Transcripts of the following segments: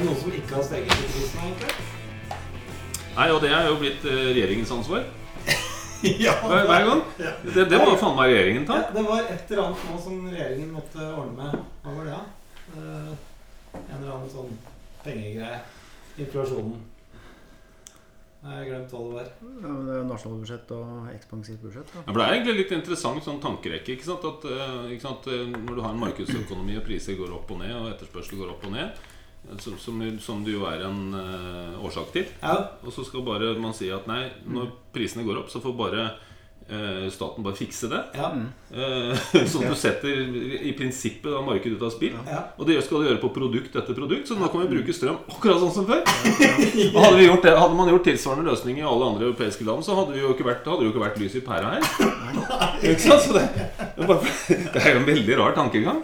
det noen som ikke har steget i prisen, egentlig? Nei, og det er jo blitt eh, regjeringens ansvar. ja, Hver, hver gang. Ja. Det, det må faen meg regjeringen ta. Ja, det var et eller annet nå som regjeringen måtte ordne med. Hva var det, da? Uh, en eller annen sånn pengegreie. Inflasjonen. Jeg har glemt hva det var. Ja, men det er nasjonalbudsjett og ekspansivt budsjett. Da. Ja, for Det er egentlig litt interessant sånn tankerekke. ikke sant? At, eh, ikke sant? Når du har en markedsøkonomi og priser går opp og ned, og etterspørsel går opp og ned, som, som, som det jo er en uh, årsak til, Ja, og så skal bare man si at nei, når prisene går opp, så får bare uh, staten bare fikse det. ja, Uh, sånn at du setter i prinsippet da markedet ut av spill. ja. Og det skal du gjøre på produkt etter produkt, så nå kan vi bruke strøm akkurat sånn som før. Og hadde, vi gjort det, hadde man gjort tilsvarende løsning i alle andre europeiske land, så hadde, vi jo ikke vært, hadde det jo ikke vært lys i pæra her. Ikke sant? Så det, det, er jo en veldig rar tankegang.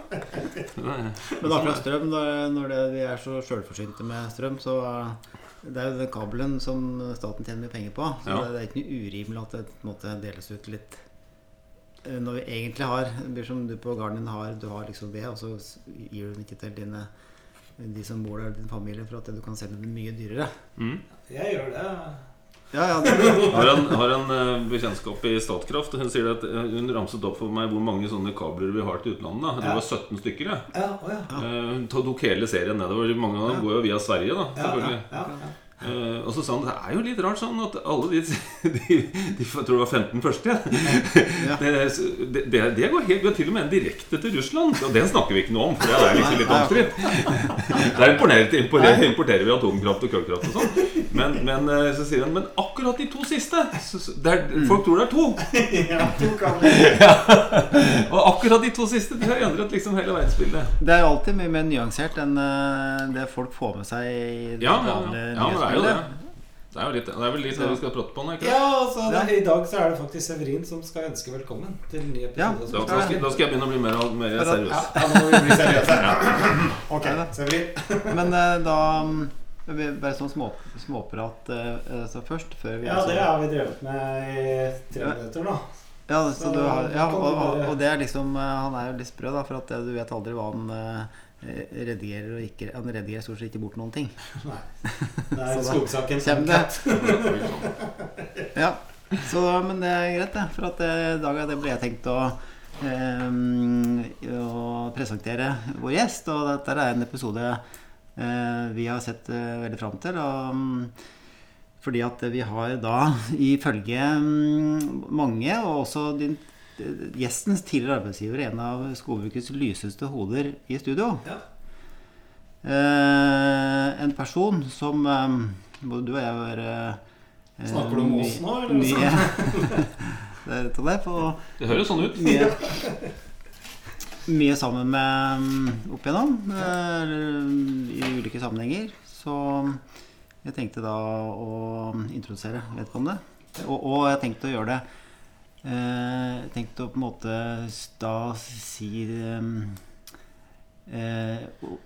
Men akkurat strøm, når, det, vi er så sjølforsynte med strøm, så eh, det er jo den kabelen som staten tjener mye penger på. Så Ja. det, det er ikke noe urimelig at det måte deles ut litt eh, Når vi egentlig har Det blir som du på gården din har Du har liksom ved, og så gir du den ikke til dine de som bor der, din familie, for at du kan selge den mye dyrere. Mm. Jeg gjør det. Ja, ja, det, Har en, har en eh, bekjentskap i Statkraft. Hun sier at eh, hun ramset opp for meg hvor mange sånne kabler vi har til utlandet. da. Det var 17 stykker. Ja. Ja, ja. Eh, Hun tok hele serien nedover. Mange av dem går jo via Sverige, da. Ja, ja, selvfølgelig ja, ja. Eh, og så sa han det er jo litt rart sånn at alle de, de, de jeg tror det var 15 første Ja. det, det, det, går helt, til og med en direkte til Russland. Og den snakker vi ikke noe om, for det er liksom litt omstridt. Der importerer, importerer, importerer vi atomkraft og kullkraft og sånn. Men, men eh, så sier han Men akkurat de to siste så, så, det er, Folk tror det er to. ja to kabler. Og akkurat de to siste De har endret liksom hele verdensbildet. det er alltid mye mer nyansert enn eh, det folk får med seg i det Ja, ja, vanlige ja, men det er jo det. Det er, jo litt, det er vel litt det vi skal prate på nå? ikke Ja, altså, det, I dag så er det faktisk Severin som skal ønske velkommen til en ny Ja. episode. Da, da, skal, da skal jeg begynne å bli mer, mer seriøs. ja, nå må vi bli seriøse. Ok, Severin. Men uh, da Bare sånn små, småprat uh, så først. Før vi Ja, altså- det har vi drevet med i tre minutter nå. Ja, så du har, ja og, og, og det er liksom eh, Han er jo litt sprø, da, for at eh, du vet aldri hva han eh, redigerer og ikke Han redigerer stort sett ikke bort noen ting. Nei. Det er skogsaken. Kjem det. Ja, så, men det er greit, det. For at eh, i dag det ble jeg tenkt å, eh, å presentere vår gjest. Og dette er en episode eh, vi har sett eh, veldig fram til. Og, mm, fordi at vi har da ifølge mm, mange, og også din, gjestens tidligere arbeidsgiver, en av skogbrukets lyseste hoder i studio. Ja. Eh, en person som eh, både du og jeg var eh, Snakker du om oss nå, eller? Mye, det er på Det høres sånn ut. mye, mye sammen med mm, opp igjennom eh, i ulike sammenhenger. Så jeg tenkte da å introdusere vedkommende. Og, og jeg tenkte å gjøre det eh, Jeg tenkte å på en måte da si eh,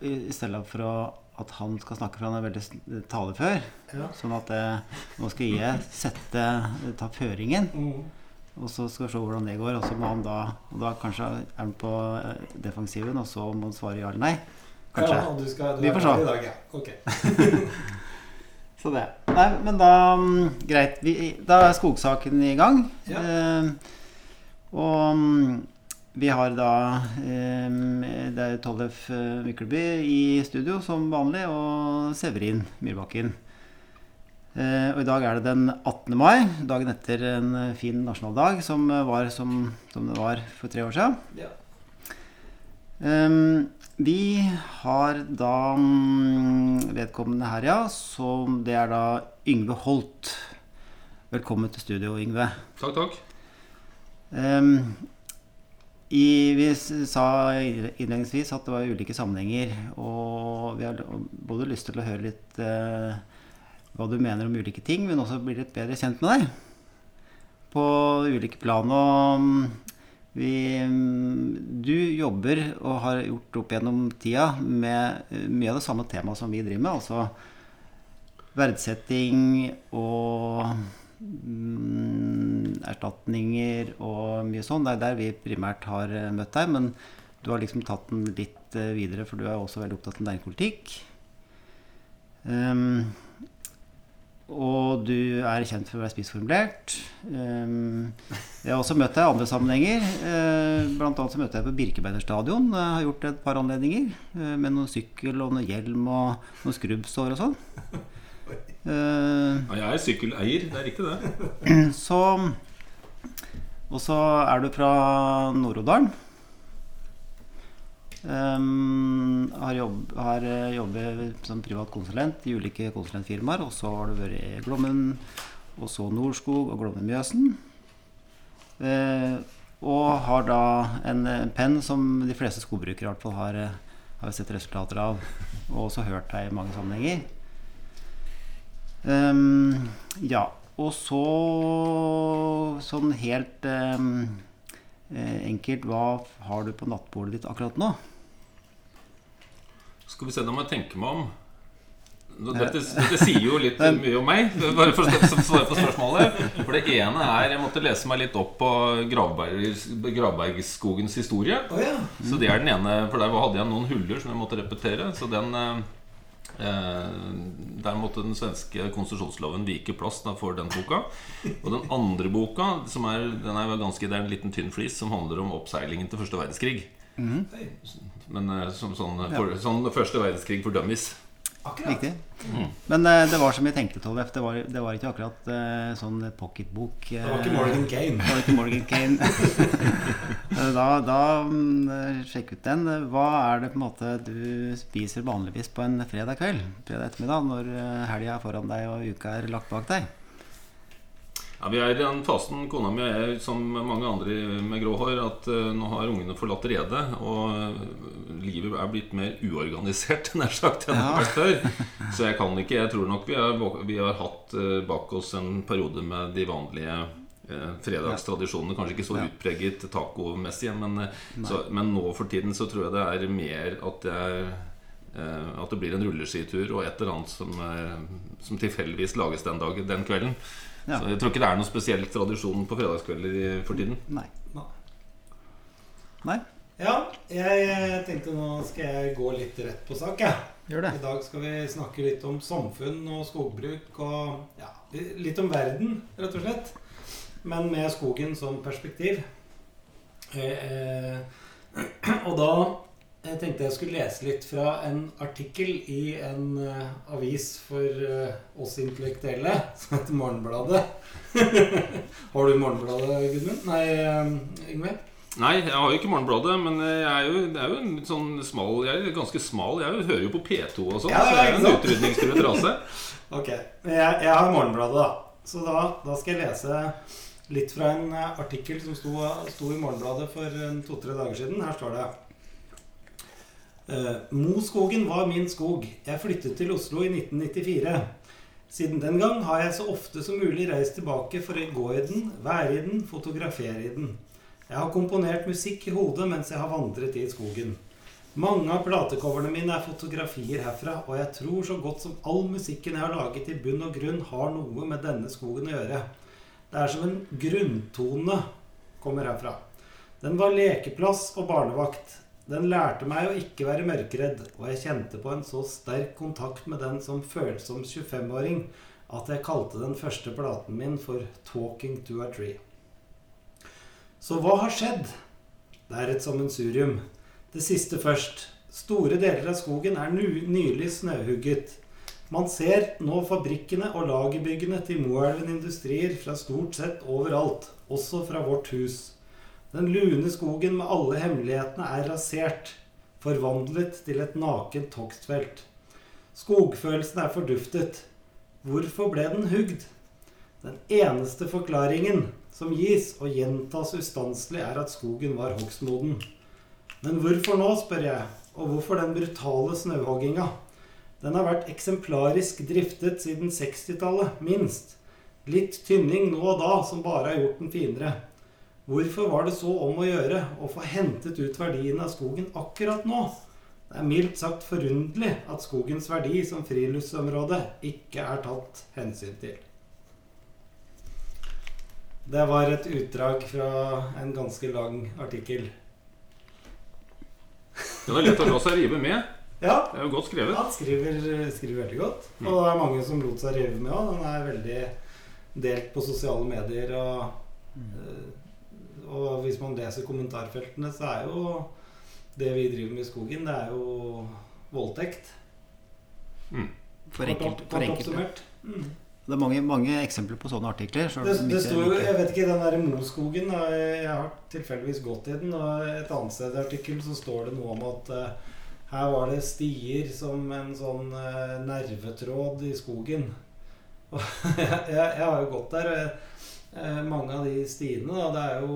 I stedet for å, at han skal snakke, for han er veldig talefør. Ja. Sånn at eh, nå skal jeg sette, ta føringen. Mm. Og så skal vi se hvordan det går. Og så må han da Og da kanskje er han på eh, defensiven, og så må han svare ja eller nei. Kanskje. Ja, du skal, du Vi får se. Så det. Nei, men da mm, Greit. Vi, da er skogsaken i gang. Ja. Eh, og mm, vi har da eh, Det er Tollef eh, Mykleby i studio som vanlig, og Severin Myrbakken. Eh, og i dag er det den 18. mai, dagen etter en fin nasjonaldag som eh, var som, som det var for tre år siden. Ja. Ehm, vi har da mm, vedkommende her, ja. Som det er da Yngve Holt. Velkommen til studio, Yngve. Takk, takk. Um, i, vi sa innledningsvis at det var ulike sammenhenger, og vi har både lyst til å høre litt uh, hva du mener om ulike ting, men også bli litt bedre kjent med deg på ulike plan. Og mm, vi, mm, du jobber og har gjort opp gjennom tida med eh, mye av det samme temaet som vi driver med, altså verdsetting og mm, erstatninger og mye sånn. Det er der vi primært har eh, møtt deg, men du har liksom tatt den litt eh, videre, for du er også veldig opptatt av næringspolitikk. Um, og du er kjent for å være spissformulert. Um, jeg har også møtt deg i andre sammenhenger. Uh, blant annet så møtte jeg på Birkebeiner stadion. Jeg har gjort et par anledninger uh, med noen sykkel og noen hjelm og noen skrubbsår og sånn. Ja, jeg er sykkeleier, det er riktig det. Så Og så er du fra Nord-Odalen. Um, har, jobb, har eh, jobbet som privat konsulent i ulike konsulentfirmaer. Og så har du vært i Glommen, og så Norskog og Glommen Mjøsen. Uh, og har da en, en penn som de fleste skogbrukere hvert fall har, har sett resultater av. Og også hørt deg i mange sammenhenger. Um, ja. Og så sånn helt um, enkelt Hva har du på nattbordet ditt akkurat nå? Skal vi se, da må jeg tenke meg om. Dette, dette, sier jo litt mye om meg, bare for å svare på spørsmålet. For det ene er Jeg måtte lese meg litt opp på Gravberg, Gravbergskogens historie. Oh, ja. Så det er den ene. For der hadde jeg noen huller som jeg måtte repetere. Så den eh, Der måtte den svenske konsesjonsloven vike plass da, for den boka. Og den andre boka, som er, den er ganske, det er en liten tynn flis, som handler om oppseilingen til første verdenskrig. Mm. Men som sånn, for, sånn første verdenskrig for dummies. Akkurat. Riktig. Mm. Men uh, det var som jeg tenkte, Tollef. Det, var, det var ikke akkurat uh, sånn pocketbok. Uh, det var ikke Morgan Kane. Det var ikke Morgan Kane. da da um, sjekk ut den. Hva er det på en måte du spiser vanligvis på en fredag kveld? Fredag ettermiddag når helga er foran deg og uka er lagt bak deg? Ja, Vi er i den fasen, kona mi er som mange andre med grå hår, at uh, nå har ungene forlatt redet. Og uh, livet er blitt mer uorganisert nær sagt enn det har vært før. Så jeg kan ikke Jeg tror nok vi har, vi har hatt uh, bak oss en periode med de vanlige fredagstradisjonene. Kanskje ikke så ja. utpreget tacomessig, men, så, men nå for tiden så tror jeg det er mer at jeg at det blir en rulleskitur og et eller annet som, som tilfeldigvis lages den, dagen, den kvelden. Ja. Så jeg tror ikke det er noen spesiell tradisjon på fredagskvelder for tiden. Nei. Nei. Ja, jeg tenkte nå skal jeg gå litt rett på sak. Ja. Gjør det. I dag skal vi snakke litt om samfunn og skogbruk og ja, litt om verden, rett og slett. Men med skogen som perspektiv. Eh, eh, og da jeg tenkte jeg skulle lese litt fra en artikkel i en uh, avis for uh, oss intellektuelle som heter Morgenbladet. har du Morgenbladet, Gudmund? Nei, uh, Yngve? Nei, jeg har jo ikke Morgenbladet, men jeg er jo, det er jo en sånn smal Jeg er ganske smal. Jeg hører jo på P2 og sånn, ja, så jeg er en utrydningstruet rase. ok. Men jeg, jeg, har Morgenbladet, da. Så da, da, skal jeg lese litt fra en artikkel som sto, sto i Morgenbladet for to-tre dager siden. Her står det Moskogen var min skog. Jeg flyttet til Oslo i 1994. Siden den gang har jeg så ofte som mulig reist tilbake for å gå i den, være i den, fotografere i den. Jeg har komponert musikk i hodet mens jeg har vandret i skogen. Mange av platecoverne mine er fotografier herfra, og jeg tror så godt som all musikken jeg har laget i bunn og grunn, har noe med denne skogen å gjøre. Det er som en grunntone kommer herfra. Den var lekeplass og barnevakt. Den lærte meg å ikke være mørkredd, og jeg kjente på en så sterk kontakt med den som følsom 25-åring at jeg kalte den første platen min for 'Talking to a Tree'. Så hva har skjedd? Det er et sammensurium. Det siste først. Store deler av skogen er nylig snøhugget. Man ser nå fabrikkene og lagerbyggene til Moelven Industrier fra stort sett overalt, også fra vårt hus. Den lune skogen med alle hemmelighetene er rasert, forvandlet til et nakent togstfelt. Skogfølelsen er forduftet. Hvorfor ble den hugd? Den eneste forklaringen som gis og gjentas ustanselig, er at skogen var hogstmoden. Men hvorfor nå, spør jeg, og hvorfor den brutale snøhogginga? Den har vært eksemplarisk driftet siden 60-tallet, minst. Litt tynning nå og da som bare har gjort den finere. Hvorfor var det så om å gjøre å få hentet ut verdien av skogen akkurat nå? Det er mildt sagt forunderlig at skogens verdi som friluftsområde ikke er tatt hensyn til. Det var et utdrag fra en ganske lang artikkel. Den er lett å la seg rive med. Ja, Det er jo godt skrevet. han skriver, skriver veldig godt. Og det er mange som lot seg rive med òg. Den er veldig delt på sosiale medier. Og, eh, og hvis man leser kommentarfeltene, så er jo det vi driver med i skogen, det er jo voldtekt. For Kort enkelte. For enkelte. Mm. Det er mange, mange eksempler på sånne artikler. Så Det, det står jo, jeg vet ikke, den der Moskogen Jeg har tilfeldigvis gått i den, og et annet sted i artikkelen så står det noe om at uh, her var det stier som en sånn uh, nervetråd i skogen. Og jeg, jeg, jeg har jo gått der. og jeg, mange av de stiene da, det er jo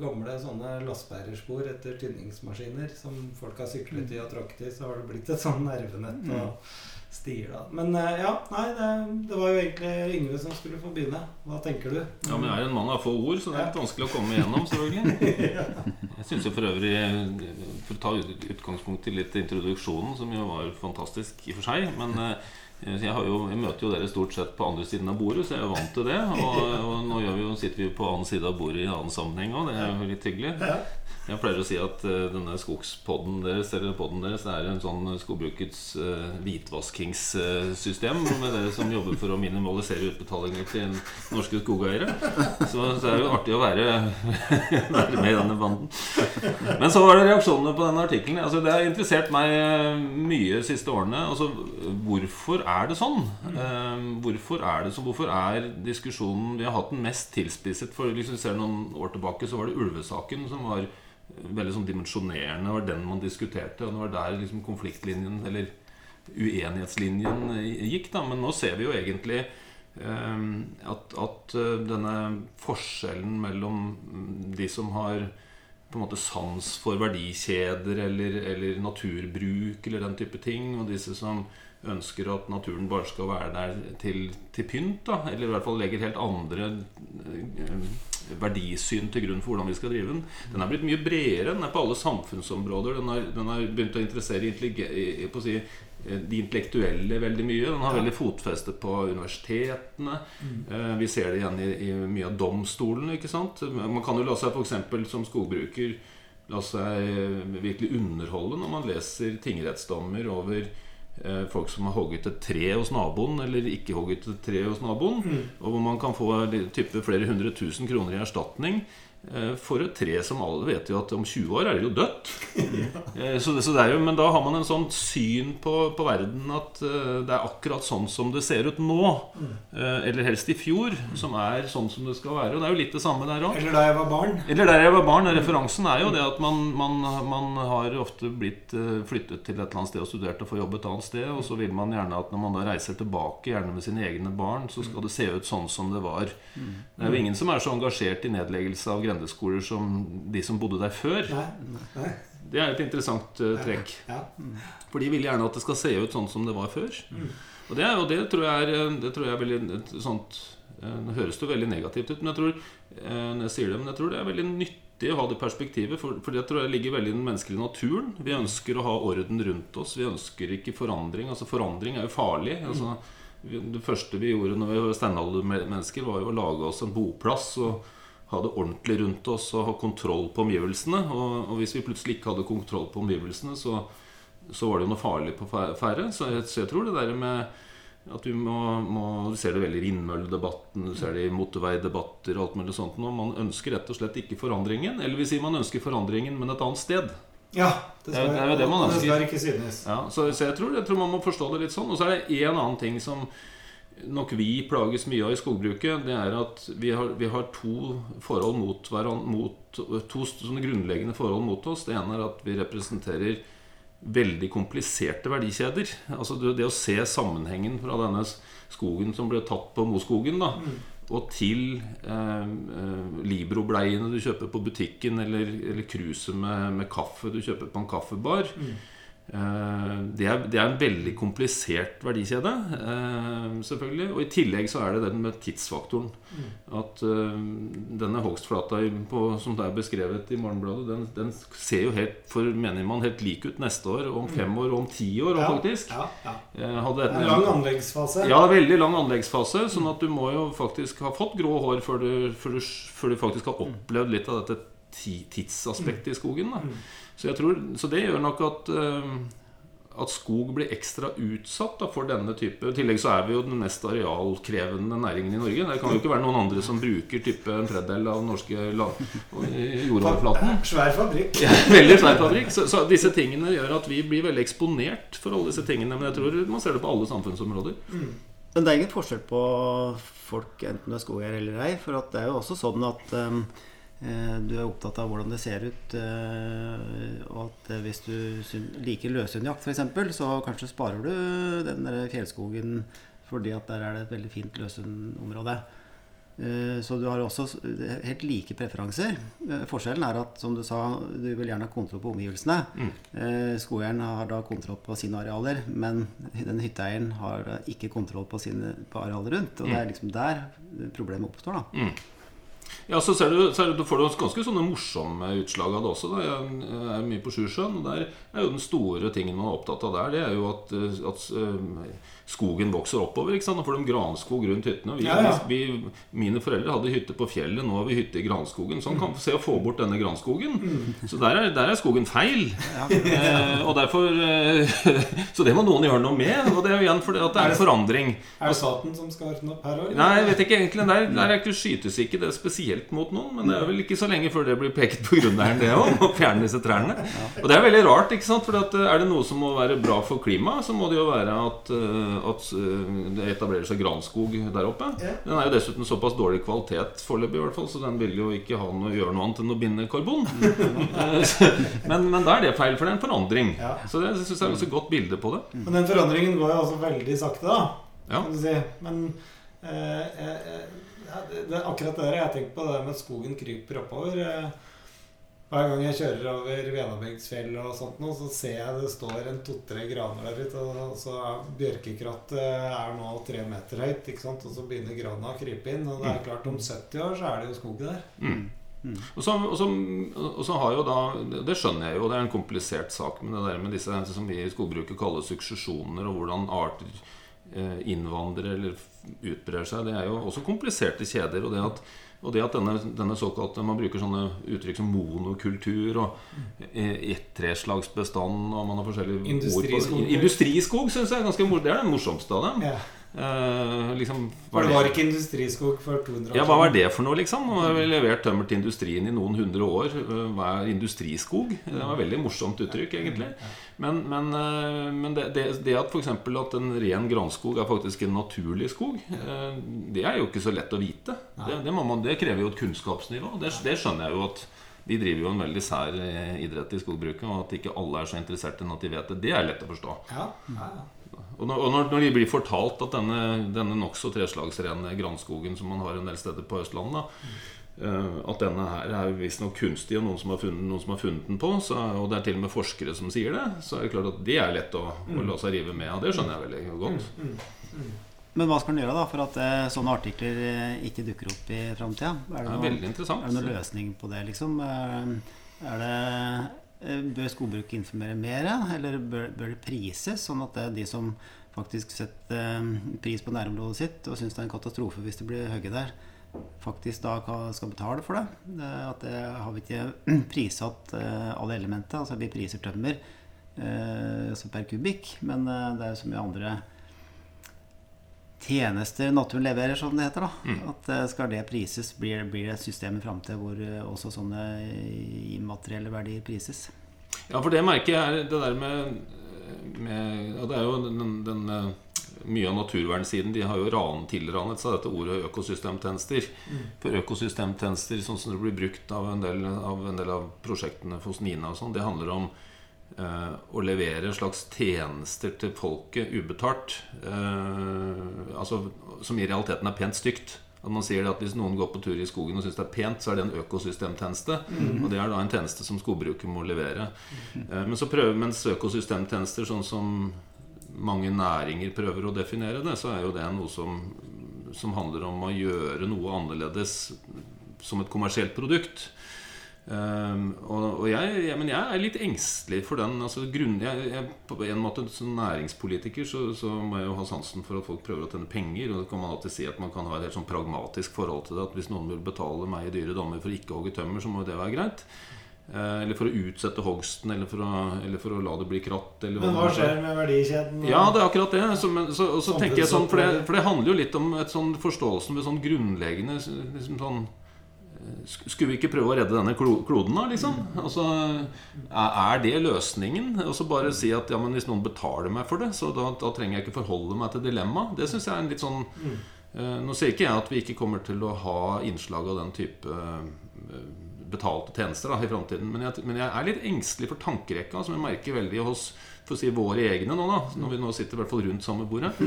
gamle sånne lastebærerspor etter tynningsmaskiner som folk har syklet i og tråkket i. Så har det blitt et sånn nervenett og stier, da. Men eh, ja, nei, det, det var jo egentlig Yngve som skulle få begynne. Hva tenker du? Ja, men Jeg er en mann av få ord, så det er litt vanskelig å komme igjennom. selvfølgelig Jeg synes jo for øvrig, for å ta ut- utgangspunkt i litt introduksjonen, som jo var fantastisk i og for seg Men eh, jeg, jo, jeg møter jo dere stort sett på andre siden av bordet, så jeg er jo vant til det. Og, og nå vi jo, sitter vi jo på annen side av bordet i annen sammenheng òg. Det er jo litt hyggelig. Jeg pleier å si at uh, denne skogspodden deres Eller podden deres er en sånn skogbrukets uh, hvitvaskingssystem med dere som jobber for å minimalisere utbetalinger til norske skogeiere. Så, så det er jo artig å være, være med i denne banden. Men så var det reaksjonene på denne artikkelen. Altså, det har interessert meg eh, mye de siste årene. Altså, hvorfor er det sånn? Hvorfor er det sånn? Hvorfor er diskusjonen Vi har hatt den mest tilspisset for liksom, ser noen år tilbake så var det ulvesaken som var veldig sånn dimensjonerende. Det var den man diskuterte, og det var der liksom konfliktlinjen, eller uenighetslinjen, gikk. da Men nå ser vi jo egentlig eh, at, at eh, denne forskjellen mellom de som har på en måte sans for verdikjeder eller, eller naturbruk eller den type ting, og disse som ønsker at naturen bare skal være der til, til pynt, da, eller i hvert fall legger helt andre eh, verdisyn til grunn for hvordan vi skal drive den. Den er blitt mye bredere. Den er på alle samfunnsområder. Den har, den har begynt å interessere på å si, eh, de intellektuelle veldig mye. Den har veldig fotfeste på universitetene. Eh, Vi ser det igjen i, i mye av domstolene. ikke sant? Man kan jo la seg f.eks. som skogbruker la seg virkelig underholde når man leser tingrettsdommer over eh, folk som har hogget et tre hos naboen, eller ikke hogget et tre hos naboen. Og hvor man kan få type flere hundre tusen kroner i erstatning eh, for et tre som alle vet jo at om 20 år er det jo dødt. Eh, Så det, så det er jo, men da har man en sånn syn på, på verden at eh, det er akkurat sånn som det ser ut nå. eh, Eller helst i fjor, som er sånn som det skal være. Og det er jo litt det samme der òg. Eller da jeg var barn. Eller der jeg var barn. Referansen er jo det at man, man, man har ofte blitt eh, flyttet til et eller annet sted og studert og får jobb et annet sted. Og så vil man gjerne at når man da reiser tilbake, gjerne med sine egne barn, så skal det se ut sånn som det var. Det er jo ingen som er så engasjert i nedleggelse av grendeskoler som de som bodde der før. Nei. Nei. Det er et interessant uh, trekk. Ja. For de vil gjerne at det skal se ut sånn som det var før. Og det, og det tror jeg er, det tror jeg er veldig et sånt eh, Nå høres det veldig negativt ut, men jeg tror, eh, når jeg sier det, men jeg tror det er veldig nyttig å ha det perspektivet. For, for det tror jeg ligger veldig i den menneskelige naturen. Vi ønsker å ha orden rundt oss. Vi ønsker ikke forandring. Altså Forandring er jo farlig. Altså, det første vi gjorde når vi var steinaldermennesker, var jo å lage oss en boplass. og ha det ordentlig rundt oss og ha kontroll på omgivelsene. Og, og hvis vi plutselig ikke hadde kontroll på omgivelsene, så, så var det jo noe farlig på ferde. Så så jeg tror det der med at du må, må Du ser det veldig i vindmølledebatten, du ser det i motorveidebatter og alt mulig sånt. Og Man ønsker rett og slett ikke forandringen. Eller vi sier man ønsker forandringen, men et annet sted. ja det, Det er- det jo det man ønsker. skal ikke synes. Ja, så, så jeg, tror, jeg tror man må forstå det litt sånn. Og så er det én annen ting som nok vi plages mye av i skogbruket. Det er at vi har, vi har to forhold mot hverandre mot, To sånne grunnleggende forhold mot oss. Det ene er at vi representerer veldig kompliserte verdikjeder. Altså det, det å se sammenhengen fra denne skogen som ble tatt på Moskogen, da, og til eh, eh, Libro-bleiene du kjøper på butikken, eller, eller kruset med, med kaffe du kjøper på en kaffebar. Eh, det, er, det er en veldig komplisert verdikjede, eh, selvfølgelig. Og i tillegg så er det den med tidsfaktoren. At eh, denne hogstflata som det er beskrevet i Morgenbladet, den, den ser jo helt, for mener man, helt lik ut neste år, om fem år, om ti år, Ja, faktisk. Ja, ja. Eh, hadde et, en lang anleggsfase. ja, veldig lang anleggsfase. Sånn at du må jo faktisk ha fått grå hår før du, før du, før du faktisk har opplevd litt av dette tidsaspektet i skogen. Da. Så, jeg tror, så det gjør nok at, eh, at skog blir ekstra utsatt da, for denne type I tillegg så er vi jo den mest arealkrevende næringen i Norge. Det kan jo ikke være noen andre som bruker type en tredjedel av den norske jordoverflaten. Svær fabrikk. Ja, veldig svær fabrikk. Så, så disse tingene gjør at vi blir veldig eksponert for alle disse tingene. Men jeg tror man ser det på alle samfunnsområder. Men det er ingen forskjell på folk, enten du er skogeier eller ei. For at det er jo også sånn at um, du er opptatt av hvordan det ser ut. eh, og at eh, hvis du liker løshundjakt f.eks., så kanskje sparer du den der fjellskogen fordi at der er det et veldig fint løshundområde. Eh, Så du har også helt like preferanser. Eh, Forskjellen er at som du sa, du vil gjerne ha kontroll på omgivelsene. Mm. Skogeieren har da kontroll på sine arealer, men den hytteeieren har ikke kontroll på, sine, på arealet rundt. Og det er liksom der problemet oppstår. da Ja, så, ser du, ser er du får du ganske sånne morsomme utslag av det også. Da. Jeg er mye på Sjusjøen, og der er jo den store tingen man er opptatt av der, det er jo at, eh, at eh, skogen vokser oppover. ikke sant? Nå får de granskog rundt hyttene. Vi, Ja, ja. vi, mine foreldre hadde hytte på fjellet, nå har vi hytte i granskogen. Sånn kan vi se å få bort denne granskogen. Så der er, der er skogen feil. Eh, og derfor eh, Så det må noen gjøre noe med. Og det er jo igjen fordi at det er en forandring. Er det staten som skal ordne opp her òg? Nei, jeg vet ikke egentlig Der, der er ikke skytes ikke det spesielt mot noen, men det er vel ikke så lenge før det blir pekt på grunneieren, det òg, å fjerne disse trærne. Og det er veldig rart, ikke sant? For eh, er det noe som må være bra for klimaet, så må det jo være at, eh, at eh, det etablerer seg granskog der oppe. Den er jo dessuten såpass dårlig kvalitet foreløpig, i hvert fall, så den vil jo ikke ha noe, gjøre noe annet enn å binde karbon. Eh, men, men da er det feil, for det er en forandring. Så det syns jeg er et godt bilde på det. Men den forandringen går jo også veldig sakte, da. Ja. Kan du si. Men eh, eh, ja, det, akkurat det der jeg har tenkt på, det med at skogen kryper oppover. Eh, hver gang jeg kjører over Venabygdsfjell og sånt nå, så ser jeg det står en to-tre graner der ute. Og så er bjørkekrattet er nå tre meter høyt, ikke sant? og så begynner grana å krype inn. Og det er klart, om 70 år så er det jo skog der. Og så, og, så, og så har jo da Det skjønner jeg jo, det er en komplisert sak. Men det der med disse som vi i skogbruket kaller suksesjoner, og hvordan arter eh, innvandrer eller utbrer seg, det er jo også kompliserte kjeder. Og det at, og det at denne, denne såkalte Man bruker sånne uttrykk som monokultur og eh, ettreslagsbestand og man har forskjellige ord Industriskog. på Industriskog syns jeg er ganske morsomt. Det er den morsomste av dem. Ja. Eh, liksom, hva det, det var ikke industriskog for 200 år ja, Hva var det for noe, liksom? Nå har vi levert tømmer til industrien i noen hundre år. Eh, Hva er industriskog? Det var et veldig morsomt uttrykk, egentlig. Men, men, eh, men det, det, det at f.eks. at en ren granskog er faktisk en naturlig skog, eh, det er jo ikke så lett å vite. Det, det, man, det krever jo et kunnskapsnivå. Det, det skjønner jeg jo at de driver jo en veldig sær eh, idrett i skogbruket, og at ikke alle er så interessert i at de vet det, det er lett å forstå. Ja, ja, ja. Og når, og når, når de blir fortalt at denne, denne nokså treslagsrene granskogen som man har en del steder på Østlandet, da, eh, at denne her er visstnok kunstig, og noen som har funnet, noen som har funnet den på, så, og det er til og med forskere som sier det, så er det klart at det er lett å, å la seg rive med. av. det skjønner jeg veldig godt. Men hva skal en gjøre da for at eh, sånne artikler eh, ikke dukker opp i framtida? Er, Det det er veldig interessant. er det noen løsning på det, liksom? Er det, bør skogbruket informere mer, eller bør, bør det prises, sånn at det er de som faktisk setter eh, pris på nærområdet sitt og syns det er en katastrofe hvis det blir hugget der, faktisk da skal betale for det? at det har vi ikke prissatt eh, alle elementene. Altså vi priser tømmer eh, altså per kubikk, men eh, det er jo så mye andre tjenester naturen leverer, som det heter. da At eh, Skal det prises, blir, blir det et system i framtida hvor eh, også sånne immaterielle verdier prises. Ja, for det merker jeg er det der med, med ja, Det er jo den, den eh, Mye av naturvernsiden de har jo ran, tilranet seg dette ordet økosystemtjenester. For økosystemtjenester, sånn som det blir brukt av en del av, en del av prosjektene hos Nina, og sånn, det handler om å levere slags tjenester til folket ubetalt. Eh, altså, som i realiteten er pent stygt. At man sier at Hvis noen går på tur i skogen og syns det er pent, så er det en økosystemtjeneste. Og det er da en tjeneste som skogbruket må levere. Eh, Men så prøver, mens økosystemtjenester, sånn som mange næringer prøver å definere det, så er jo det noe som, som handler om å gjøre noe annerledes som et kommersielt produkt. Um, og, og jeg, jeg, men jeg er litt engstelig for den. Altså, grunn, jeg, jeg, på en måte Som næringspolitiker så, så må jeg jo ha sansen for at folk prøver å tjene penger. Og så kan man alltid si at man kan ha et helt sånn pragmatisk forhold til det. At hvis noen vil betale meg i dyre dommer for ikke å hogge tømmer, så må jo det være greit. Eh, eller for å utsette hogsten, eller for å, eller for å la det bli kratt. Eller Men hva skjer med verdikjeden? Ja, det er akkurat det. Så, men, så, og så tenker jeg sånn, for det, for det handler jo litt om et sånn forståelsen med sånn grunnleggende liksom sånn Skulle vi ikke prøve å redde denne kloden, da? liksom? Altså, er det løsningen? Og så bare si at ja, men hvis noen betaler meg for det, så da, da trenger jeg ikke forholde meg til dilemmaet. Det syns jeg er en litt sånn eh, Nå sier ikke jeg at vi ikke kommer til å ha innslag av den type eh, betalte tjenester da, i framtiden. Men men jeg er litt engstelig for tankerekka, som jeg merker veldig hos for å si våre egne nå, da. Når vi nå sitter i hvert fall rundt samme bordet.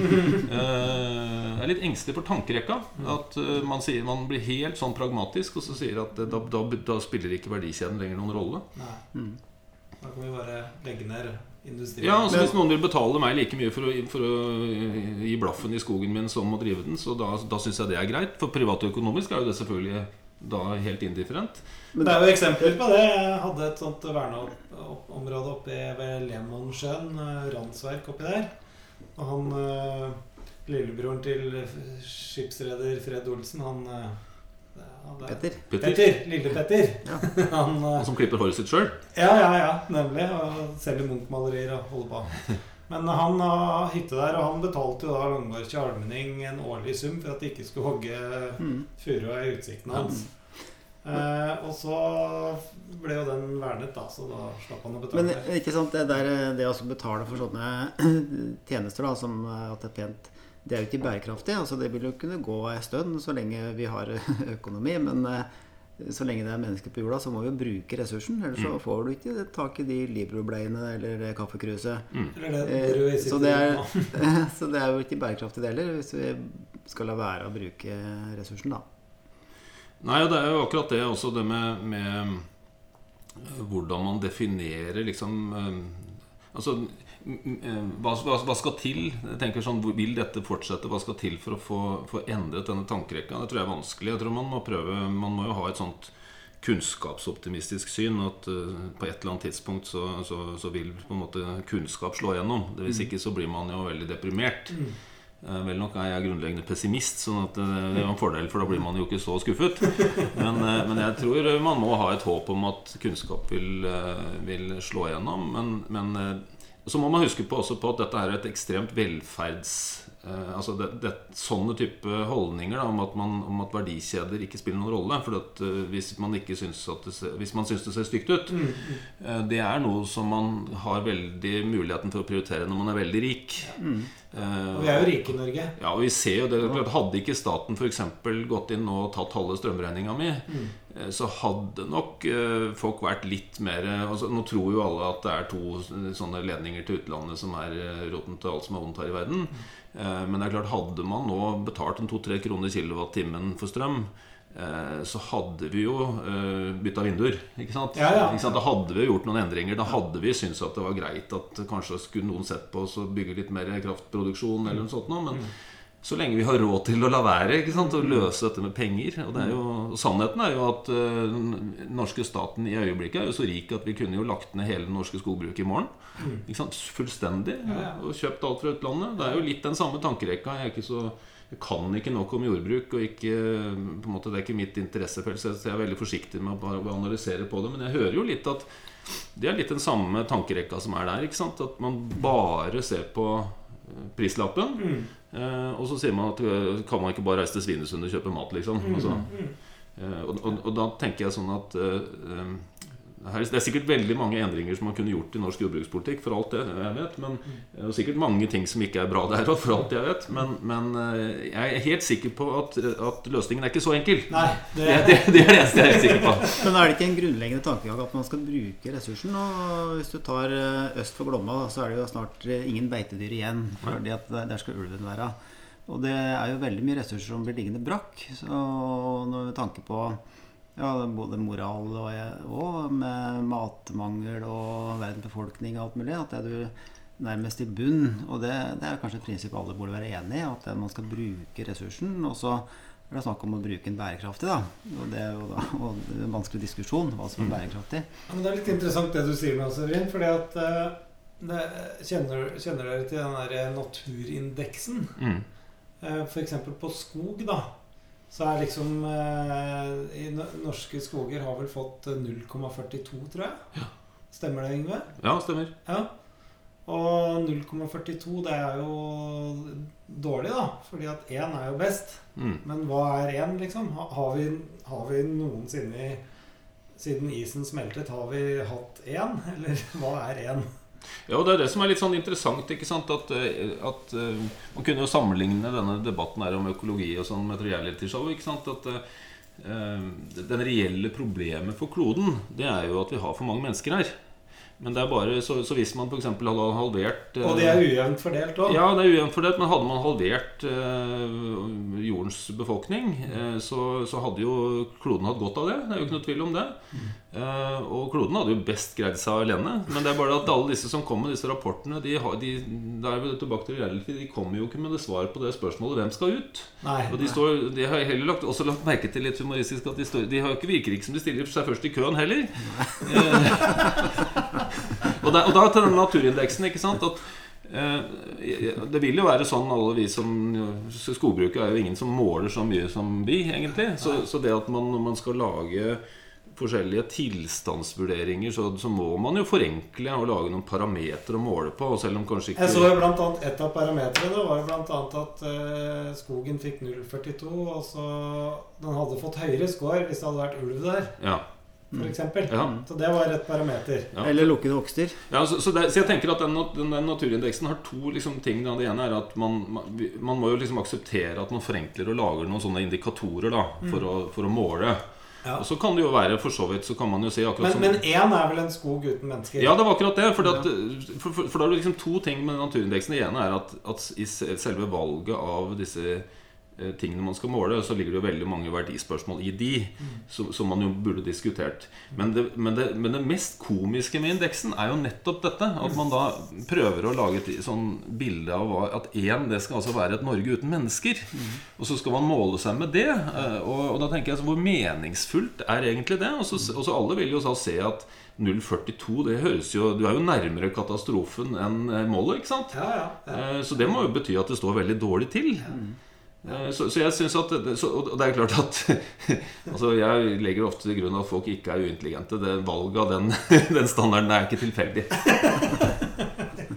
Eh, jeg er litt engstelig for tankerekka. At eh, man, sier, man blir helt sånn pragmatisk og så sier at eh, da, da, da spiller ikke verdikjeden lenger noen rolle. Nei. Da kan vi bare legge ned industrien. Ja, altså Hvis noen vil betale meg like mye for å, for å gi blaffen i skogen min som å drive den, så da, da syns jeg det er greit. For privatøkonomisk er jo det selvfølgelig da helt indifferent. Men det er jo eksempler på det. Jeg hadde et sånt verneområde oppe ved Lemonsjøen, eh, Randsverk oppi der. Og han eh, lillebroren til skipsreder Fred Olsen, han eh, er- Petter. Petter, Petter. Lille-Petter. Ja. Han Han som klipper håret sitt sjøl. Ja, ja, ja, nemlig. Og selger Munch-malerier og holder på. Men han har hytte der, og han betalte jo da Langmark allmenning en årlig sum for at de ikke skulle hogge Mm. furua i utsikten hans. Eh, og så ble jo den vernet, da, så da slapp han å betale. Men ikke sant, det der det å betale for sånne tjenester da, som eh, at det er pent, det er jo ikke bærekraftig. altså Det vil jo kunne gå en stund så lenge vi har økonomi. Men eh, så lenge det er mennesker på jorda, så må vi jo bruke ressursen. Ellers så får du ikke tak i de Libro-bleiene eller kaffekruset. Mm. Eh, så det er- Så det er jo ikke bærekraftig det heller, hvis vi skal la være å bruke ressursen, da. Nei, og det er jo akkurat det også, det med, med eh, hvordan man definerer liksom eh, Altså hva, hva, skal til? Jeg tenker sånn, Vil dette fortsette? Hva skal til for å få, få endret denne tankerekka? Det tror jeg er vanskelig. Jeg tror Man må prøve Man må jo ha et sånt kunnskapsoptimistisk syn. At uh, på et eller annet tidspunkt så, så, så vil på en måte kunnskap slå igjennom. Det Hvis ikke så blir man jo veldig deprimert. Eh, Vel nok er jeg grunnleggende pessimist, sånn at eh, det er en fordel, for da blir man jo ikke så skuffet. Men, men jeg tror man må ha et håp om at kunnskap vil, vil slå igjennom. Men, men så må man huske på på at dette er et ekstremt velferds... eh, altså det, det, Sånne type holdninger da, om, at man, om at verdikjeder ikke spiller noen rolle. For at, eh, hvis man ikke syns at det ser, hvis man syns det ser stygt ut, Mm, mm. eh, det er noe som man har veldig muligheten til å prioritere når man er veldig rik. Eh, Og vi er jo rike i Norge. ja, og vi ser jo det, klart, Hadde ikke staten for eksempel gått inn og tatt halve strømregninga mi, Mm. eh, så hadde nok eh, folk vært litt mer altså, Nå tror jo alle at det er to sånne ledninger til utlandet som er roten til alt som er vondt her i verden. Eh, Men det er klart, hadde man nå betalt en to-tre kroner kilowattimen for strøm, eh, så hadde vi jo uh, bytta vinduer. Ikke sant? Ja, ja. Ikke sant? Da hadde vi gjort noen endringer. Da hadde vi syntes at det var greit at kanskje skulle noen sett på oss og bygge litt mer kraftproduksjon eller noe sånt noe. Men så lenge vi har råd til å la være ikke sant? å løse dette med penger og det er jo, Sannheten er jo at eh, den norske staten i øyeblikket er jo så rik at vi kunne jo lagt ned hele det norske skogbruket i morgen. Ikke sant? Fullstendig. Ja. Og kjøpt alt fra utlandet. Det er jo litt den samme tankerekka. Jeg, er ikke så, jeg kan ikke nok om jordbruk, og ikke, på en måte, det er ikke mitt interessefelt, så jeg er veldig forsiktig med å analysere på det. Men jeg hører jo litt at det er litt den samme tankerekka som er der. ikke sant? At man bare ser på prislappen. Mm. Eh, og så sier man at eh, kan man ikke bare reise til Svinesund og kjøpe mat, liksom. Altså, eh, og, og, og da tenker jeg sånn at eh, eh, Det er sikkert veldig mange endringer som man kunne gjort i norsk jordbrukspolitikk, for alt det jeg vet. Men, og sikkert mange ting som ikke er bra der òg, for alt jeg vet. Men, men eh, jeg er helt sikker på at, at løsningen er ikke så enkel. Nei, det, Det, det, det er det eneste jeg er helt sikker på. Men er det ikke en grunnleggende tankegang at man skal bruke ressursen? Og hvis du tar eh, øst for Glomma, så er det jo snart eh, ingen beitedyr igjen. Fordi at der der skal ulven være. Og det er jo veldig mye ressurser som blir liggende brakk. Så når vi tanker på ja, både moral og, og med matmangel og verdens befolkning og alt mulig, at det er du nærmest i bunn. Og det, det er kanskje et prinsipp alle burde være enig i, at man skal bruke ressursen. Og så er det snakk om å bruke den bærekraftig, da. Og det er jo da og det er en vanskelig diskusjon hva som er bærekraftig. Ja, men det er litt interessant det du sier nå, Severin. Fordi at eh, det, kjenner, kjenner dere til den der naturindeksen? Mm. F.eks. For eksempel på skog, da. Så er liksom eh, i Norske skoger har vel fått eh, 0,42, tror jeg. Stemmer det, Yngve? Ja, stemmer. Ja. Og 0,42, det er jo dårlig, da. Fordi at 1 er jo best. Mm. Men hva er 1, liksom? Har vi, har vi noensinne Siden isen smeltet, har vi hatt 1? Eller hva er 1? Ja, og Det er det som er litt sånn interessant. ikke sant? At, eh, at eh, Man kunne jo sammenligne denne debatten her om økologi og sånn med et realityshow. ikke sant? At uh, Den reelle problemet for kloden Det er jo at vi har for mange mennesker her. Men det er bare, så, så hvis man f.eks. hadde halvert Og det er ujevnt fordelt òg. Ja, det er ujevnt fordelt, men hadde man halvert eh, jordens befolkning, eh, så, så hadde jo kloden hatt godt av det. Det er jo ikke noe tvil om det. Eh, og kloden hadde jo best greid seg alene. Men det er bare at alle disse som kom med disse rapportene, de, har, de, reality, de kommer jo ikke med det svaret på det spørsmålet hvem skal ut. Nei. Og de, står, de har heller lagt, også lagt merke til litt humoristisk at de, står, de har ikke virker ikke som de stiller seg først i køen heller. Eh, og, og da til denne naturindeksen, ikke sant at eh, Det vil jo være sånn alle vi som Skogbruket er jo ingen som måler så mye som vi, egentlig. Så, så det at man når man skal lage forskjellige tilstandsvurderinger, så, så må man jo forenkle og lage noen parametere å måle på. Selv om kanskje ikke Jeg så jo blant annet Et av parametrene var jo annet at uh, skogen fikk 0,42. Og så den hadde fått høyere score hvis det hadde vært ulv der, ja, For eksempel Ja. Så det var et parameter. Ja. Eller lukkede hogster. Ja, så, så, det, så jeg tenker at den, den, den naturindeksen har to liksom, ting. Da. Det ene er at man, man, man må jo liksom akseptere at man forenkler og lager noen sånne indikatorer da, for, å, for å måle. Ja. Og så kan det jo være for så vidt Så kan man jo si akkurat Men, én er vel en skog uten mennesker? Ja, det var akkurat det. For, at, for, for, for da er det liksom to ting med naturindeksen. Det ene er at, at i selve valget av disse tingene man skal måle, så ligger det jo veldig mange verdispørsmål i de, som, som man jo burde diskutert. Men det, men, det, men det mest komiske med indeksen er jo nettopp dette. At man da prøver å lage et sånn bilde av hva, at én, det skal altså være et Norge uten mennesker. Og så skal man måle seg med det. eh, Og, og da tenker jeg så hvor meningsfullt er egentlig det? Og så, og så alle vil jo så se at 0,42, det høres jo Du er jo nærmere katastrofen enn eh, målet, ikke sant? Ja, ja, ja. Eh, Så det må jo bety at det står veldig dårlig til. Eh, Så, så jeg synes at det, så, Og det er klart at Altså Jeg legger ofte til grunn at folk ikke er uintelligente. Det Valget av den, den standarden er ikke tilfeldig.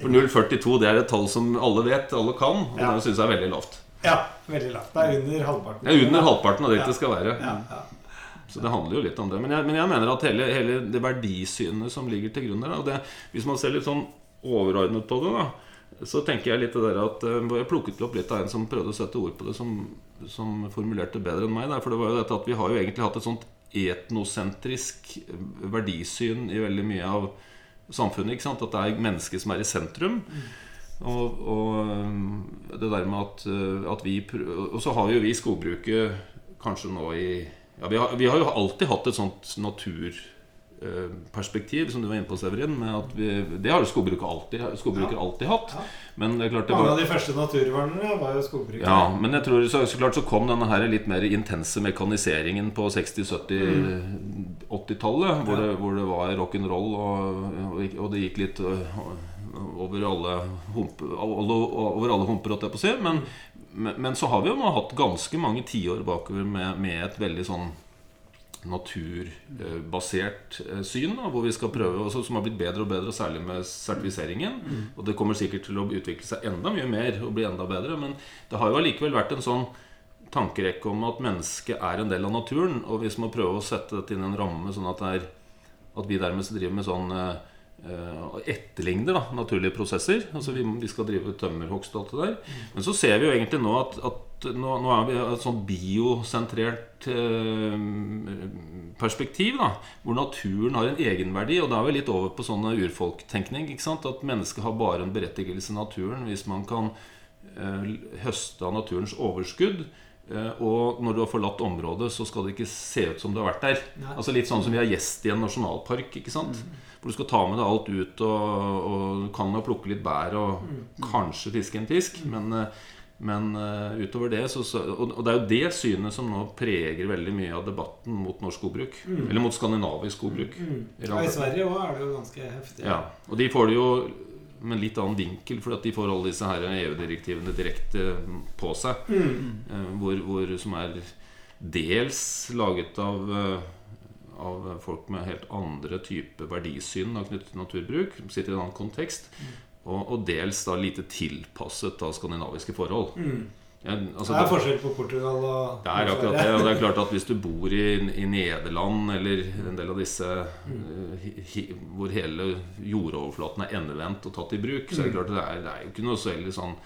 For 0,42 det er et tall som alle vet, alle kan, og Ja. det syns jeg er veldig lavt. ja, veldig lavt. Det er under halvparten. Det er under halvparten av det Ja. det skal være. Ja, ja. Så det handler jo litt om det. Men jeg, men jeg mener at hele, hele det verdisynet som ligger til grunn der og det, Hvis man ser litt sånn overordnet på det, da så tenker jeg litt der at eh, Jeg plukket opp litt av en som prøvde å sette ord på det, som, som formulerte bedre enn meg. Der, for det var jo dette at vi har jo egentlig hatt et sånt etnosentrisk verdisyn i veldig mye av samfunnet. ikke sant? At det er mennesket som er i sentrum. Og, og det der med at, at vi Og så har jo vi skogbruket kanskje nå i ja, vi, har, vi har jo alltid hatt et sånt naturperspektiv, som du var inne på, Severin. Vi, det har jo skogbruket alltid, skogbruket Ja. alltid hatt. Ja. Men det er klart det Mange av de første naturvernerne var jo skogbrukere. ja, men jeg tror så, så klart så kom denne her litt mer intense mekaniseringen på 60-, 70-, 80-tallet. Hvor, det, hvor det var rock'n'roll, og, og, og det gikk litt øh, over alle humper, over alle humper, holdt jeg på å si. Men, men, men så har vi jo nå hatt ganske mange tiår bakover med, med et veldig sånn naturbasert eh, syn, da, hvor vi skal prøve, også, som har blitt bedre og bedre, særlig med sertifiseringen. Og det kommer sikkert til å utvikle seg enda mye mer og bli enda bedre. Men det har jo allikevel vært en sånn tankerekke om at mennesket er en del av naturen. Og hvis man prøver å sette dette inn i en ramme sånn at, det er, at vi dermed driver med sånn eh, eh, etterligner da, naturlige prosesser. Altså vi, vi skal drive tømmerhogst og alt det der. Men så ser vi jo egentlig nå at, at nå, nå er vi et sånn biosentrert eh, perspektiv. da Hvor naturen har en egenverdi. Og da er vi litt over på sånn urfolktenkning. ikke sant? At mennesket har bare en berettigelse i naturen hvis man kan eh, høste av naturens overskudd. Eh, og når du har forlatt området, så skal det ikke se ut som du har vært der. Nei. Altså Litt sånn som vi har gjest i en nasjonalpark. ikke sant? Hvor du skal ta med deg alt ut, og, og kan jo plukke litt bær og kanskje fiske en fisk. Men, eh, men eh, utover det så, så og, og det er jo det synet som nå preger veldig mye av debatten mot norsk skogbruk. Eller mot skandinavisk skogbruk. Mm. Ja, I. Sverige òg er det jo ganske heftig. Ja, og de får det jo med litt annen vinkel, fordi at de får alle disse EU-direktivene direkte på seg. Mm. Eh, Hvor, hvor, som er dels laget av, av folk med helt andre typer verdisyn knyttet til naturbruk. som Sitter i en annen kontekst. Og, og dels da lite tilpasset av skandinaviske forhold. Ja, altså, Det er forskjell på Portugal og det er akkurat det. Og det er klart at hvis du bor i, i Nederland eller en del av disse mm. hi, hi, hvor hele jordoverflaten er endevendt og tatt i bruk, så er det klart at det er, det er jo ikke noe så veldig sånn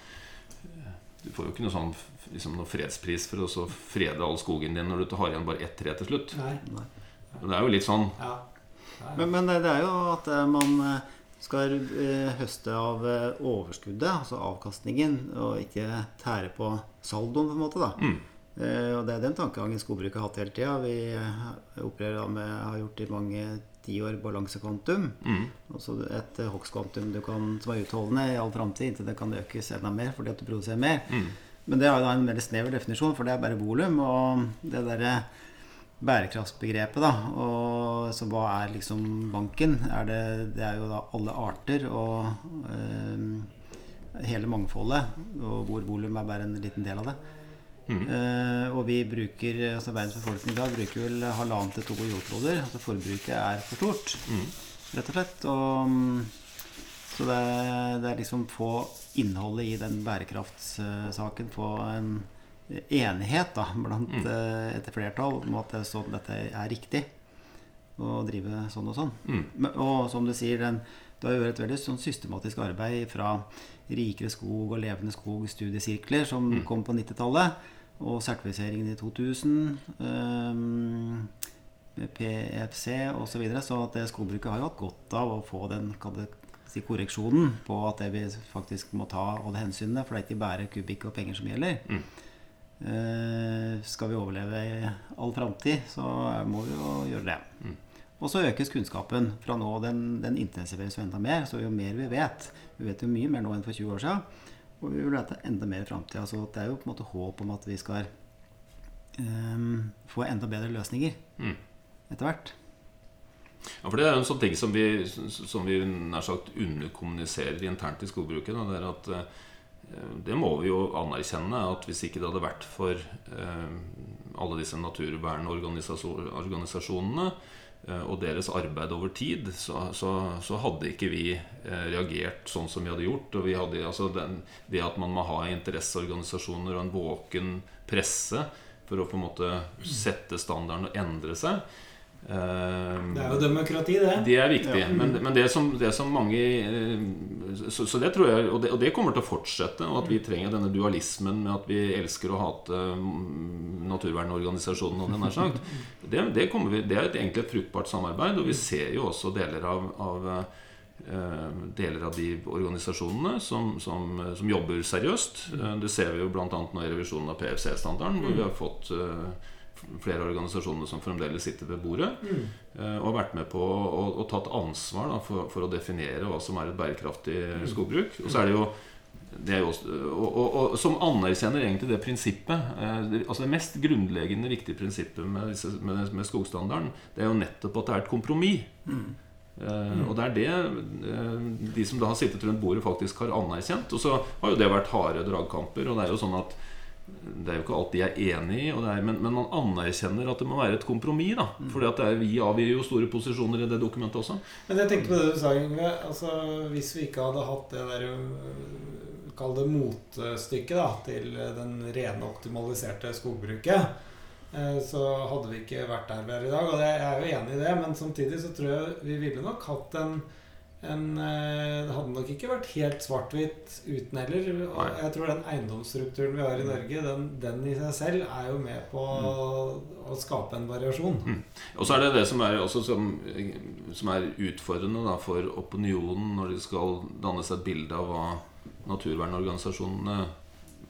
Du får jo ikke noe sånn liksom noe fredspris for å så frede all skogen din når du har igjen bare ett tre til slutt. Nei. Og Det er jo litt sånn Ja. Men, men det er jo at eh, man eh, skal eh, høste av overskuddet, altså avkastningen, og ikke tære på saldoen, på en måte. da. Mm. Og det er den tankegangen skogbruket har hatt hele tida. Vi opererer med, har gjort i mange tiår balansekvantum. mm, Altså et hogstkvantum som er utholdende i all framtid inntil det kan økes enda mer fordi at du produserer mer. mm, Men det er jo da en veldig snever definisjon, for det er bare volum. Og det derre bærekraftsbegrepet, da, og så hva er liksom banken? Er det, det er jo da alle arter og eh, hele mangfoldet, og hvor volum er bare en liten del av det. mm. Eh, og vi bruker, altså verdens befolkning i dag bruker vel halvannen til to jordkloder. Altså forbruket er for stort, Mm. rett og slett. Og, mm, så det, er- det er liksom få innholdet i den bærekraftssaken, få en enighet da, blant Mm. eh, et flertall om at det, sånn, dette er riktig å drive sånn og sånn. Mm. Men- Og som du sier, den, du har gjort et veldig sånn systematisk arbeid fra Rikere skog og Levende skog studiesirkler som Mm. kom på 90-tallet, og sertifiseringen i 2000, um, PFC osv. Så, videre, så at det skogbruket har jo hatt godt av å få den si, korreksjonen på at det vi faktisk må ta alle hensynene, for det er ikke bare kubikk og penger som gjelder. Mm. Eh, skal vi overleve i all framtid, så må vi jo gjøre det. Mm. Og så økes kunnskapen fra nå. Den, den intensiveres jo enda mer. Så jo mer vi vet Vi vet jo mye mer nå enn for 20 år siden. Og vi vil vite enda mer i framtida. Så det er jo på en måte håp om at vi skal um, få enda bedre løsninger Mm. etter hvert. Ja, for Det er jo en sånn ting som vi, som vi nær sagt underkommuniserer internt i skogbruket. Da, det er at eh, det må vi jo anerkjenne at hvis ikke det hadde vært for eh, alle disse naturvernorganisasjonene eh, og deres arbeid over tid, så, så, så hadde ikke vi eh, reagert sånn som vi hadde gjort. Og vi hadde, altså den, det at man må ha interesseorganisasjoner og en våken presse for å på en måte sette standarden og endre seg eh, Det er jo demokrati, det. det er viktig. Ja. Men, men det, som, det som mange eh, så, så det tror jeg og det, og det kommer til å fortsette. Og at vi trenger denne dualismen med at vi elsker å hate mm, naturvernorganisasjonene. nær sagt. Det, det, vi, det er et egentlig et fruktbart samarbeid. Og vi ser jo også deler av, av eh, deler av de organisasjonene som, som, som jobber seriøst. Eh, Det ser vi jo bl.a. nå i revisjonen av PFC-standarden, hvor vi har fått flere organisasjoner som fremdeles sitter ved bordet. Mm. Og har vært med på å, å tatt ansvar da, for, for å definere hva som er et bærekraftig skogbruk. Og så er det jo det er jo og, og, og, som anerkjenner egentlig det prinsippet. Eh, det, altså det mest grunnleggende viktige prinsippet med, disse, med, med skogstandarden, det er jo nettopp at det er et kompromiss. Eh, og det er det eh, de som da har sittet rundt bordet, faktisk har anerkjent. Og så har jo det vært harde dragkamper. Og det er jo sånn at det er jo ikke alt de er enig i, er, men, men man anerkjenner at det må være et kompromiss. at er, vi avgir jo store posisjoner i det dokumentet også. Men jeg tenkte på det du sa, Yngve. Altså, hvis vi ikke hadde hatt det der øh, Kall det motstykket da, til den rene, optimaliserte skogbruket, eh, så hadde vi ikke vært der vi er i dag. Og jeg er jo enig i det, men samtidig så tror jeg vi ville nok hatt en en, eh, det hadde nok ikke vært helt svart-hvitt uten heller. Og jeg tror den eiendomsstrukturen vi har i Norge, den, den i seg selv er jo med på å, å skape en variasjon. Og så er det det som er, som, som er utfordrende da, for opinionen når de skal danne seg et bilde av hva naturvernorganisasjonene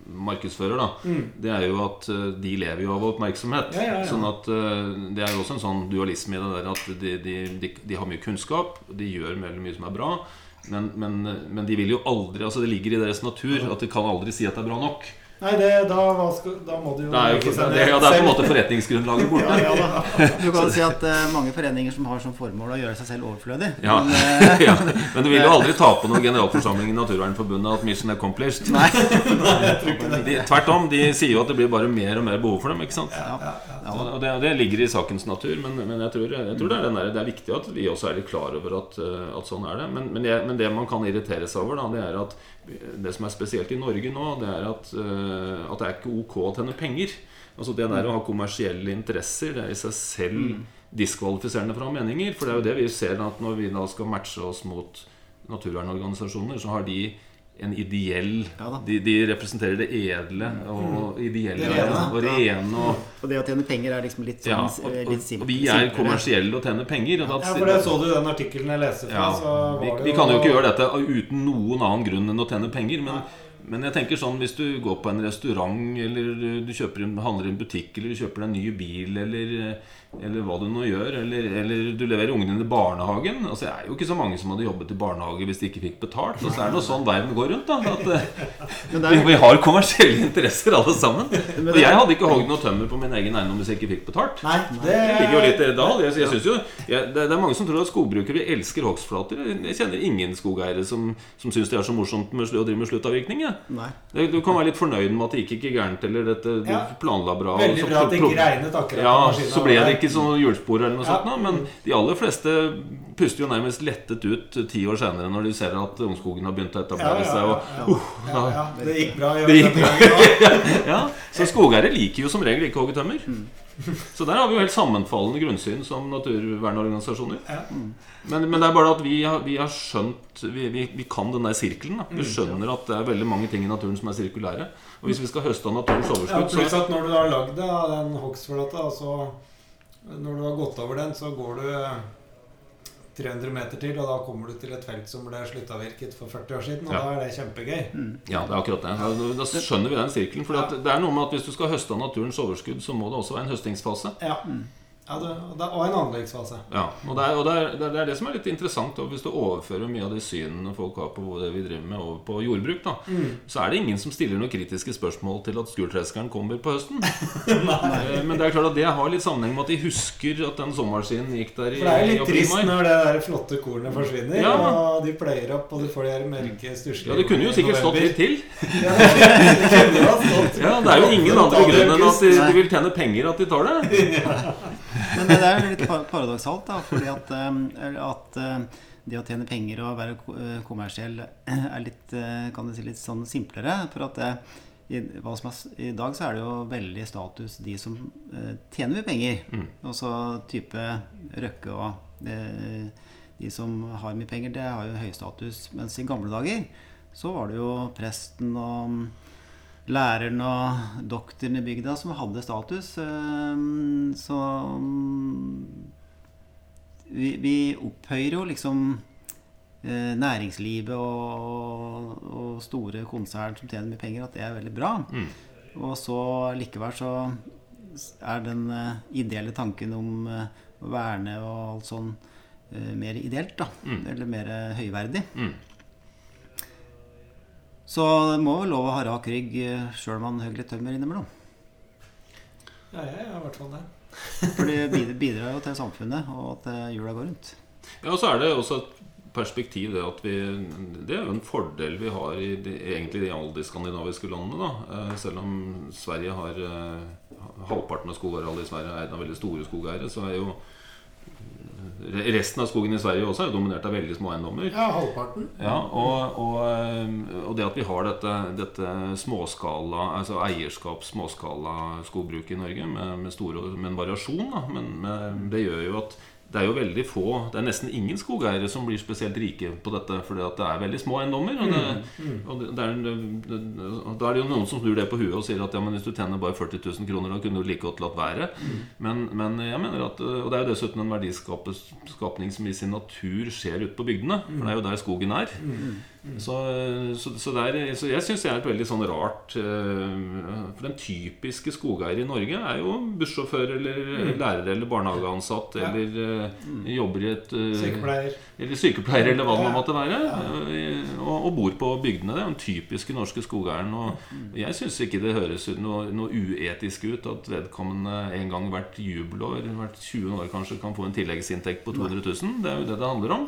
markedsfører. da Mm. Det er jo at eh, de lever jo av oppmerksomhet. Ja, ja, ja. Sånn at eh, Det er jo også en sånn dualisme i det der at de, de, de, de har mye kunnskap, de gjør veldig mye som er bra, men, men, men de vil jo aldri Altså Det ligger i deres natur at de kan aldri si at det er bra nok. Nei, det, da, hva skal, da må du jo Det er, jo, det, ja, det er på en måte forretningsgrunnlaget borte. Ja, ja. Du kan si at uh, mange foreninger som har som formål å gjøre seg selv overflødig. Ja. Men, uh, ja. Men du vil jo aldri ta på noen generalforsamling i Naturvernforbundet at mission accomplished. nei. De, tvert om, de sier jo at det blir bare mer og mer behov for dem. ikke sant? Ja. Så, Ja, og det, det ligger i sakens natur, men, men jeg, tror, jeg tror det, er den der, det er viktig at vi også er litt klar over at, eh, at sånn er det. Men, men, jeg, men det man kan irritere seg over, da, det er at det som er spesielt i Norge nå, det er at, eh, at det er ikke ok å tjene penger. Altså Det der å ha kommersielle interesser, det er i seg selv diskvalifiserende fra meninger. For det er jo det vi ser at når vi da skal matche oss mot naturvernorganisasjoner, så har de en ideell Ja de, de representerer det edle og ideelle Det rene. og rene. Og, Og det å tjene penger er liksom litt ja, sånn og, eh, og, litt simpel, og vi er kommersielle og tjener penger. Og da, Ja, for det så du den artikkelen jeg leste fra. ja, vi, vi kan jo ikke gjøre dette uten noen annen grunn enn å tjene penger. Men, men jeg tenker sånn hvis du går på en restaurant, eller du- kjøper en, handler i en butikk, eller du kjøper deg en ny bil, eller, eller hva du nå gjør, eller, eller du leverer ungen dine i barnehagen Altså Det er jo ikke så mange som hadde jobbet i barnehage hvis de ikke fikk betalt. Og så er det noe sånn verden går rundt. da at, eh, vi, er, vi har kommersielle interesser alle sammen. Og jeg hadde ikke hogd noe tømmer på min egen eiendom hvis jeg ikke fikk betalt. Nei, det, Det ligger jo litt i da. Jeg, jeg synes jo, jeg, det, er mange som tror at skogbrukere elsker hogstflater. Jeg, kjenner ingen skogeiere som, som syns det er så morsomt med, å drive med sluttavvirkning. Ja. Du kan være litt fornøyd med at det gikk ikke gærent, eller dette du planla bra. Veldig så- bra at det ikke regnet akkurat ja, på så ble det ikke sånn hjulspor eller noe Ja. sånt. nå, Men de aller fleste puster jo nærmest lettet ut ti år senere når de ser at ungskogen har begynt å ja, etablere seg. ja, Og, ja. Ja, ja, det gikk bra. Det gikk bra. ja, så skogeiere liker jo som regel ikke å hogge tømmer. Mm. Så der har vi jo helt sammenfallende grunnsyn som naturvernorganisasjoner. Men, men det er bare at vi har, vi har skjønt vi, vi, vi kan den der sirkelen. Da. Mm. Vi skjønner at det er veldig mange ting i naturen som er sirkulære. Og hvis vi skal høste av naturens Ja, overskudd, pluss så at når du har lagd det av den hogstflata, så Når du har gått over den, så går du 300 meter til, og da kommer du til et felt som ble sluttavvirket for 40 år siden, og Ja. da er det kjempegøy. Ja, det er akkurat det. Da, da skjønner vi den sirkelen. For ja. det er noe med at hvis du skal høste av naturens overskudd, så må det også være en høstingsfase. Ja. Ja det, det- og en anleggsfase. Ja, og det er, og det, er, det er- det som er litt interessant. Hvis du overfører mye av de synene folk har på det vi driver med, over på jordbruk, da, så er det ingen som stiller noen kritiske spørsmål til at skurtreskeren kommer på høsten. Men det er klart at det har litt sammenheng med at de husker at den såmaskinen gikk der i, For det er jo litt trist når det der flotte kornet forsvinner, Ja. og de pløyer opp, og du får de her mørke, stusslige Ja, det kunne jo sikkert stått litt til. Ja, det kunne ha stått. Ja, Det er jo ingen andre grunn enn at de, de vil tjene penger at de tar det. Men det er jo litt pa- paradoksalt, da, fordi at, eh, at eh, det å tjene penger og være eh, kommersiell er litt, kan du si, litt sånn simplere. For at det, i, I dag så er det jo veldig status de som eh, tjener mye penger. Mm. Også type Røkke og de, de som har mye penger, det har jo høy status. Mens i gamle dager så var det jo presten og læreren og doktoren i bygda som hadde status. eh, Så mm, vi, vi opphøyer jo liksom eh, næringslivet og, og store konsern som tjener mye penger, at det er veldig bra. Mm. Og så likevel så er den eh, ideelle tanken om å verne og alt sånn mer ideelt, da. Mm. Eller mer høyverdig. Mm. Så det må vel lov å ha rak rygg sjøl om man hogger litt tømmer innimellom. Ja, jeg er i hvert fall det. For det bidrar, jo til samfunnet, og at eh, hjula går rundt. Ja, og så er det også et perspektiv det at vi Det er jo en fordel vi har i de, egentlig i alle de skandinaviske landene. da Eh, Selv om Sverige har eh, Halvparten av skogarealet i Sverige er eid av veldig store skogeiere, så er jo Resten av skogen i Sverige også er jo dominert av veldig små eiendommer. Ja, halvparten. Ja, og, og, eh, og det at vi har dette, dette småskala Altså eierskap, småskala skogbruk i Norge med, med, store, med en variasjon, da, men med, det gjør jo at det er jo veldig få Det er nesten ingen skogeiere som blir spesielt rike på dette, fordi at det er veldig små eiendommer. Og, det, og det, er, det, da er det jo noen som snur det på huet og sier at ja, men hvis du tjener bare 40 000 kroner, da kunne du like godt latt være. Men, men jeg mener at Og det er jo dessuten en verdiskapning som i sin natur skjer ute på bygdene, for det er jo der skogen er. Så, så, så, der, så jeg syns det er et veldig sånn rart uh, For den typiske skogeier i Norge er jo bussjåfør eller mm. lærer eller barnehageansatt ja. eller mm. jobber i et uh, Sykepleier. Eller sykepleier, eller hva det måtte være. Og, og, bor på bygdene. Det er den typiske norske skogeieren. Og mm. jeg syns ikke det høres noe, noe, uetisk ut at vedkommende en gang hvert jubelår, hvert 20 år kanskje, kan få en tilleggsinntekt på 200 000. Det er jo det det handler om.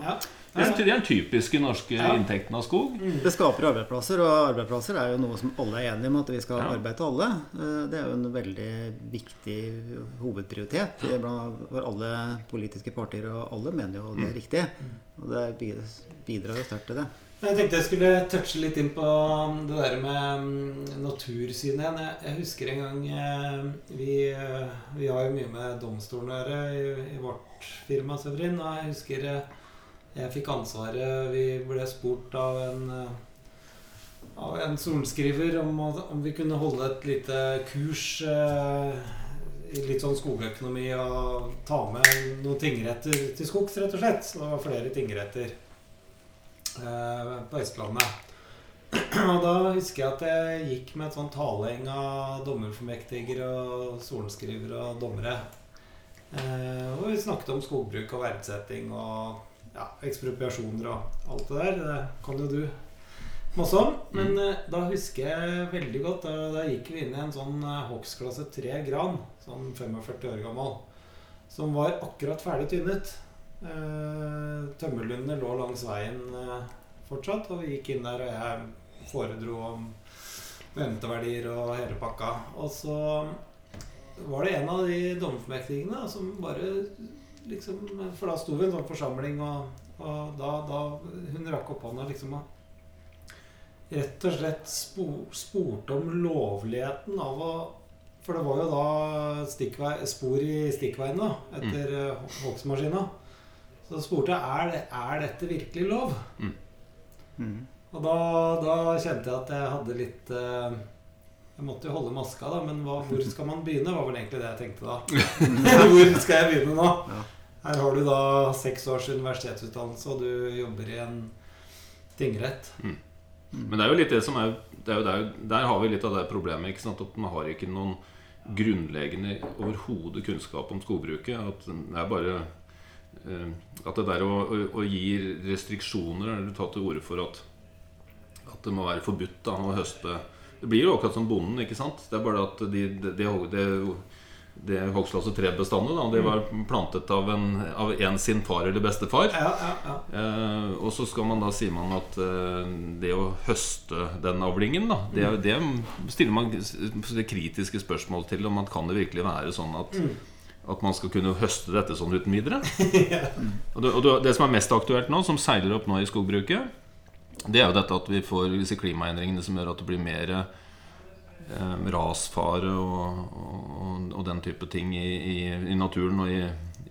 Det er den typiske norske ja. inntekten av skog. Mm. Det skaper arbeidsplasser, og arbeidsplasser er jo noe som alle er enige om at vi skal ja. arbeide til alle. Eh, det er jo en veldig viktig hovedprioritet for alle politiske partier, og alle mener jo det er mm. riktig. Og det bidrar jo sterkt til det. Jeg tenkte jeg skulle touche litt inn på det der med natursynet igjen. Jeg husker en gang eh, Vi, eh, vi har jo mye med domstolen å gjøre i, i vårt firma, Severin. Og jeg husker jeg fikk ansvaret Vi ble spurt av en, eh, av en sorenskriver om, om, vi kunne holde et lite kurs eh, i litt sånn skogøkonomi og ta med noen tingretter til skogs, rett og slett. Så det var flere tingretter eh, på Østlandet. Og da husker jeg at jeg gikk med et sånn taleheng av dommerformektiger og sorenskrivere og dommere. Eh, og vi snakket om skogbruk og verdsetting og ja, ekspropriasjoner og alt det der. Det kan jo du masse om. Men mm. uh, da husker jeg veldig godt Da, da gikk vi inn i en sånn uh, hogstklasse 3 gran, sånn 45 år gammel, som var akkurat ferdig tynnet. Eh, tømmerlundene lå langs veien eh, fortsatt, og vi gikk inn der, og jeg foredro om venteverdier og hele pakka. Og så var det en av de dommerformektigene som bare liksom, For da sto vi i en sånn forsamling, og, og da, da, Hun rakk opp hånda liksom og rett og slett spor, spurte om lovligheten av å For det var jo da stikkvei, spor i stikkveien da, etter mm. Vågsmaskina. Så spurte jeg er, er dette virkelig lov. Mm. Mm. Og da, da, kjente jeg at jeg hadde litt eh, Jeg måtte jo holde maska, da, men hva, hvor skal man begynne? var vel egentlig det jeg tenkte da. hvor skal jeg begynne nå? Ja. Her har du da seks års universitetsutdannelse, og du jobber i en tingrett. Mm. Men det er jo litt det som er, det er der, der, har vi litt av det problemet. Ikke sant? At man har ikke noen grunnleggende overhodet kunnskap om skogbruket. At det er bare eh, At det der å, å, å gi restriksjoner Er du tatt til orde for at, at det må være forbudt da, å høste Det blir jo akkurat som bonden, ikke sant? Det er bare at de, de, de, de det hogstklasse 3-bestandet. Da. Det var plantet av en, av en, sin far eller bestefar. Ja, ja, ja. Eh, og så skal man da sier man at eh, det å høste den avlingen, da, det, mm. det stiller man det kritiske spørsmål til om man kan det virkelig være sånn at mm. At man skal kunne høste dette sånn uten videre. og, det, og det som er mest aktuelt nå, som seiler opp nå i skogbruket, det er jo dette at vi får disse klimaendringene som gjør at det blir mer rasfare og, og, og, den type ting i, i, i naturen og i,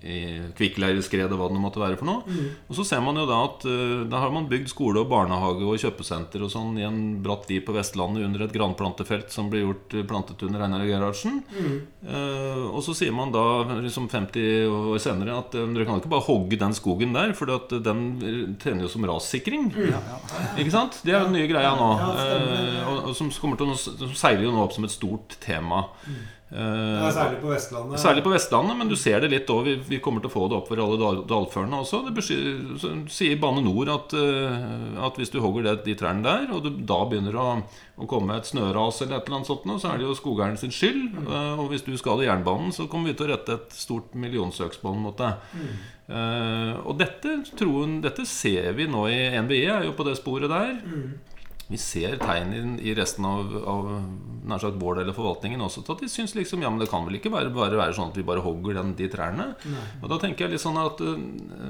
i og hva det måtte være for noe. Mm. Og så ser man jo da at uh, da har man bygd skole og barnehage og kjøpesenter og sånn i en bratt vid på Vestlandet under et granplantefelt som ble gjort eh, plantet under Einar Gerhardsen. Mm. Uh, og så sier man da, liksom 50 år senere, at uh, dere kan ikke bare hogge den skogen der, for den tjener jo som rassikring. Mm. Ja, ja. Ikke sant? Det er jo den nye greia nå. og, og som, til, som, seiler jo nå opp som et stort tema. Mm. Ja, særlig på Vestlandet. Særlig på Vestlandet, men du ser det litt òg. Vi, vi, kommer til å få det opp for alle dalførene også. Det sier Bane Nor at, eh, at, hvis du hogger det, de trærne der, og du da begynner å, å komme et snøras eller et eller annet sånt, så er det jo skogeieren sin skyld. Mm. Eh, og hvis du skader jernbanen, så kommer vi til å rette et stort millionsøksmål mot deg. Mm. Og dette, troen, dette ser vi nå i NVE, er jo på det sporet der. Mm vi ser tegn i, resten av, av nær sagt vår del av forvaltningen også til at de syns liksom ja, men det kan vel ikke bare, bare være sånn at vi bare hogger den, de trærne. Nei. Og da tenker jeg litt sånn at uh,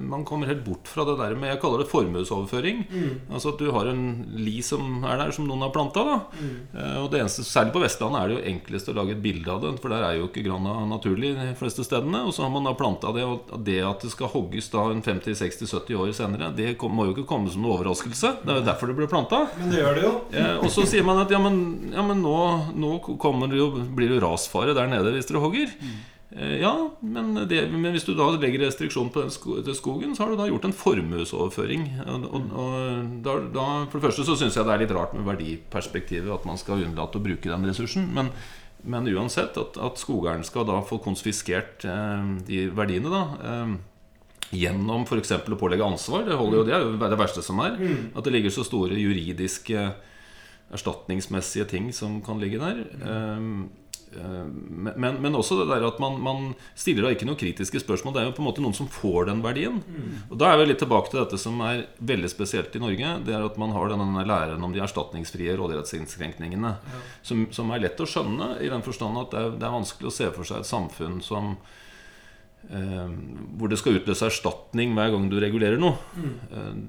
man kommer helt bort fra det der med Jeg kaller det formuesoverføring. Mm. Altså at du har en li som er der, som noen har planta. Mm. Uh, og det eneste, Særlig på Vestlandet er det jo enklest å lage et bilde av det, for der er jo ikke grana naturlig de fleste stedene. Og så har man da planta det, og det at det skal hogges da en 50-60-70 år senere, det må jo ikke komme som noen overraskelse. Det er jo derfor det ble planta. Men det gjør det jo. Uh, og så sier man at ja, men, ja, men nå, nå jo, blir det jo rasfare der nede hvis dere hogger. Mm. Eh, Ja, men, det, men hvis du da legger restriksjon på den skogen, så har du da gjort en formuesoverføring. Og, og, og da, da, for det første så syns jeg det er litt rart med verdiperspektivet at man skal unnlate å bruke den ressursen. Men, men uansett, at, at skogeieren skal da få konfiskert eh, de verdiene, da. Eh, Gjennom f.eks. å pålegge ansvar. Det, holder jo, det er jo det verste som er. At det ligger så store juridiske erstatningsmessige ting som kan ligge der. Um, um, men, men også det der at man, man stiller da ikke noen kritiske spørsmål. Det er jo på en måte noen som får den verdien. Og Da er vi litt tilbake til dette som er veldig spesielt i Norge. Det er at man har denne læren om de erstatningsfrie rådighetsinnskrenkningene. Som, som er lett å skjønne, i den forstand at det er, det er vanskelig å se for seg et samfunn som eh, hvor det skal utløse erstatning hver gang du regulerer noe. Mm.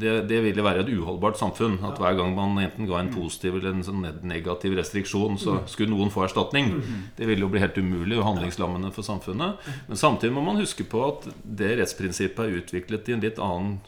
det, det ville være et uholdbart samfunn. At hver gang man enten ga en positiv eller en sånn negativ restriksjon, så skulle noen få erstatning. Det ville jo bli helt umulig og handlingslammende for samfunnet. Men samtidig må man huske på at det rettsprinsippet er utviklet i en litt annen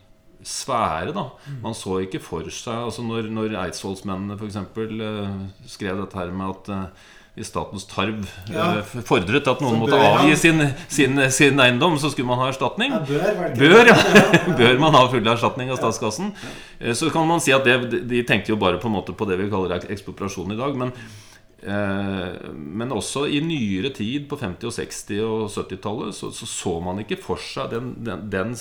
sfære. da Man så ikke for seg altså Når, når eidsvollsmennene f.eks. Uh, skrev dette her med at hvis Statens Tarv Ja. eh, fordret at noen måtte avgi sin, sin, sin eiendom, så skulle man ha erstatning. Ja, bør, Bør, ja. Bør man ha full erstatning av statskassen? Eh, Så kan man si at det, de tenkte jo bare på, på det vi kaller ekspropriasjon i dag. Men, eh, men også i nyere tid, på 50-, og 60- og 70-tallet, så, så så man ikke for seg den, den, den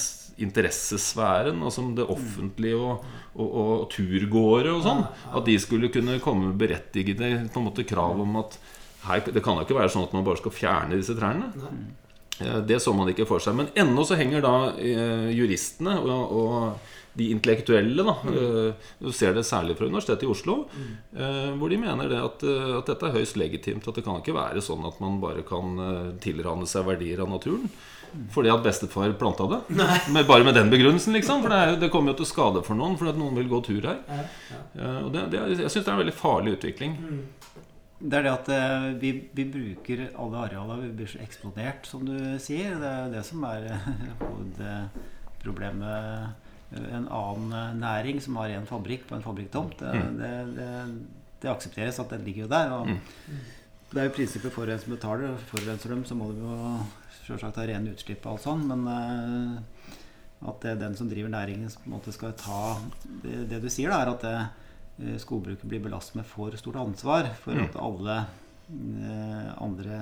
interessesfæren, altså det offentlige og, og, og turgåere og sånn. At de skulle kunne komme med berettigede på en måte, krav om at her, det kan jo ikke være sånn at man bare skal fjerne disse trærne. Eh, Det så man ikke for seg. Men ennå så henger da eh, juristene og, og de intellektuelle da, mm. Du ser det særlig fra Universitetet i Oslo, mm. hvor de mener det at, eh, at dette er høyst legitimt. At det kan ikke være sånn at man bare kan eh, tilrane seg verdier av naturen. Fordi at bestefar planta det. Med, bare med den begrunnelsen, liksom. For det, er, det kommer jo til skade for noen fordi at noen vil gå tur her. Ja, ja. Eh, Og det, det, jeg syns det er en veldig farlig utvikling. Det er det at eh, vi, vi bruker alle arealer. Vi blir så eksplodert, som du sier. Det er det som er eh, hovedproblemet. En annen eh, næring som har en fabrikk på en fabrikktomt, det, det, det, det aksepteres at den ligger jo der. Og Det er jo prinsippet forurenser betaler. Forurenser dem, så må de jo selvsagt ha rene utslipp og alt sånn. Men eh, at det er den som driver næringen, som på en måte skal ta Det, det du sier, da, er at det, eh, skogbruket blir belastet med for stort ansvar for Mm. at alle eh, andre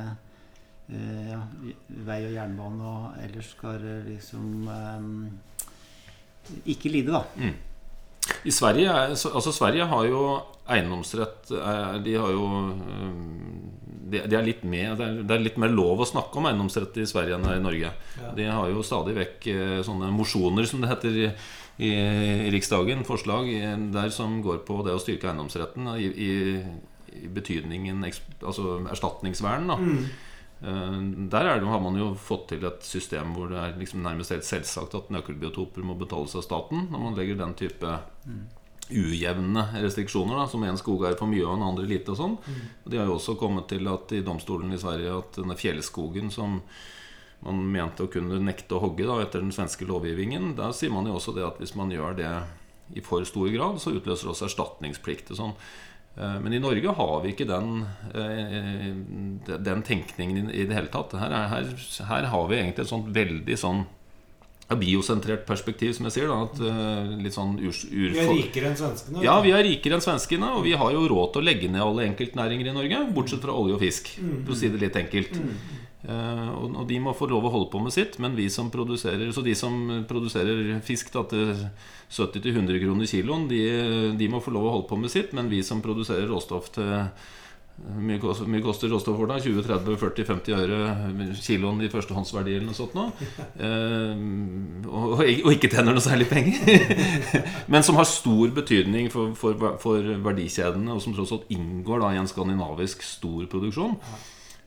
ja, vei og jernbane og ellers skal liksom ikke lide, da. I Sverige, er, altså Sverige har jo eiendomsrett eh, De har jo eh, de, de er litt med, det, er, litt mer lov å snakke om eiendomsrett i Sverige enn i Norge. Ja. De har jo stadig vekk eh, sånne mosjoner, som det heter i, i, i Riksdagen. Forslag der som går på det å styrke eiendomsretten i, i, i betydningen altså erstatningsvern. da Eh, Der er det, har man jo fått til et system hvor det er liksom nærmest helt selvsagt at nøkkelbiotoper må betales av staten når man legger den type ujevne restriksjoner, da, som en skogeier får mye og en andre lite. og sånn. Og De har jo også kommet til at i domstolen i Sverige at denne fjellskogen som man mente å kunne nekte å hogge da, etter den svenske lovgivningen, der sier man jo også det at hvis man gjør det i for stor grad, så utløser det også erstatningsplikt og sånn. Eh, Men i Norge har vi ikke den, eh, den tenkningen i det hele tatt. Her, er, her, her har vi egentlig et sånt veldig sånn biosentrert perspektiv, som jeg sier. da at eh, Litt sånn ur, ur, Vi er rikere enn svenskene. ja, vi er rikere enn svenskene, og vi har jo råd til å legge ned alle enkeltnæringer i Norge, bortsett fra olje og fisk, for å si det litt enkelt. Eh, og, de må få lov å holde på med sitt, men vi som produserer Så de som produserer fisk da, til 70-100 kroner kiloen, de, de må få lov å holde på med sitt, men vi som produserer råstoff til mye koster, mye koster råstoff for deg? 20-30-40-50 øre kiloen i førstehåndsverdi eller noe sånt noe. Eh, og, og ikke tjener noe særlig penger. Men som har stor betydning for, for, for verdikjedene, og som tross alt inngår da i en skandinavisk stor produksjon.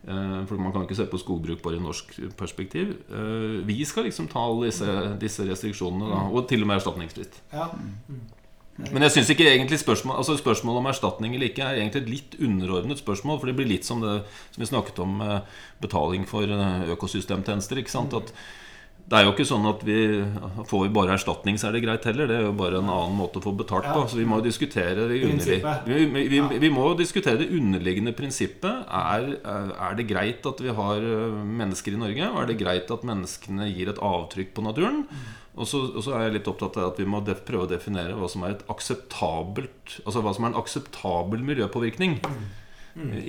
Eh, For man kan ikke se på skogbruk bare i norsk perspektiv. Eh, Vi skal liksom ta alle disse, disse restriksjonene, da, og til og med erstatningsfritt. Ja. Men jeg synes ikke egentlig spørsmål, altså spørsmålet om erstatning eller ikke er egentlig et litt underordnet spørsmål. For det blir litt som det som vi snakket om eh, betaling for økosystemtjenester. ikke sant? At det er jo ikke sånn at vi får vi bare erstatning, så er det greit heller. Det er jo bare en annen måte å få betalt på. Så vi må jo diskutere det Prinsippet. vi, vi, vi, må diskutere det underliggende prinsippet. Er, er det greit at vi har øh, mennesker i Norge? Og er det greit at menneskene gir et avtrykk på naturen? Og så, og så er jeg litt opptatt av at vi må prøve å definere hva som er et akseptabelt Altså hva som er en akseptabel miljøpåvirkning.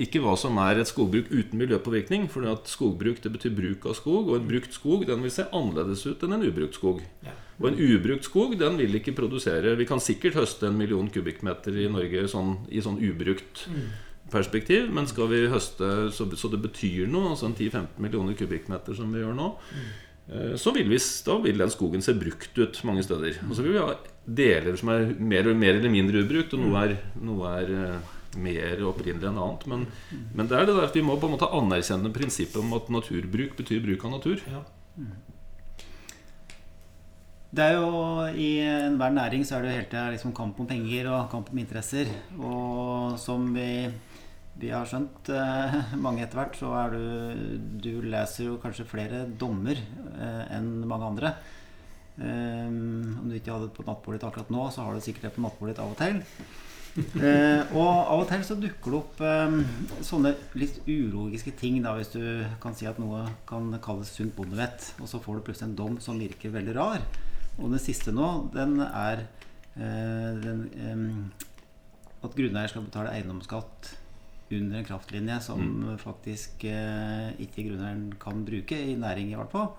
Ikke hva som er et skogbruk uten miljøpåvirkning. For at skogbruk det betyr bruk av skog, og en brukt skog den vil se annerledes ut enn en ubrukt skog. Ja. Og en ubrukt skog den vil ikke produsere Vi kan sikkert høste en million kubikkmeter i Norge sånn, i sånn ubrukt perspektiv, men skal vi høste så, så det betyr noe, altså en 10-15 millioner kubikkmeter som vi gjør nå, eh, så vil vi, da vil den skogen se brukt ut mange steder. Og så vil vi ha deler som er mer, mer eller mindre ubrukt, og noe er, noe er eh, mer opprinnelig enn annet. Men, men det er det der at vi må på en måte anerkjenne prinsippet om at naturbruk betyr bruk av natur. Ja. Det er jo I enhver næring så er det jo hele tida liksom kamp om penger og kamp om interesser. Og som vi, vi har skjønt, eh, mange etter hvert, så er du Du leser jo kanskje flere dommer eh, enn mange andre. Um, om du ikke hadde det på nattbordet ditt akkurat nå, så har du sikkert det på nattbordet ditt av og til. Eh, og av og til så dukker det opp eh, sånne litt ulogiske ting, da, hvis du kan si at noe kan kalles sunt bondevett, og så får du plutselig en dom som virker veldig rar. Og den siste nå, den er eh, den, eh, at grunneier skal betale eiendomsskatt under en kraftlinje som faktisk eh, ikke grunneieren kan bruke, i næring i hvert fall.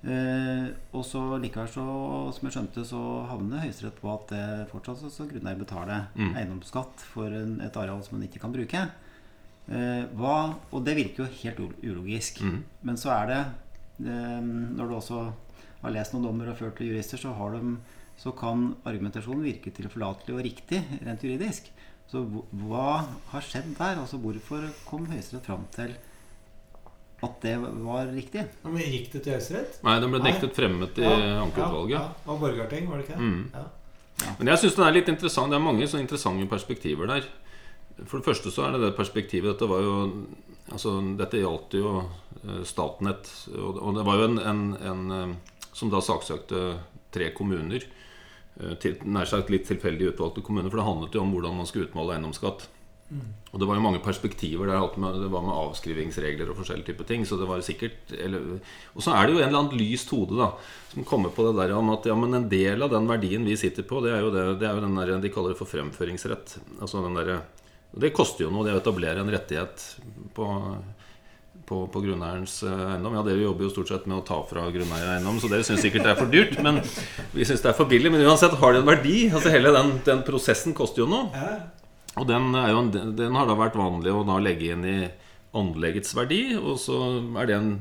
Eh, og så likevel, så, som jeg skjønte, så havner Høyesterett på at det fortsatt så skal grunneier betale Mm. eiendomsskatt for en, et areal som man ikke kan bruke. Eh, hva, og det virker jo helt ulogisk. Mm. Men så er det eh, Når du også har lest noen dommer og ført til jurister, så, har de, så kan argumentasjonen virke tilforlatelig og riktig rent juridisk. Så hva- hva har skjedd der? Altså Hvorfor kom Høyesterett fram til at det var riktig? Men gikk det til Høyesterett? Nei, den ble nektet fremmet i Ja, ankeutvalget. Ja, ja. Og Borgarting, var det ikke det? Mm. Ja. Men jeg synes den er litt interessant. Det er mange sånne interessante perspektiver der. For det første så er det det perspektivet Dette var jo Altså, dette gjaldt jo eh, Statnett. Og og det var jo en, en, en eh, som da saksøkte tre kommuner. eh, Til, nær sagt litt tilfeldig utvalgte kommuner. For det handlet jo om hvordan man skulle utmåle eiendomsskatt. Og det var jo mange perspektiver der. Det var med avskrivingsregler og forskjellige typer ting. Så det var sikkert eller, Og så er det jo en eller annen lyst hode da som kommer på det der om at ja, men en del av den verdien vi sitter på, det er jo, det, det er jo den der, de kaller det for fremføringsrett. Altså den der, Det koster jo noe det å etablere en rettighet på på, på grunneierens eh, eiendom. Ja, Dere jobber jo stort sett med å ta fra grunneier eiendom, så dere syns sikkert det er for dyrt. Men vi syns det er for billig. Men uansett har det en verdi. Altså Hele den, den prosessen koster jo noe. Og den, en, den har da vært vanlig å legge inn i anleggets verdi, og så er det en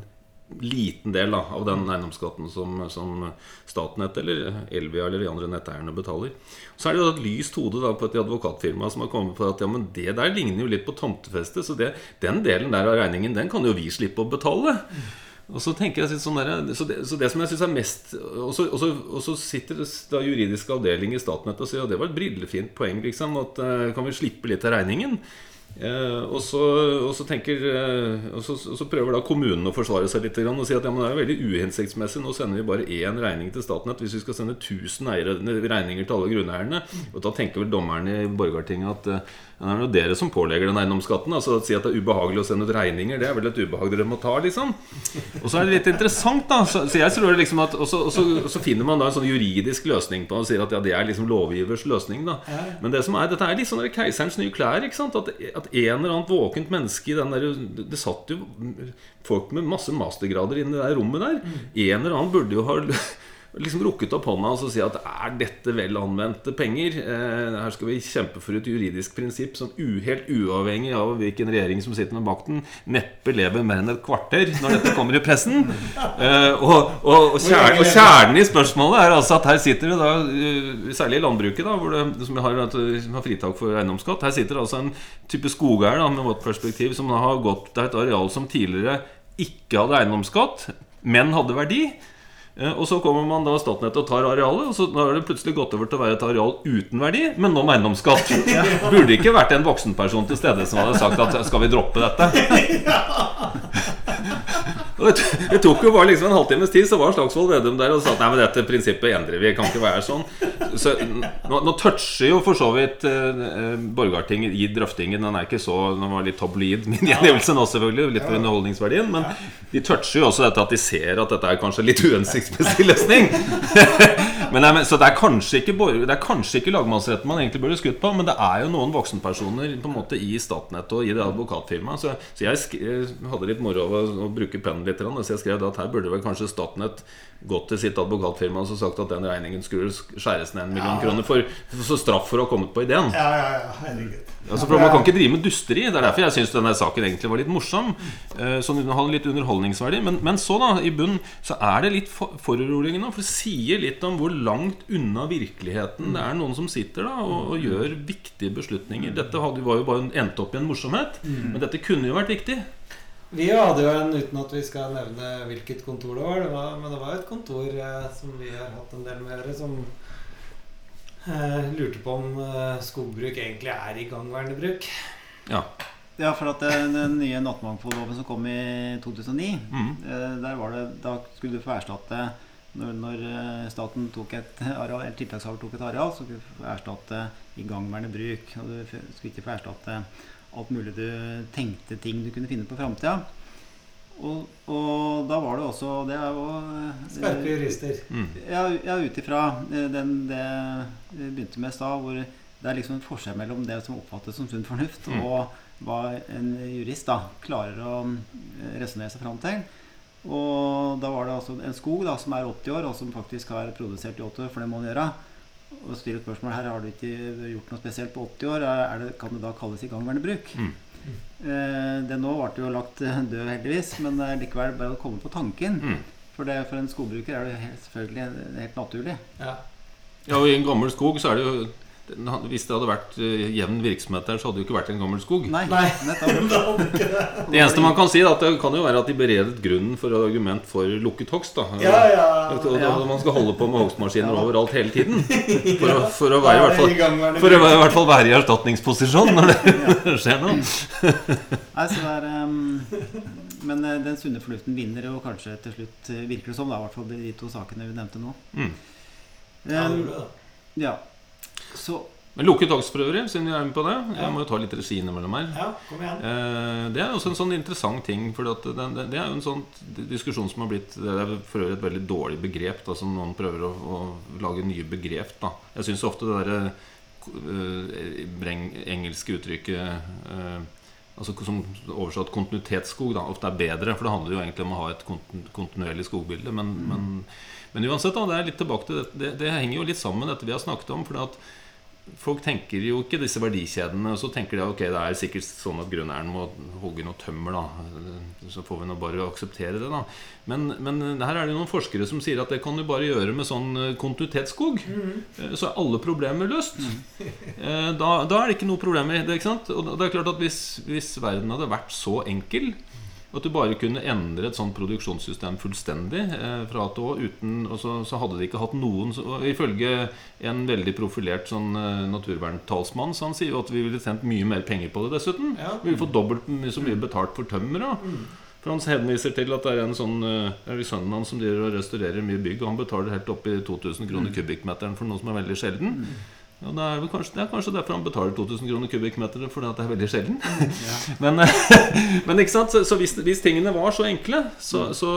liten del da, av den eiendomsskatten som, som Statnett eller Elvia eller de andre netteierne betaler. Så er det jo et lyst hode da på et advokatfirma som har kommet på at ja, men det der ligner jo litt på tomtefeste, så det, den delen der av regningen den kan jo vi slippe å betale. Og så tenker jeg sånn der, så, det, så det som jeg synes er mest Og så, sitter det da juridisk avdeling i Statnett og sier at det var et brillefint poeng. liksom, at eh, Kan vi slippe litt av regningen? Eh, og, så, og, så tenker, eh, og, så, og så prøver da kommunen å forsvare seg litt og si at ja, men det er veldig uhensiktsmessig. Nå sender vi bare én regning til Statnett hvis vi skal sende 1000 regninger til alle grunneierne. Og da tenker vel dommeren i Borgartinget at eh, det er jo dere som pålegger den eiendomsskatten. Altså si at det er ubehagelig å sende ut regninger, det er vel et ubehag dere må ta, liksom. Og så er det litt interessant, da. Så, så jeg tror liksom at Og så, finner man da en sånn juridisk løsning på og sier at ja, det er liksom lovgivers løsning, da. Men det som er, dette er litt sånn keiserens nye klær. ikke sant? At, at en eller annet våkent menneske i den der Det, satt jo folk med masse mastergrader inne i det der rommet der. En eller annen burde jo ha liksom rukket opp hånda og sier si at er dette vel anvendte penger? Eh, her skal vi kjempe for et juridisk prinsipp som helt uavhengig av hvilken regjering som sitter med makten, neppe lever mer enn et kvarter når dette kommer i pressen. Eh, og, og, og, kjern, og kjernen i spørsmålet er altså at her sitter det da, eh, særlig i landbruket, da, hvor det, som har, som har fritak for eiendomsskatt, her sitter det altså en type skogeier med vårt perspektiv som har gått til et areal som tidligere ikke hadde eiendomsskatt, men hadde verdi. Eh, Og så kommer man da Statnett og tar arealet, og så har det plutselig gått over til å være et areal uten verdi, men nå med eiendomsskatt. Burde ikke vært en voksenperson til stede som hadde sagt at skal vi droppe dette? Og det, tok jo bare liksom en halvtimes tid, så var Slagsvold Vedum der og sa at nei, men dette prinsippet endrer vi. Kan ikke være sånn. Så Nå, nå toucher jo for så vidt eh, Borgarting i drøftingen. Den er ikke så Den var litt tabloid, min gjengivelse nå, selvfølgelig. Litt for underholdningsverdien. Men de toucher jo også dette at de ser at dette er kanskje litt uhensiktsmessig løsning. men, nei, men, så det er kanskje ikke, ikke lagmannsretten man egentlig burde skutt på, men det er jo noen voksenpersoner på en måte i Statnett og i det advokatfirmaet. Så, så jeg, hadde litt moro av å, å bruke pennen litt. Så jeg skrev at her burde vel kanskje Statnett gått til sitt advokatfirma og så sagt at den regningen skulle skjæres ned en million Ja. kroner for, for straff for å ha kommet på ideen. Ja, ja, ja, herregud. Altså for Man kan ikke drive med dusteri. Det er derfor jeg syns denne saken egentlig var litt morsom. Eh, Sånn hadde litt underholdningsverdi. Men, men så, da, i bunn, så er det litt for- foruroligende. For det sier litt om hvor langt unna virkeligheten det er noen som sitter da og, og gjør viktige beslutninger. Dette hadde, var jo bare en- endt opp i en morsomhet, men dette kunne jo vært viktig. Vi hadde jo en, uten at vi skal nevne hvilket kontor det var, det var men det var et kontor eh, som vi har hatt en del med å gjøre, som eh, lurte på om eh, skogbruk egentlig er igangværende bruk. Ja. Ja, for at den, den nye nattmangfoldloven som kom i 2009, Mm. eh, der var det, da skulle du få erstatte når, når eh, staten tok et areal, eller tiltakshaver tok et areal, så skulle du få erstatte igangværende bruk. Og du f- skulle ikke få erstatte alt mulig du tenkte ting du kunne finne på framtida. Og, og da var det også Det er jo eh, Skarpe jurister. Mm. ja, ja ut ifra eh, den det vi begynte med i stad, hvor det er liksom en forskjell mellom det som oppfattes som sunn fornuft, Mm. og hva en jurist da klarer å eh, resonnere seg fram til. Og da var det altså en skog da, som er 80 år, og som faktisk har produsert i 80 år, for det må den gjøre. Og stiller spørsmål her har du ikke gjort noe spesielt på 80 år. Er det, kan det da kalles igangværende bruk? Mm. Eh, det nå ble jo lagt død, heldigvis, men eh, likevel bare å komme på tanken. Mm. For, det, for en skogbruker er det helt, selvfølgelig helt naturlig. Ja. Ja, og I en gammel skog så er det jo Hvis det hadde vært eh, jevn virksomhet der, så hadde det jo ikke vært en gammel skog. Nei, Nei. det. Det eneste man kan si, er at det kan jo være at de beredet grunnen for argument for lukket hogst. da Ja, ja. Ja. man skal holde på med hogstmaskiner Ja. overalt hele tiden. For å, for å være i er hvert fall For å være, i hvert fall være i erstatningsposisjon når det skjer noe. Nei, så det er, um, men eh, den sunne fornuften vinner jo kanskje til slutt, eh, virker det som. da, I hvert fall de to sakene vi nevnte nå. Mm. Ja, det Ehm, gjorde det. ja. Så Men lukket oks for øvrig, siden vi er med på det. Ja. Jeg må jo ta litt regi innimellom her. Ja, kom igjen. Eh, Det er også en sånn interessant ting. For det, det, det er jo en sånn diskusjon som har blitt Det er for øvrig et veldig dårlig begrep, da, som noen prøver å, å lage nye begrep. Da. Jeg syns ofte det derre eh, engelske uttrykket eh, Altså som oversatt kontinuitetsskog da, ofte er bedre, for det handler jo egentlig om å ha et kontinuerlig skogbilde. Men, men, men uansett, da, det er litt tilbake til det, det, det henger jo litt sammen med dette vi har snakket om. For at Folk tenker jo ikke disse verdikjedene. Og så tenker de ok, det er sikkert sånn at grunneieren må hogge noe tømmer. da Så får vi nå bare akseptere det. da Men, men her er det noen forskere som sier at det kan du bare gjøre med sånn eh, kontinuitetsskog. Eh, Så er alle problemer løst. Mm. Da, da er det ikke noe problem i det. ikke sant? Og det er klart at hvis, hvis verden hadde vært så enkel at du bare kunne endre et sånt produksjonssystem fullstendig eh, fra A til Å, uten, og så, så hadde de ikke hatt noen så, Ifølge en veldig profilert sånn eh, naturverntalsmann Så han sier jo at vi ville tjent mye mer penger på det dessuten. Ja. Vi ville fått dobbelt så mye betalt for tømmer. Mm. For Han henviser til at det er en sånn eh, er sønnen hans som driver og restaurerer mye bygg, og han betaler helt opp i 2000 kroner kubikkmeteren for noe som er veldig sjelden. Og det er, vel kanskje, det er kanskje derfor han betaler 2000 kroner kubikkmeteren, fordi det er veldig sjelden. men, men ikke sant? Så, så hvis, hvis tingene var så enkle, så, så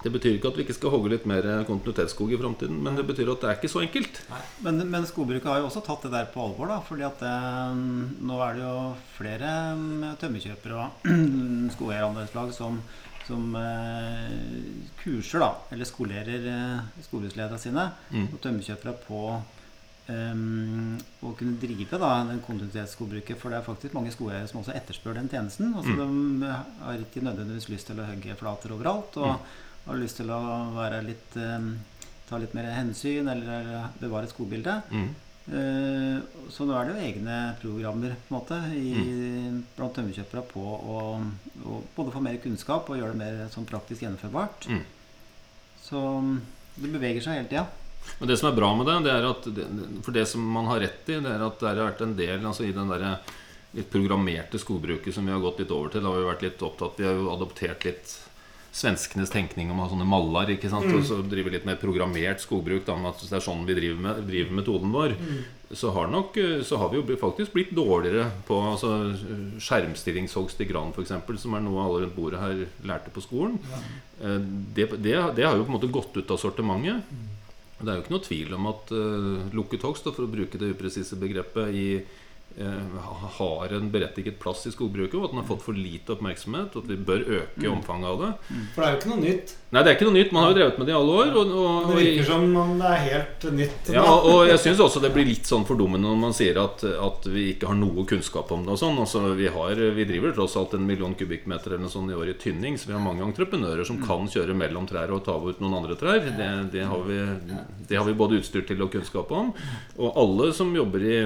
Det betyr ikke at vi ikke skal hogge litt mer kontinuitetsskog i framtiden, men det betyr at det er ikke så enkelt. Men, men skogbruket har jo også tatt det der på alvor. da, fordi at eh, nå er det jo flere mm, tømmerkjøpere og skogeierandelslag som, som eh, kurser, da, eller skolerer eh, sine Mm. og tømmerkjøpere på em, å kunne drive da, den kontinuitetsskogbruket. For det er faktisk mange skogeiere som også etterspør den tjenesten. Altså, De har ikke nødvendigvis lyst til å hogge flater overalt. Og har lyst til å være litt um, ta litt mer hensyn eller bevare et skogbilde. Mm. Uh, så nå er det jo egne programmer på en måte, i, blant tømmerkjøpere på å, å både få mer kunnskap og gjøre det mer sånn praktisk gjennomførbart. Mm. Så det beveger seg hele tida. Men det som er bra med det, det er at For det som man har rett i, det er at det har vært en del altså i den der litt programmerte skogbruket som vi har gått litt over til. Da har vi vært litt opptatt Vi har jo adoptert litt svenskenes tenkning om å ha sånne mallar. ikke sant? Og så drive litt mer programmert skogbruk. da, at Det er sånn vi driver, med, driver metoden vår. Så har, nok, eh, så har vi jo faktisk blitt dårligere på altså, skjermstillingshogst i gran, f.eks., som er noe alle rundt bordet her lærte på skolen. Ja. Det, det, det har jo på en måte gått ut av sortimentet. Det er jo ikke noe tvil om at uh, lukket hogst, for å bruke det upresise begrepet, i, eh, har en berettiget plass i skogbruket, og at den har fått for lite oppmerksomhet, og at vi bør øke omfanget av det. For det er jo ikke noe nytt. Nei, det er ikke noe nytt. Man har jo drevet med det i alle år. Og, og, Det virker som om det er helt nytt. ja, og og jeg syns også det blir litt sånn fordummende når man sier at, at vi ikke har noe kunnskap om det. og sånn altså, vi, har, vi driver tross alt en million kubikkmeter eller noe sånt i året i tynning, så vi har mange entreprenører som kan kjøre mellom trær og ta ut noen andre trær. Det, det, har vi, det har vi både utstyr til og kunnskap om. Og alle som jobber i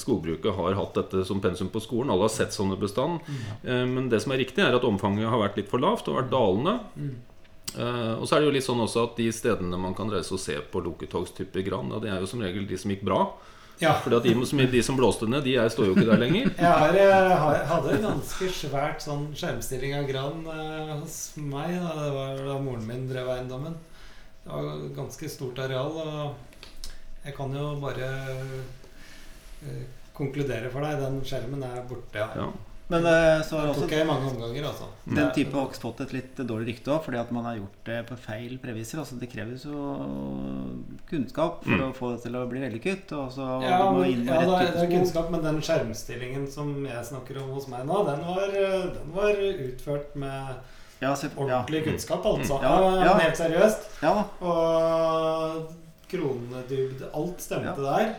skogbruket, har hatt dette som pensum på skolen. Alle har sett sånne bestand. Eh, Men det som er riktig, er at omfanget har vært litt for lavt og vært dalende. Eh, og så er det jo litt sånn også at de stedene man kan reise og se på lukketogstype gran, det er jo som regel de som gikk bra. Ja. Fordi at de, som, de som blåste ned, de er, står jo ikke der lenger. Jeg har, eh, har, hadde en ganske svært sånn skjermstilling av gran eh, hos meg. Da. Det var da moren min drev eiendommen. Det var ganske stort areal. Og jeg kan jo bare konkludere for deg. Den skjermen er borte. Ja. Ja. Men eh, så har også i mange omganger, altså. den type hogst fått et litt dårlig rykte òg, fordi at man har gjort det på feil previser. Altså Det kreves jo kunnskap for Mm. å få det til å bli vellykket. Og så Ja, du må men, inn ja det, er, det er kunnskap, men den skjermstillingen som jeg snakker om hos meg nå, den var, eh, den var utført med Ja, ordentlig kunnskap, altså. Ja, ja. Helt seriøst. ja. Og kronedybde Alt stemte der.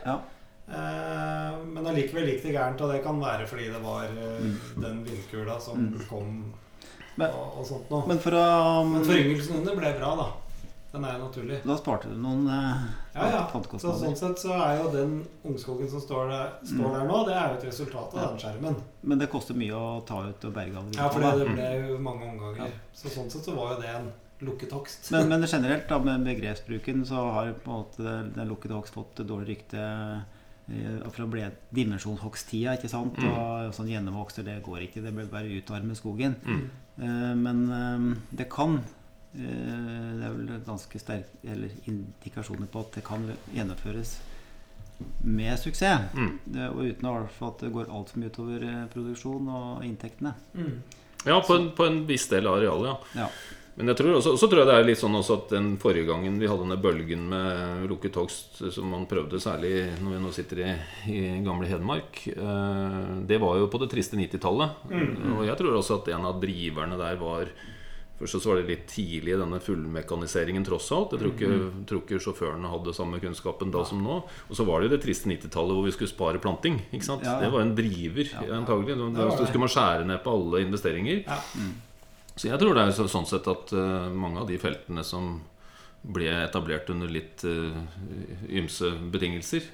Eh, men allikevel gikk det gærent, og det kan være fordi det var eh, Mm. den vindkula som Mm. kom og, og sånt noe. Men for um, Men foryngelsen under ble bra, da. Den er jo naturlig. Da sparte du noen eh, Ja, ja. Så sånn sett så er jo den ungskogen som står der, står Mm. der nå, det er jo et resultat av Ja. den skjermen. Men det koster mye å ta ut og berge av Ja, for det ble jo mange omganger. Ja. Så sånn sett så var jo det en lukket hogst. Men, men generelt, da, med begrepsbruken, så har på en måte den lukkede hogst fått dårlig rykte. Eh, For å ble dimensjonshogst-tida, ikke sant? Mm. Og sånn gjennomhogster, det går ikke. Det bør bare utarme skogen. Mm. Eh, Men eh, det kan Det er vel ganske sterke eller indikasjoner på at det kan gjennomføres med suksess. Mm. Det, og uten at det går altfor mye utover produksjon og inntektene. Mm. Ja, på en, på en viss del av arealet, ja. Ja. Men jeg tror også, så tror jeg det er litt sånn også at den forrige gangen vi hadde denne bølgen med lukket hogst, som man prøvde særlig når vi nå sitter i, i gamle Hedmark, eh, det var jo på det triste 90-tallet. Og jeg tror også at en av driverne der var Først så var det litt tidlig denne fullmekaniseringen, tross alt. Jeg tror ikke, tror ikke sjåførene hadde samme kunnskapen da som nå. Og så var det jo det triste 90-tallet hvor vi skulle spare planting. Ikke sant? Ja. Det var en driver, antagelig. Da, skulle man skjære ned på alle investeringer. Ja. Så jeg tror det er sånn sett at eh, mange av de feltene som ble etablert under litt eh, ymse betingelser.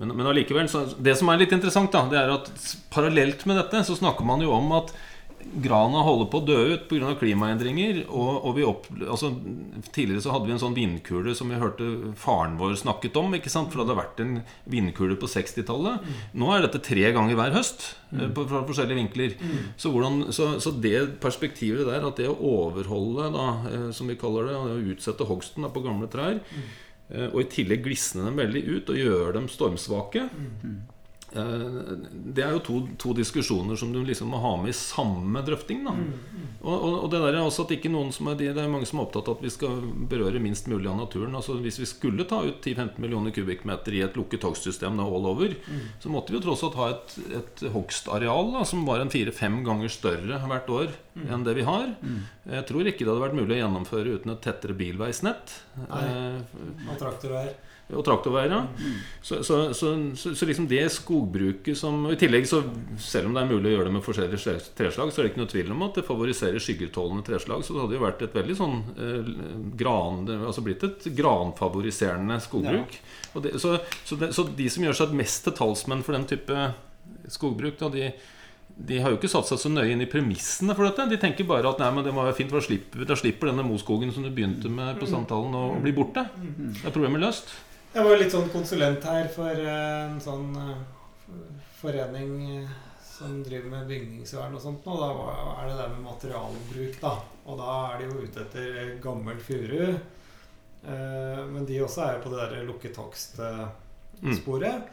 Men, men allikevel, det som er litt interessant, da, det er at parallelt med dette så snakker man jo om at grana holder på å dø ut pga. klimaendringer. Og, og vi opp, altså, tidligere så hadde vi en sånn vindkule som vi hørte faren vår snakket om. ikke sant? For det hadde vært en vindkule på 60-tallet. Nå er dette tre ganger hver høst. mm. På, fra forskjellige vinkler. Så, hvordan, så, så det perspektivet der, at det å overholde, da, eh, som vi kaller det, å utsette hogsten da, på gamle trær, mm. og i tillegg glisne dem veldig ut og gjøre dem stormsvake Eh, Det er jo to, to diskusjoner som du liksom må ha med i samme drøfting. Da. Og, og, og det der er også at ikke noen som er, det er mange som er opptatt av at vi skal berøre minst mulig av naturen. Altså Hvis vi skulle ta ut 10-15 millioner kubikkmeter i et lukket togsystem da, all over, så måtte vi jo tross alt ha et, et hogstareal da, som var en fire-fem ganger større hvert år enn det vi har. Jeg tror ikke det hadde vært mulig å gjennomføre uten et tettere bilveisnett. Nei. Eh, Og traktorveier. Og traktorveier, ja. Så, så, så, så, liksom det skogbruket som I tillegg, så selv om det er mulig å gjøre det med forskjellige tre- treslag, så er det ikke noe tvil om at det favoriserer skyggetålende treslag. Så det hadde jo vært et veldig sånn eh, gran, Altså blitt et granfavoriserende skogbruk. Og det, så, så, det, så de som gjør seg mest til talsmenn for den type skogbruk, da, de de har jo ikke satt seg så nøye inn i premissene for dette. De tenker bare at nei, men det må være fint, for da slipper, da slipper denne moskogen som du begynte med på samtalen, å bli borte. Da er problemet løst. Jeg var jo litt sånn konsulent her for eh, en sånn eh, forening eh, som driver med bygningsvern og sånt. Og da er det det med materialbruk, da. Og da er de jo ute etter gammel furu. Men de også er jo på det der lukket hogst-sporet.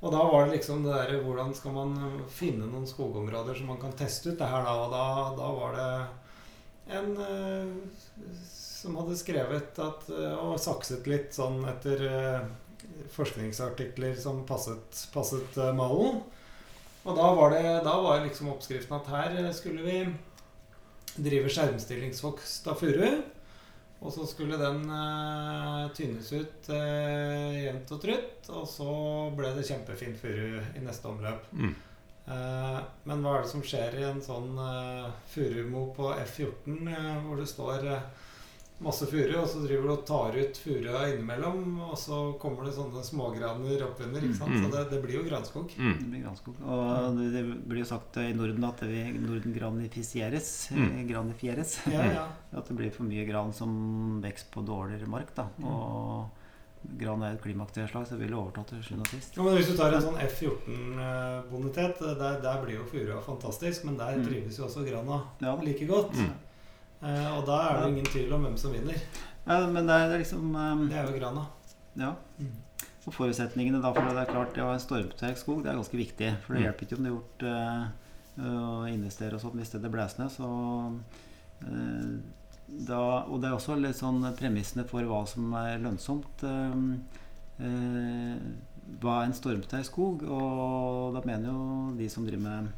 Og da var det liksom det der Hvordan skal man finne noen skogområder som man kan teste ut det her da? Og da, da var det en som hadde skrevet at, eh, og sakset litt sånn etter eh, forskningsartikler som passet, passet eh, malen. Og da var, det, da var liksom oppskriften at her skulle vi drive skjermstillingsvokst av furu. Og så skulle den uh, tynnes ut uh, jevnt og trutt. Og så ble det kjempefint furu i neste omløp. Mm. Uh, men hva er det som skjer i en sånn uh, furumo på F14 eh, hvor det står eh, masse furu, og så driver du og tar ut furua innimellom, og så kommer det sånne smågraner oppunder. ikke sant? Mm. Så det, det blir jo granskog. Mm. Det blir granskog. Og det, blir jo sagt i Norden at vi, Norden granifiseres. Mm. eh, Granifieres. Ja, ja. At det blir for mye gran som vokser på dårligere mark. da Og gran er et klimakterslag, så det vil overta til slutt og sist. Ja, men Hvis du tar en sånn F14-bonitet, der, der blir jo furua fantastisk, men der Mm. trives jo også grana Ja. like godt. Mm. Eh, og da er det ingen tvil om hvem som vinner. Ja, men det er liksom um, Det er jo grana. Ja. Mm. Og forutsetningene da, for det er klart det å ha en stormtørk skog, det er ganske viktig. For det Mm. hjelper ikke om det er gjort eh, å investere og sånn hvis det blåser ned. Så uh, da, Og det er også litt sånn premissene for hva som er lønnsomt. eh, eh, hva er en stormsterk skog? Og da mener jo de som driver med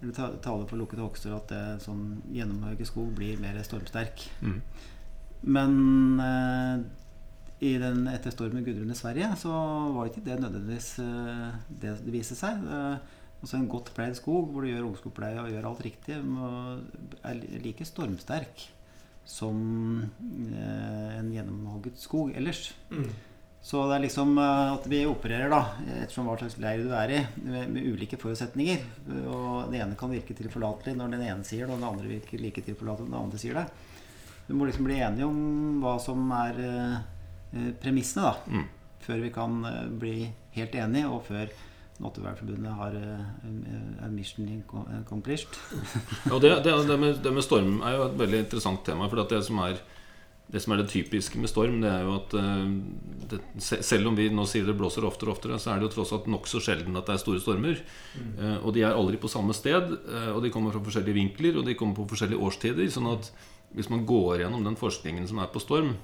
eller ta- taler for lukkede hogster at det, sånn gjennomhøye skog blir mer stormsterk. Mm. Men eh, i den etter stormen Gudrun i Sverige så var ikke det nødvendigvis eh, det det viste seg. Eh, også En godt pleid skog hvor du gjør ungskogpleie og gjør alt riktig, er like stormsterk som eh, en gjennomhogget skog ellers. Mm. Så det er liksom eh, at vi opererer, da, ettersom hva slags leir du er i, med, med ulike forutsetninger. Og det ene kan virke tilforlatelig når den ene sier det, og den andre virker like tilforlatelig når den andre sier det. Vi må liksom bli enige om hva som er eh, eh, premissene, da. Mm. Før vi kan bli helt enige, og før Nattevernforbundet har uh, mission accomplished. ja, det, det, det, med, det med storm er jo et veldig interessant tema. For det som er det som er det typiske med storm, det er jo at eh, det, selv om vi nå sier det blåser oftere og oftere, så er det jo tross alt nokså sjelden at det er store stormer. Eh, og de er aldri på samme sted, eh, og de kommer fra forskjellige vinkler, og de kommer på forskjellige årstider. Sånn at hvis man går gjennom den forskningen som er på storm,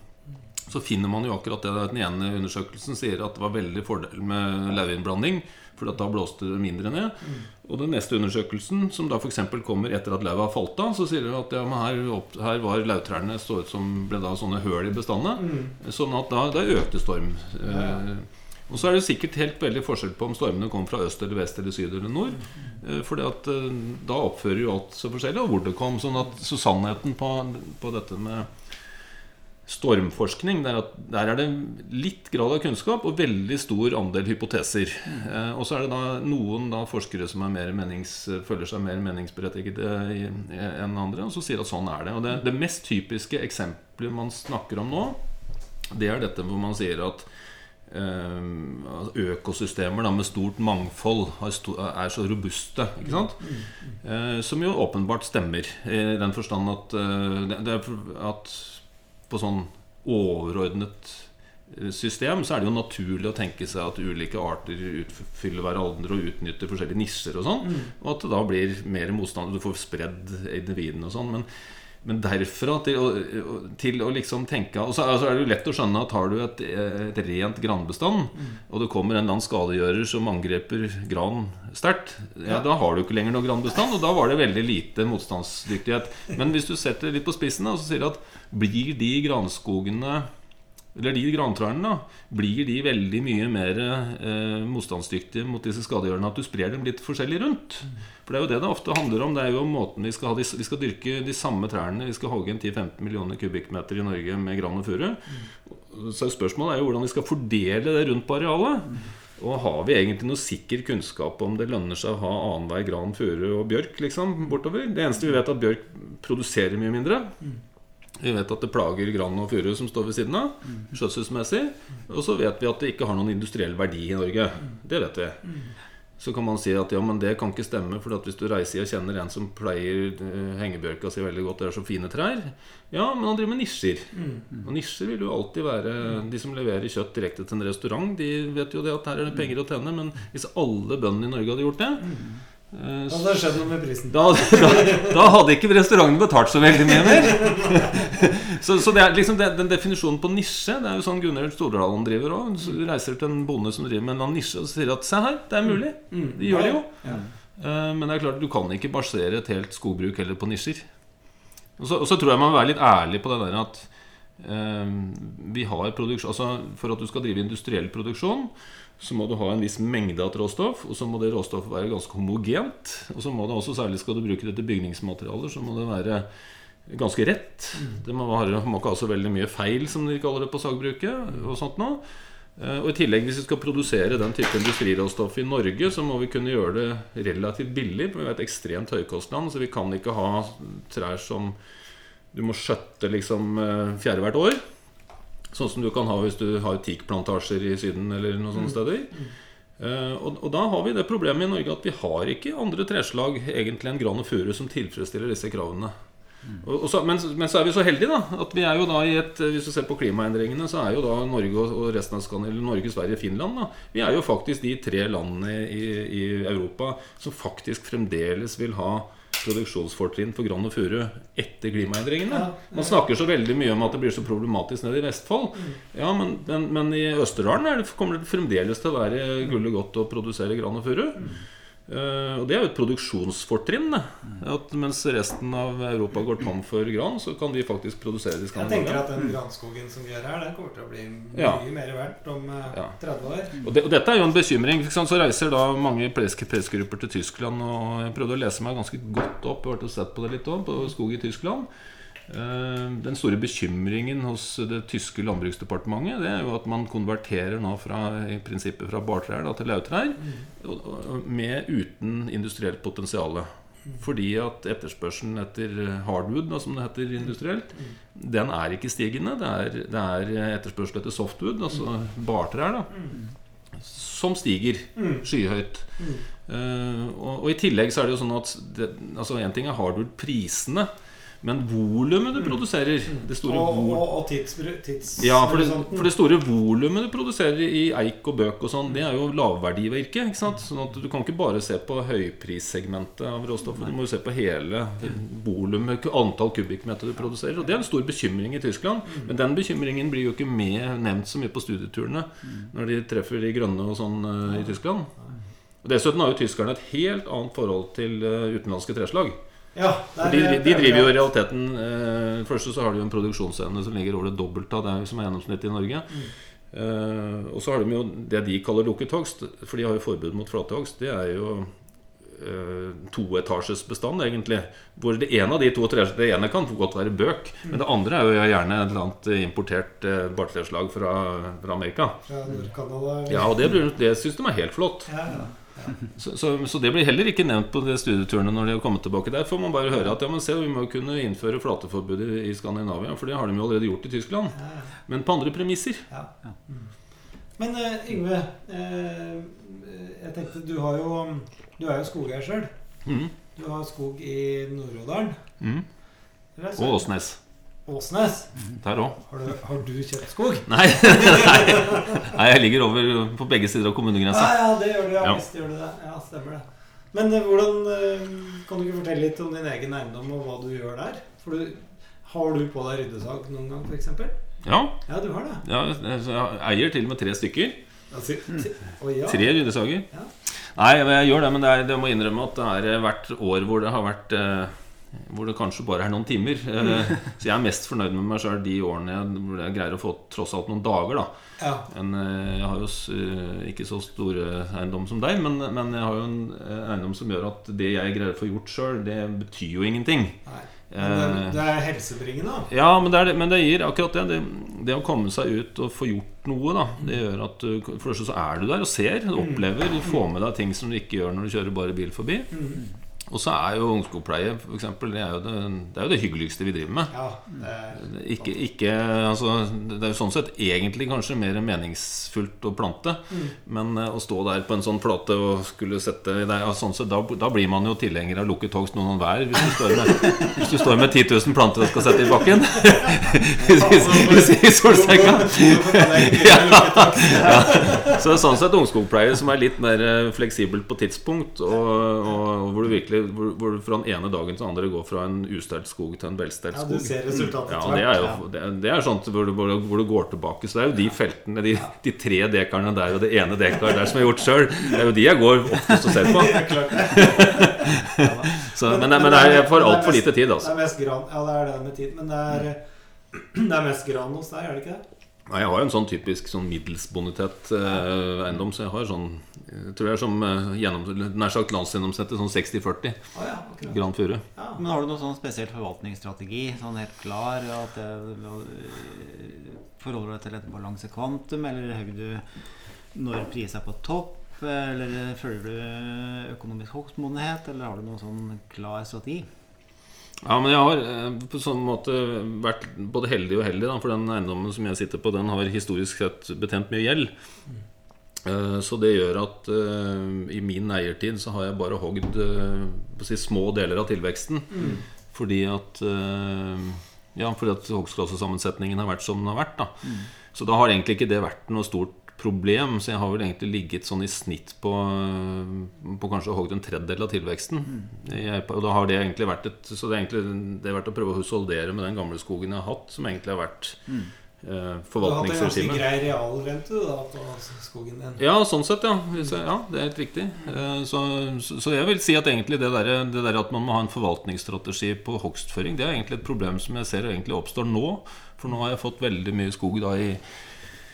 så finner man jo akkurat det den ene undersøkelsen sier at det var veldig fordel med lauvinnblanding, for da blåste det mindre ned. Og den neste undersøkelsen, som da f.eks. kommer etter at lauvet har falt av, så sier de at ja, her, opp, her var lauvtrærne så ut som ble da sånne høl i bestandet. Mm. Sånn at da, da økte storm. Eh, og så er det sikkert helt veldig forskjell på om stormene kommer fra øst eller vest eller syd eller nord. Eh, at eh, da oppfører jo alt så forskjellig, og hvor det kom. Sånn at, så sannheten på, på dette med stormforskning det er at der er det litt grad av kunnskap og veldig stor andel hypoteser. Eh, og så er det da noen da forskere som er mer menings, føler seg mer meningsberettigede i- i- enn andre, og så sier at sånn er det. Og det, det mest typiske eksempelet man snakker om nå, det er dette hvor man sier at eh, økosystemer da, med stort mangfold er så robuste. Ikke sant? Eh, som jo åpenbart stemmer, i den forstand at, eh, det, det at på sånn overordnet eh, system så er det jo naturlig å tenke seg at ulike arter utfyller hverandre og utnytter forskjellige nisjer og sånn. Og at det da blir mer motstand, du får spredd individene og sånn. Men, men derfra til å, til å liksom tenke Og så er er det jo lett å skjønne at har du et, et rent granbestand, og det kommer en eller annen skadegjører som angreper gran sterkt, ja, da har du ikke lenger noen granbestand, og da var det veldig lite motstandsdyktighet. Men hvis du setter det litt på spissen og så sier du at blir de granskogene eller de grantrærne da, blir de veldig mye mer eh, motstandsdyktige mot disse skadegjørerne at du sprer dem litt forskjellig rundt. For det er jo det det ofte handler om. Det er jo måten Vi skal, ha de, vi skal dyrke de samme trærne. Vi skal hogge en 10-15 millioner kubikkmeter i Norge med gran og furu. Så spørsmålet er jo hvordan vi skal fordele det rundt på arealet. Og har vi egentlig noe sikker kunnskap om det lønner seg å ha annenhver gran, furu og bjørk liksom, bortover? Det eneste vi vet, er at bjørk produserer mye mindre. Vi vet at det plager gran og furu som står ved siden av, skjøtselsmessig. Og så vet vi at det ikke har noen industriell verdi i Norge. Det vet vi. Så kan man si at ja, men det kan ikke stemme, for hvis du reiser og kjenner en som pleier uh, hengebjørka si veldig godt, det er så fine trær Ja, men han driver med nisjer. Og nisjer vil jo alltid være De som leverer kjøtt direkte til en restaurant, de vet jo det at her er det penger å tjene, men hvis alle bøndene i Norge hadde gjort det eh, Da hadde det skjedd noe med prisen. da, da, da hadde ikke restauranten betalt så veldig mye mer. så, så det er liksom det, den definisjonen på nisje Det er jo sånn Gunnar Stordalen driver òg. Reiser til en bonde som driver med en nisje og sier at se her, det er mulig. De gjør det jo. Ja. Eh, Men det er klart du kan ikke basere et helt skogbruk heller på nisjer. Og så, og så tror jeg man må være litt ærlig på det der at eh, vi har produksjon Altså For at du skal drive industriell produksjon, så må du ha en viss mengde av råstoff. Og så må det råstoffet være ganske homogent. Og så må det også, særlig skal du bruke det til bygningsmaterialer, så må det være ganske rett. Det må, må ikke ha så veldig mye feil, som de kaller det på sagbruket. Og sånt nå. Eh, Og i tillegg, hvis vi skal produsere den type industriråstoff i Norge, så må vi kunne gjøre det relativt billig. For vi er et ekstremt høykostland, så vi kan ikke ha trær som du må skjøtte liksom eh, fjerde hvert år. Sånn som du kan ha hvis du har teakplantasjer i Syden eller noen sånne steder. Eh, og, og da har vi det problemet i Norge at vi har ikke andre treslag egentlig enn gran og furu som tilfredsstiller disse kravene. Og, og så, men, men så er vi så heldige da at vi er jo da i et Hvis du ser på klimaendringene, så er jo da Norge og, og resten av Skandinavia, Norge, Sverige, Finland da, Vi er jo faktisk de tre landene i, i Europa som faktisk fremdeles vil ha produksjonsfortrinn for gran og furu etter klimaendringene. Man snakker så veldig mye om at det blir så problematisk nede i Vestfold. Ja, men, men, men i Østerdalen er det, kommer det fremdeles til å være gullet godt å produsere gran og furu. Eh, og det er jo et produksjonsfortrinn. Mm. At mens resten av Europa går tom for gran, så kan vi faktisk produsere i Skandinavia. Jeg tenker at den granskogen som vi har her, den kommer til å bli mye Ja. mer verdt om uh, Ja. 30 år. Og, det, og dette er jo en bekymring. Så reiser da mange press- pressgrupper til Tyskland. Og jeg prøvde å lese meg ganske godt opp og sett på det litt også, på skog i Tyskland. Eh, Den store bekymringen hos det tyske landbruksdepartementet Det er jo at man konverterer nå fra, i prinsippet fra bartrær da, til lautrær og- med uten industrielt potensial. Fordi at etterspørselen etter hardwood, da, som det heter industrielt, den er ikke stigende. Det er, det er etterspørsel etter softwood, altså bartrær, da, som stiger skyhøyt. Uh, og, og i tillegg så er det jo sånn at det, altså En ting er hardwood-prisene, men volumet du produserer Det store Og, og, og tids ja, for det, for det store volumet du produserer i eik og bøk og sånn, det er jo lavverdivirke. ikke sant? Sånn at du kan ikke bare se på høyprissegmentet av råstoffet. Du må jo se på hele volumet, antall kubikkmeter du produserer. Og det er en stor bekymring i Tyskland. Men den bekymringen blir jo ikke med, nevnt så mye på studieturene når de treffer de grønne og sånn eh, i Tyskland. Og Dessuten har jo tyskerne et helt annet forhold til eh, utenlandske treslag. Ja, er, de, de driver jo i realiteten eh, Først så har de jo en produksjonsevne som ligger over det dobbelte av det som er gjennomsnittet i Norge. Eh, og så har de jo det de kaller lukket hogst, for de har jo forbud mot flatehogst. Det er jo eh, toetasjes bestand, egentlig. Hvor det ene av de to Det ene kan godt være bøk, men det andre er jo gjerne et eller annet importert eh, bartreslag fra, fra Amerika. Ja, Nord-Canada. Ja, og det, det syns de er helt flott. Ja, ja. Så, så, så det blir heller ikke nevnt på de studieturene når de har kommet tilbake. Der får man bare høre at ja, men se, vi må kunne innføre flateforbud i, i Skandinavia, for det har de jo allerede gjort i Tyskland. Ja, ja. Men på andre premisser. Ja. Mm. Men uh, Yngve, uh, jeg tenkte du har jo Du er jo skogeier sjøl. Mm. Du har skog i Nord-Odalen. Mm. Og Åsnes. Åsnes. Der òg. Har du, har du kjøpt skog? Nei, nei, nei, jeg ligger over på begge sider av Ja, kommunegrensa. ja, det gjør du. Ja, Ja. visst gjør du det. Ja, stemmer det. Men eh, hvordan eh, Kan du ikke fortelle litt om din egen eiendom og hva du gjør der? For du, Har du på deg ryddesag noen gang, f.eks.? Ja, Ja, du har det. ja, jeg eier til og med tre stykker. Altså, Å ja. Tre ryddesager. Ja. Nei, jeg gjør det, men det er, jeg må innrømme at det er eh, hvert år hvor det har vært eh, Hvor det kanskje bare er noen timer. Eh, Så jeg er mest fornøyd med meg sjøl de årene jeg, jeg greier å få tross alt noen dager. da ja. Men eh, jeg har jo eh, ikke så store eiendom som deg, men, men jeg har jo en eiendom som gjør at det jeg greier å få gjort sjøl, det betyr jo ingenting. Nei. Men det, er helsebringende. Ja, men det, det- men det gir akkurat det, det. Det å komme seg ut og få gjort noe, da. Det gjør at du For det første så er du der og ser, du opplever, du får med deg ting som du ikke gjør når du kjører bare bil forbi. Mm. Og så er jo ungskogpleie for eksempel, det, er jo det, det er jo det hyggeligste vi driver med. Ja, det Ikke, ikke, altså, det er jo sånn sett egentlig kanskje mer meningsfullt å plante. Men eh, å stå der på en sånn plate og skulle sette der, ja, sånn sett, da, da blir man jo tilhenger av lukket hogst noen hver hvis, du står med- hvis du står med 10 000 planter og skal sette i bakken. I- I solsenga. Ja. Så det er sånn sett ungskogpleie som er litt mer eh, fleksibelt på tidspunkt, og, og, og hvor du virkelig hvor, hvor fra den ene dagen til den andre går fra en ustelt skog til en velstelt skog. Ja, du ser resultatet Ja, det er jo det er, det er sånt hvor du, hvor, hvor du går tilbake. Så det er jo de feltene, de, de tre dekarene der og det ene dekar der som jeg har gjort sjøl, det er jo de jeg går oftest og ser på. Det. Så, men, det- men det er for er altfor lite tid, Det altså. er mest gran. Ja, det er det med tid. Men det er, det er mest gran hos deg, er det ikke det? Nei, Jeg har jo en sånn typisk sånn middelsbonitet eh, eiendom, så jeg har sånn Jeg tror jeg er som eh, gjennom, nær sagt landsgjennomsnittet sånn 60-40 Å ja. Grand furu. Ja. Men har du noen sånn spesiell forvaltningsstrategi? Sånn helt klar? At det, øh, forholder du deg til et balansekvantum? Eller hører du når priser er på topp? Eller følger du økonomisk hogstmodenhet? Eller har du noen sånn klar strategi? Ja, men jeg har eh, på sånn måte vært både heldig og heldig, da, for den eiendommen som jeg sitter på, den har historisk sett betent mye gjeld. Eh, Så det gjør at uh, i min eiertid så har jeg bare hogd uh, si, små deler av tilveksten. Fordi at uh, Ja, fordi at hogstklassesammensetningen har vært som den har vært. da Så da har egentlig ikke det vært noe stort problem. Så jeg har vel egentlig ligget sånn i snitt på, på kanskje hogd en tredjedel av tilveksten. Jeg, og da har det egentlig vært et Så det er egentlig det har vært å prøve å husholdere med den gamle skogen jeg har hatt, som egentlig har vært eh, Du har hatt en ganske grei realrente da, på skogen din. Ja, sånn sett, ja. Ja, det er helt riktig. Eh, Så, så, jeg vil si at egentlig det der, det der at man må ha en forvaltningsstrategi på hogstføring, det er egentlig et problem som jeg ser egentlig oppstår nå. For nå har jeg fått veldig mye skog da i,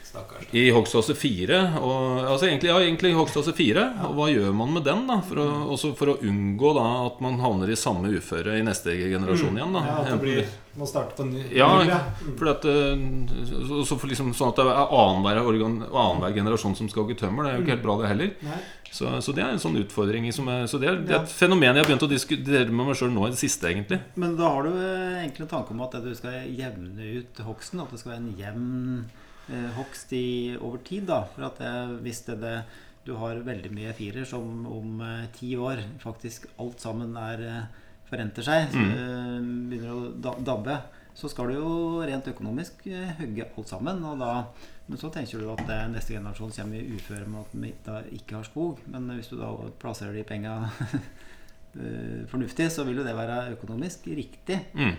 Stakkars. i hogstklasse 4. Og, altså egentlig, ja, egentlig hogstklasse 4. Og hva gjør man med den, da? For å, for å unngå da at man havner i samme uføre i neste generasjon igjen. da Ja, at det blir Må starte på ny. Ja, Mm. at, eh, så, så for liksom, Sånn at det er annenhver, annen generasjon som skal hogge tømmer. Det er jo ikke helt bra, det heller. Så, så det er en sånn utfordring. Som er, så det er, det er et fenomen jeg har begynt å diskutere med meg sjøl nå i det siste, egentlig. Men da har du eh, egentlig en tanke om at du skal jevne ut hogsten? At det skal være en jevn eh, hogst i, over tid? da For at eh, hvis det, det, du har veldig mye firer som om eh, ti år faktisk alt sammen er forenter seg, så, eh, begynner å dabbe, så skal du jo rent økonomisk eh, hugge alt sammen. Og da, men så tenker du at eh, neste generasjon kommer i uføre med at de da ikke har skog. Men hvis du da plasserer de penga eh, fornuftig, så vil jo det være økonomisk riktig. Mm.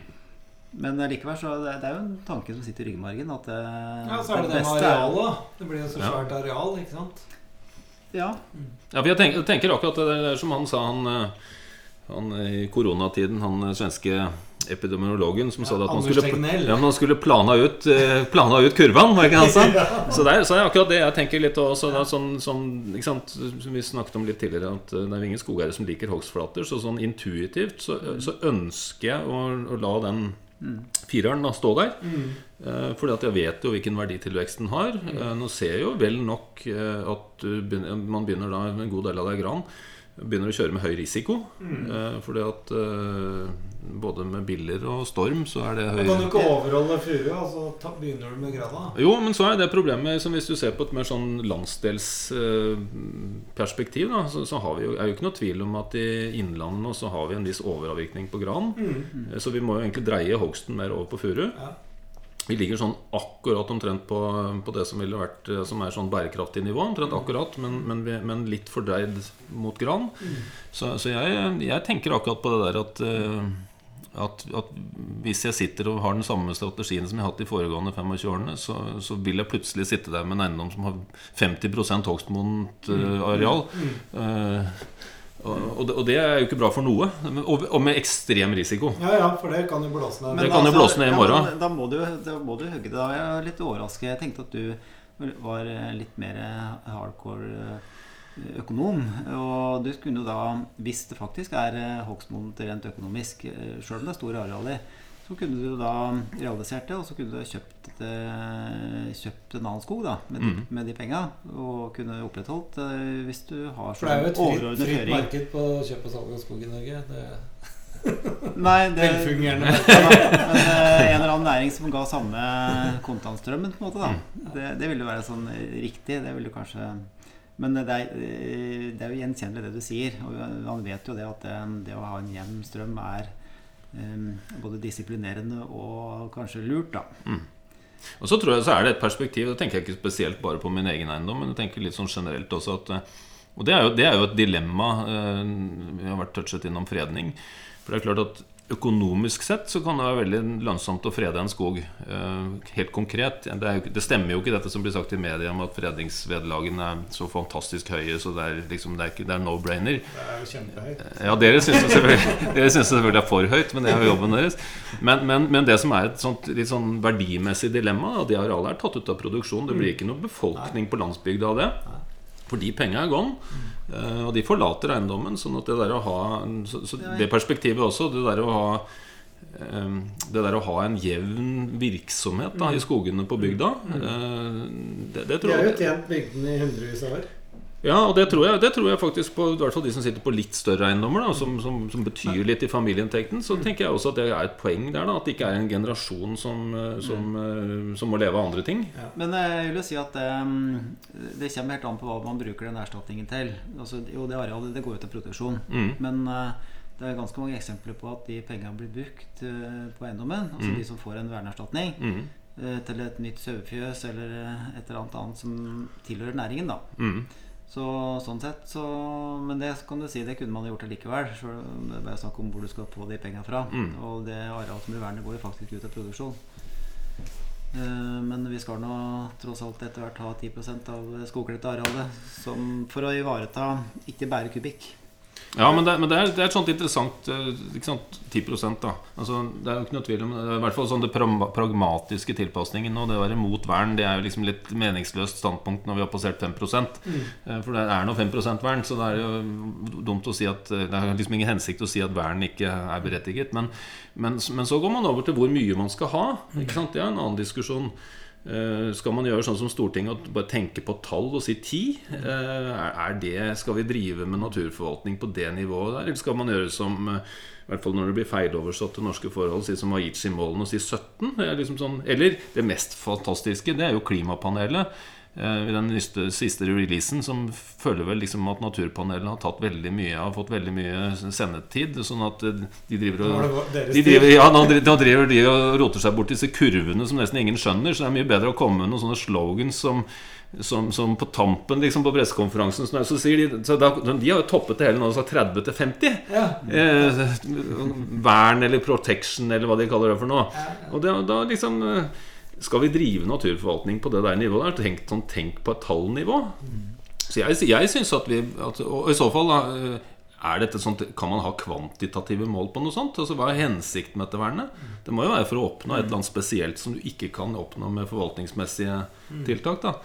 Men likevel så det, det er jo en tanke som sitter i ryggmargen. At det, Ja, så er det det med arealet, da. Det blir jo så Ja. svært areal, ikke sant? Ja. Ja, for jeg tenker, tenker akkurat det der som han sa, han, han i koronatiden, han eh, svenske epidemiologen som sa det at man skulle, ja, man skulle plana ut, eh, plana ut kurven, sa? Så det er, så er akkurat det jeg tenker litt også. Det sånn, sånn? Som vi snakket om litt tidligere, at eh, det er ingen skogeiere som liker hogstflater. Så sånn intuitivt så, så ønsker jeg å, å la den fireren da stå der. Mm. Eh, fordi at jeg vet jo hvilken verditilvekst den har. Eh, nå ser jeg jo vel nok eh, at man begynner da en god del av det er gran. Begynner å kjøre med høy risiko. Eh, fordi at eh, både med biller og storm så er det høy kan du ikke overholde furu, og så ta, begynner du med grana? jo, men så er det problemet som Hvis du ser på et mer sånn landsdelsperspektiv, da, så, så har vi jo, er jo ikke noe tvil om at i Innlandet nå så har vi en viss overavvirkning på gran. Mm. Eh, Så vi må jo egentlig dreie hogsten mer over på furu. Ja. Vi ligger sånn akkurat omtrent på, på det som ville vært eh, Som er sånn bærekraftig nivå. Omtrent akkurat, men, men, vi, men litt fordreid mot gran. Så, så jeg, jeg tenker akkurat på det der at, eh, at, at hvis jeg sitter og har den samme strategien som jeg har hatt de foregående 25 årene, så, så vil jeg plutselig sitte der med en eiendom som har 50 hogstmodent eh, areal. Mm. og, og, det, og det er jo ikke bra for noe. Og, og med ekstrem risiko. Ja, ja, for det kan jo blåse ned. Det kan jo blåse ned i morgen. altså, Ja, men da, må du, da må du hugge det. Da er litt overrasket. Jeg tenkte at du var litt mer hardcore eh, økonom. Og du kunne jo da, hvis det faktisk er eh, hogstmodent rent økonomisk, sjøl om det er store arealer, Så kunne du da realisert det, og så kunne du kjøpt, det, kjøpt en annen skog da, med, de, Mm. med de penga. Og kunne opprettholdt eh, hvis du har For det er jo et fritt, fritt marked på kjøp og salg av skog i Norge. Det Nei, det, velfungerende Men eh, en eller annen næring som ga samme kontantstrømmen, på en måte, da. Det, det ville jo være sånn eh, riktig. Det ville kanskje Men det er, eh, det er jo gjenkjennelig det du sier. Og man vet jo det at det, det å ha en jevn strøm er eh, både disiplinerende og kanskje lurt, da. Og så tror jeg så er det et perspektiv Da tenker jeg ikke spesielt bare på min egen eiendom, men jeg tenker litt sånn generelt også at eh, Og det er jo, det er jo et dilemma. eh, Vi har vært touchet innom fredning. For det er klart at økonomisk sett så kan det være veldig lønnsomt å frede en skog. eh, Helt konkret. Det, jo, det stemmer jo ikke dette som blir sagt i media om at fredningsvederlagene er så fantastisk høye, så det er liksom Det er, ikke- det er no-brainer. Det er jo kjempehøyt. Ja, dere syns det selvfølgelig, dere synes det selvfølgelig er for høyt, men det er jo jobben deres. Men, men, men det som er et sånt, litt sånn verdimessig dilemma, at de arealene er tatt ut av produksjon. Det blir ikke noe befolkning på landsbygda av det. For de penga er gone. eh, Og de forlater eiendommen. Sånn at det der å ha Så, så det perspektivet også, det der å ha eh, det der å ha en jevn virksomhet da, i skogene på bygda, det, det, det De har jo tjent bygdene i hundrevis av år. Ja, og det tror jeg, det tror jeg faktisk på i hvert fall de som sitter på litt større eiendommer, da, som, som, som betyr litt i familieinntekten. Så tenker jeg også at det er et poeng der. da At det ikke er en generasjon som, eh, som, eh, som må leve av andre ting. Men eh, jeg vil jo si at det, det kommer helt an på hva man bruker den erstatningen til. Altså, jo, det arealet det går jo til produksjon. Mm. Men det er ganske mange eksempler på at de pengene blir brukt på eiendommen. Altså Mm. de som får en verneerstatning Mm. til et nytt sauefjøs eller et eller annet annet som tilhører næringen. da Mm. Så sånn sett så Men det kan du si, det kunne man gjort likevel. Det er bare snakk om hvor du skal få de pengene fra. Mm. Og det arealet som blir vernet, går jo faktisk ut av produksjon. Eh, Men vi skal nå tross alt etter hvert ha 10% av skogkledte arealet som, for å ivareta ikke bare kubikk. Ja, men, det, men det, er, det er et sånt interessant eh, ikke sant, 10 da altså, Det er jo ikke noe tvil om det. I hvert fall sånn det pragmatiske tilpasningen nå. Det å være mot vern det er jo liksom litt meningsløst standpunkt når vi har passert 5 mm. For det er nå 5% vern, så det er jo dumt å si at eh, Det er liksom ingen hensikt å si at vern ikke er berettiget. Men, men, men så går man over til hvor mye man skal ha. Ikke sant? Det er en annen diskusjon. Eh, skal man gjøre sånn som Stortinget bare tenke på tall og si ti? Eh, er, det, skal vi drive med naturforvaltning på det nivået der? Eller skal man gjøre som eh, i hvert fall når det blir feiloversatt til norske forhold, si som Aichi-målene og si 17? Det er liksom sånn, eller det mest fantastiske, det er jo klimapanelet. Eh, I den nyste, siste releasen som føler vel liksom at Naturpanelet har tatt veldig mye Har fått veldig mye sendetid. Sånn at eh, de driver og de driver, ja, nå driver, de og roter seg bort disse kurvene som nesten ingen skjønner. Så det er mye bedre å komme med noen sånne slogans som, som, som på tampen liksom på pressekonferansen så, så sier de, så da, De har jo toppet det hele nå og sagt 30 til 50. Ja. Eh, vern eller protection eller hva de kaller det for noe. Og det, da liksom eh, Skal vi drive naturforvaltning på det der nivået der? Tenk, sånn, tenk på et tallnivå. Så jeg, jeg synes at vi at, Og i så fall eh, er dette sånt, Kan man ha kvantitative mål på noe sånt? Altså Hva er hensikten med dette vernet? Det må jo være for å oppnå et eller annet spesielt som du ikke kan oppnå med forvaltningsmessige tiltak. da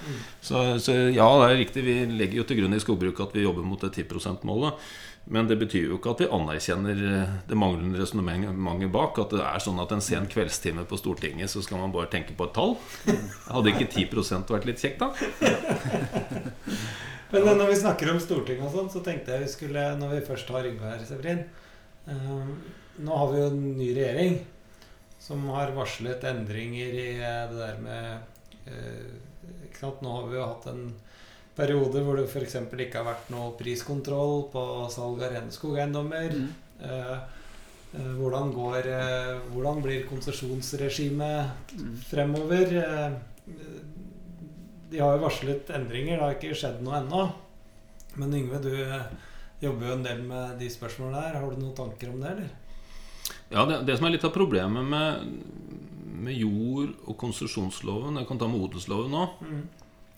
så, så ja, det er riktig. Vi legger jo til grunn i skogbruket at vi jobber mot det 10 %-målet. Men det betyr jo ikke at vi anerkjenner eh, det manglende resonnementet bak. At det er sånn at en sen kveldstime på Stortinget så skal man bare tenke på et tall. Hadde ikke 10% vært litt kjekt, da? Men når vi snakker om Stortinget og sånn, så tenkte jeg vi skulle, når vi først har Yngve her, Severin eh, Nå har vi jo en ny regjering som har varslet endringer i eh, det der med eh, ikke sant? Nå har vi jo hatt en periode hvor det f.eks. ikke har vært noe priskontroll på salg av rene skogeiendommer. Mm. Eh, eh, hvordan, går, eh, hvordan blir konsesjonsregimet Mm. fremover? De har jo varslet endringer, det har ikke skjedd noe ennå. Men Yngve, du jobber jo en del med de spørsmålene der. Har du noen tanker om det, eller? Ja, det, det som er litt av problemet med, med jord- og konsesjonsloven Jeg kan ta med odelsloven nå.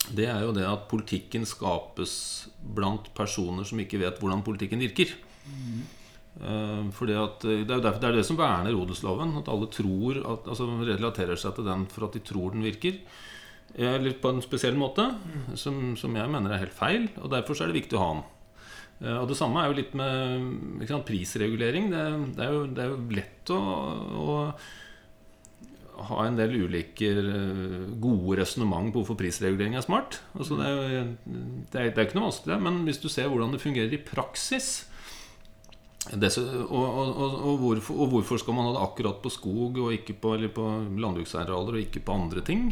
Det er jo det at politikken skapes blant personer som ikke vet hvordan politikken virker. Mm. fordi at eh, Det er jo derfor, det er det som verner odelsloven. At alle tror at, altså relaterer seg til den for at de tror den virker. Eh, Eller på en spesiell måte, som, som jeg mener er helt feil. Og Derfor så er det viktig å ha den. Eh, Og Det samme er jo litt med sant, prisregulering. Det, det, er jo, det er jo lett å, å ha en del ulike eh, gode resonnement på hvorfor prisregulering er smart. Altså det, er, det, er, ikke noe vanskelig, men hvis du ser hvordan det fungerer i praksis det, og, og, og, hvorfor, og, hvorfor, skal man ha det akkurat på skog og ikke på, eller på landbruksarealer og ikke på andre ting?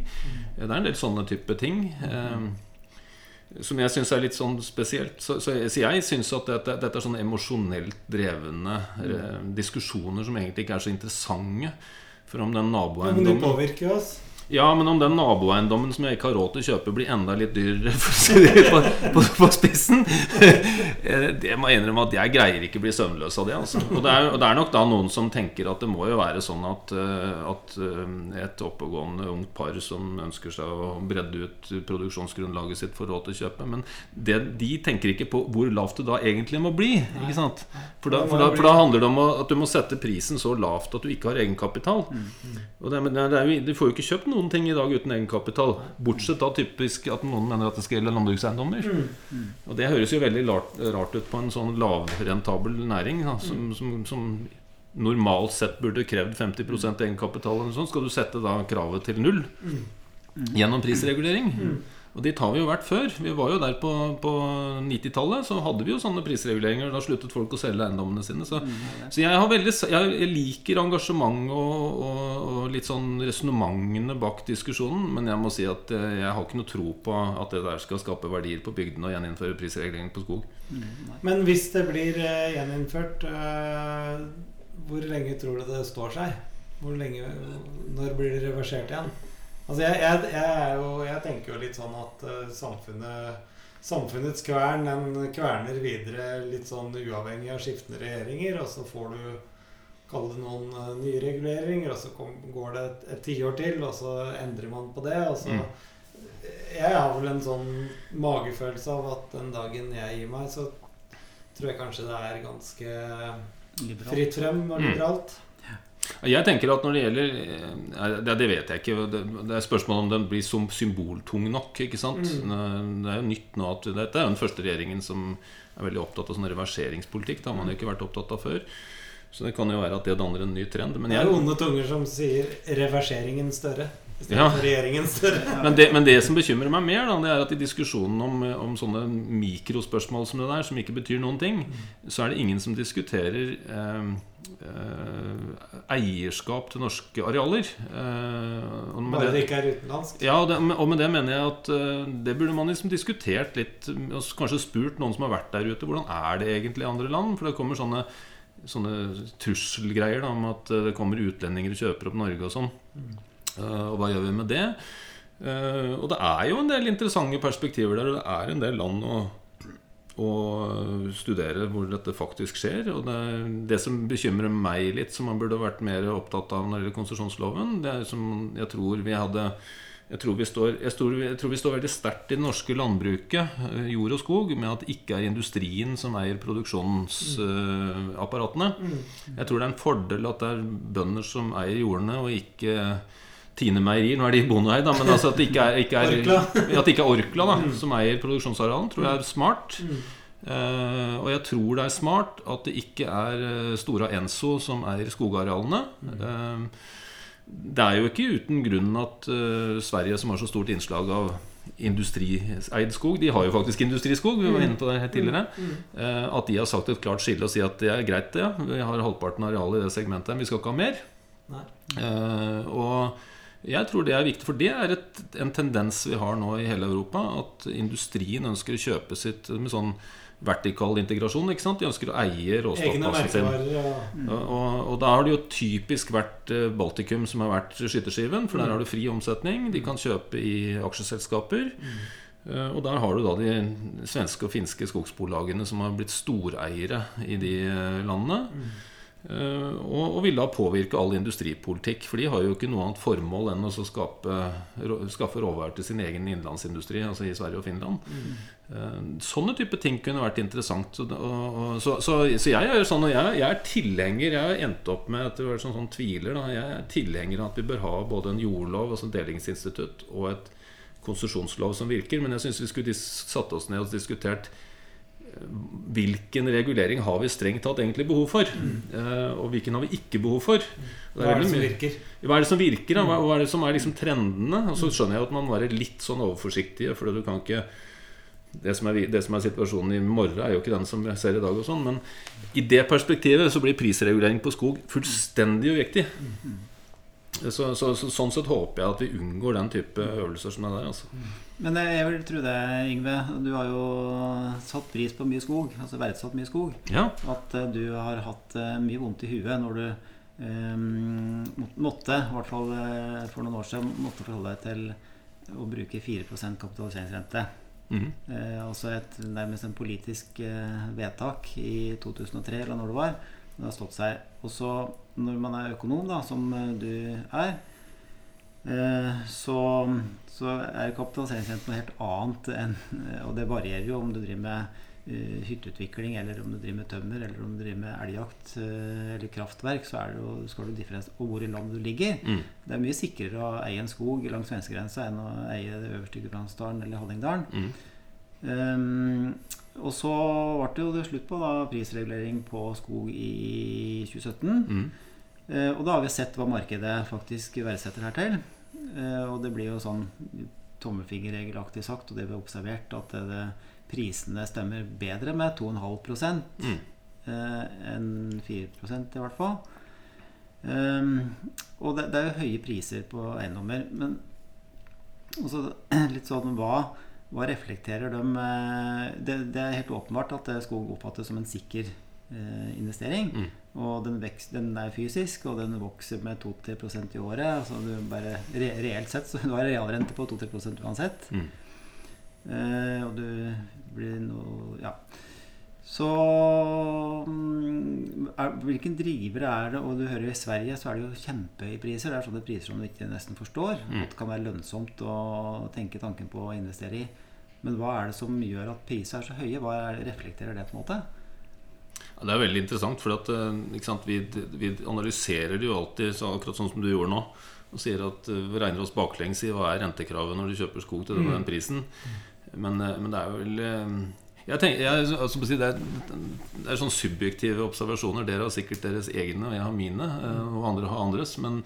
Det er en del sånne type ting. Eh, som jeg syns er litt sånn spesielt. Så, så, så jeg syns at dette, dette, er sånne emosjonelt drevne mm. diskusjoner som egentlig ikke er så interessante. For om den naboeiendommen Men de påvirker oss. Ja, men om den naboeiendommen som jeg ikke har råd til å kjøpe, blir enda litt dyrere for å si det på, på, på, spissen eh, Det må jeg innrømme at jeg greier ikke å bli søvnløs av det. Altså. Og, det er, og, det er, nok da noen som tenker at det må jo være sånn at, eh, at eh, et oppegående ungt par som ønsker seg å bredde ut produksjonsgrunnlaget sitt, får råd til å kjøpe. Men det, de tenker ikke på hvor lavt det da egentlig må bli. Ikke sant? For da, for da, for da handler det om at du må sette prisen så lavt at du ikke har egenkapital. Mm, mm. Og det, det er du får jo ikke kjøpt noe noen ting i dag uten egenkapital. Bortsett da typisk at noen mener at det skal gjelde landbrukseiendommer. Mm. Mm. Og det høres jo veldig rart, ut på en sånn lavrentabel næring da, som, mm. som, som, normalt sett burde krevd 50 egenkapital. Eller sånt, skal du sette da kravet til null mm. gjennom prisregulering. Og dit har vi jo vært før. Vi var jo der på, på 90-tallet. Så hadde vi jo sånne prisreguleringer. Da sluttet folk å selge eiendommene sine. Så, mm, så jeg, veldig, jeg, liker engasjement og, og, og litt sånn resonnementene bak diskusjonen. Men jeg må si at eh, jeg har ikke noe tro på at det der skal skape verdier på bygdene og gjeninnføre prisregulering på skog. Mm, Men hvis det blir uh, gjeninnført, uh, hvor lenge tror du det står seg? Hvor lenge, Når blir det reversert igjen? Altså jeg, jeg, jeg, jo, jeg, tenker jo litt sånn at uh, samfunnet Samfunnets kvern den kverner videre litt sånn uavhengig av skiftende regjeringer. Og så får du kalle det noen uh, nye reguleringer, og så kom, går det et, et tiår til, og så endrer man på det. Og så mm. Jeg har vel en sånn magefølelse av at den dagen jeg gir meg, så tror jeg kanskje det er ganske liberalt. fritt frem og mm. liberalt. Mm. Jeg tenker at når det gjelder eh, Det, det vet jeg ikke. Det, det er spørsmål om den blir som symboltung nok. ikke sant? Mm. Det er jo nytt nå at Dette er den første regjeringen som er veldig opptatt av sånn reverseringspolitikk. Det har man jo ikke vært opptatt av før. Så det kan jo være at det danner en ny trend. Men jeg, det er onde tunger som sier 'reverseringen større'. Ja. men, det, men, det, som bekymrer meg mer, da, det er at i diskusjonen om, om, sånne mikrospørsmål som det der, som ikke betyr noen ting, mm. så er det ingen som diskuterer eh, eh, eierskap til norske arealer. Eh, Bare det ikke er utenlandsk? Ja, og, det, og, med det mener jeg at uh, det burde man liksom diskutert litt. Og kanskje spurt noen som har vært der ute, hvordan er det egentlig i andre land? For det kommer sånne, sånne trusselgreier da, om at det kommer utlendinger og kjøper opp Norge og sånn. Mm. Eh, og hva gjør vi med det? Eh, og det er jo en del interessante perspektiver der. og Det er en del land å, å studere hvor dette faktisk skjer. Og det, det, som bekymrer meg litt, som man burde vært mer opptatt av når det gjelder konsesjonsloven, det er som jeg tror vi hadde jeg tror, vi står, jeg, tror, jeg tror vi står veldig sterkt i det norske landbruket, eh, jord og skog, med at det ikke er industrien som eier produksjonsapparatene. Mm. Jeg tror det er en fordel at det er bønder som eier jordene, og ikke Tine Meierier. Nå er de bondeeid, men altså at det ikke er, ikke er, at det ikke er Orkla da, mm. som eier produksjonsarealen, tror jeg er smart. Mm. Uh, og jeg tror det er smart at det ikke er eh, Stora Enso som eier skogarealene. Uh, det er jo ikke uten grunn at uh, Sverige, som har så stort innslag av industrieid skog De har jo faktisk industriskog, vi var inne på det her tidligere. At de har sagt et klart skille og si at det er greit, det. Ja. Vi har halvparten av arealet i det segmentet, men vi skal ikke ha mer. og jeg tror det er viktig, for det er et, en tendens vi har nå i hele Europa. At industrien ønsker å kjøpe sitt med sånn vertikal integrasjon. ikke sant? De ønsker å eie råstoffmassen sin. Ja. Mm. Og, og, da har det jo typisk vært eh, Baltikum som har vært skytterskiven. For der mm. har du fri omsetning. De kan kjøpe i aksjeselskaper. Mm. Uh, og der har du da de svenske og finske skogsbolagene som har blitt storeiere i de eh, landene. Mm. Eh, og, og vil da påvirke all industripolitikk. For de har jo ikke noe annet formål enn å skape, skaffe råvarer til sin egen innenlandsindustri, altså i Sverige og Finland. Mm. Sånne type ting kunne vært interessant. Så, så, så, så, jeg er sånn, jeg, jeg, er tilhenger Jeg har endt opp med at var sånn, sånn tviler da, Jeg er tilhenger av at vi bør ha både en jordlov, altså delingsinstitutt, og et konsesjonslov som virker. Men jeg syns vi skulle satt oss ned og diskutert hvilken regulering har vi strengt tatt egentlig behov for? Mm. og hvilken har vi ikke behov for? Hva er det som virker? Hva er det som virker? Da? Hva, hva er det som er liksom trendene? Og så skjønner jeg at man må være litt sånn overforsiktig, for du kan ikke det som, er, det som, er, situasjonen i morgen, er jo ikke den som jeg ser i dag. og sånn Men i det perspektivet så blir prisregulering på skog fullstendig uviktig. Så, så, så, sånn sett håper jeg at vi unngår den type øvelser som er der. Altså. Men jeg vil tro det, Yngve. Du har jo satt pris på mye skog. Altså verdsatt mye skog. Ja. At uh, du har hatt uh, mye vondt i huet når du um, måtte, i hvert fall uh, for noen år siden, måtte forholde deg til å bruke 4 kapitaliseringsrente. Mm -hmm. altså et nærmest en politisk vedtak i 2003, eller når det var. Det har stått seg. Og så når man er økonom, da, som du er, så så er kapitaliseringsrenten noe helt annet enn Og det varierer jo om du driver med uh, hytteutvikling, eller om du driver med tømmer, eller om du driver med elgjakt eller kraftverk. Så er det jo, skal du differensiere på hvor i landet du ligger. Mm. Det er mye sikrere å eie en skog langs svenskegrensa enn å eie det øverste Gudbrandsdalen eller Hallingdalen. Mm. Um, og så ble det jo slutt på da, prisregulering på skog i 2017. Mm. Uh, og da har vi sett hva markedet faktisk verdsetter her til. Eh, og det blir jo sånn tommelfingerregelaktig sagt, og det vi har observert, at det, det, prisene stemmer bedre med 2,5 mm. eh, enn 4% i hvert fall. Um, og det, det, er jo høye priser på eiendommer. Men også litt sånn hva, hva reflekterer dem det, det, er helt åpenbart at skog oppfattes som en sikker eh, investering. Mm. Og den, vekst, den, er fysisk, og den vokser med 2-3% i året. Altså bare, re, reelt sett så du har realrente på 2-3 uansett. Mm. Eh, og du blir noe Ja. Så mm, er, Hvilken driver er det? Og du hører i Sverige så er det jo kjempehøye priser. Det er sånne priser som du ikke nesten forstår. Mm. At det kan være lønnsomt å tenke tanken på å investere i. Men hva er det som gjør at prisene er så høye? Hva reflekterer det på en måte? Ja, det er veldig interessant, for at, eh, vi, vi, analyserer det jo alltid så akkurat sånn som du gjorde nå. Og sier at eh, vi regner oss baklengs i hva er rentekravet når du kjøper skog til den, den prisen. Men, eh, men, det er vel jeg tenker, jeg, altså, det, er, det er sånn subjektive observasjoner. Dere har sikkert deres egne, og jeg har mine. Og andre har andres. Men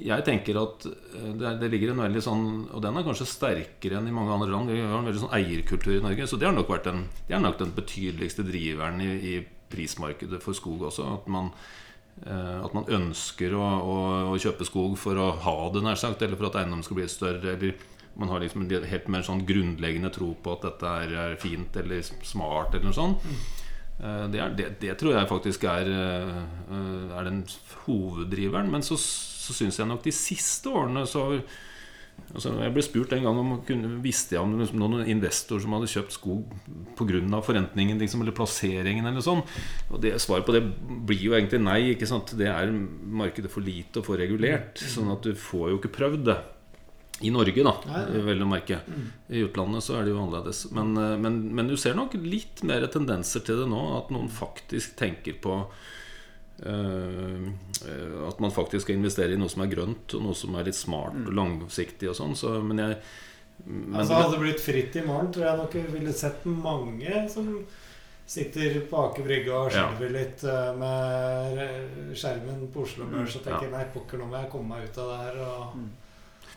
jeg tenker at det, er, det, ligger en veldig sånn Og den er kanskje sterkere enn i mange andre land. Vi har en veldig sånn eierkultur i Norge. Så det har nok vært den, det er nok den betydeligste driveren i, i prismarkedet for skog også. At man, eh, at man ønsker å, å, å, kjøpe skog for å ha det, nær sagt, eller for at eiendommen skal bli større. Eller man har liksom en helt mer sånn grunnleggende tro på at dette er fint eller smart, eller noe sånt. Eh, det, er, det, det tror jeg faktisk er, eh, er den hoveddriveren. Men så, så syns jeg nok de siste årene så Altså, jeg ble spurt en gang om kunne, visste jeg om liksom, noen investor som hadde kjøpt skog pga. forrentningen liksom, eller plasseringen. eller sånn Og det, Svaret på det blir jo egentlig nei. ikke sant? Det er markedet for lite og for regulert. Sånn at du får jo ikke prøvd det. I Norge, da, vel å merke. I utlandet så er det jo annerledes. Men, eh, men, men du ser nok litt mer tendenser til det nå. At noen faktisk tenker på at man faktisk skal investere i noe som er grønt, og noe som er litt smart og mm. langsiktig og sånn. Så, men jeg men altså, Hadde det blitt fritt i morgen, tror jeg nok vi ville sett mange som sitter på Aker Brygge og skjelver ja. litt uh, med skjermen på Oslo Børs og tenker ja. nei, pokker, nå må jeg komme meg ut av det her. Og mm.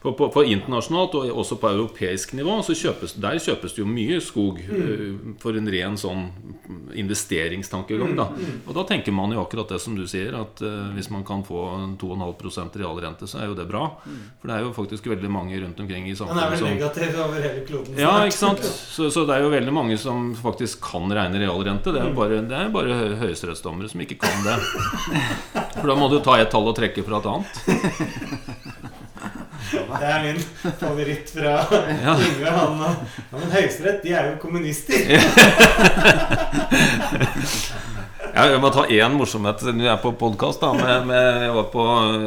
På, på, på, internasjonalt og også på europeisk nivå så kjøpes, der kjøpes det jo mye skog mm. uh, for en ren sånn investeringstankegang. Da. Mm, mm. Og da tenker man jo akkurat det som du sier, at uh, hvis man kan få 2,5% realrente, så er jo det bra. Mm. For det er jo faktisk veldig mange rundt omkring i samfunnet som Han er vel negativ over hele kloden? Ja, ikke sant. Så, så, det er jo veldig mange som faktisk kan regne realrente. Det er jo bare, det er bare høyesterettsdommere som ikke kan det. For da må du ta et tall og trekke fra et annet. Det er min favoritt fra ja. Yngve. Han, ja, men Høyesterett, de er jo kommunister. Jeg må ta én morsomhet siden vi er på podkast. Jeg var på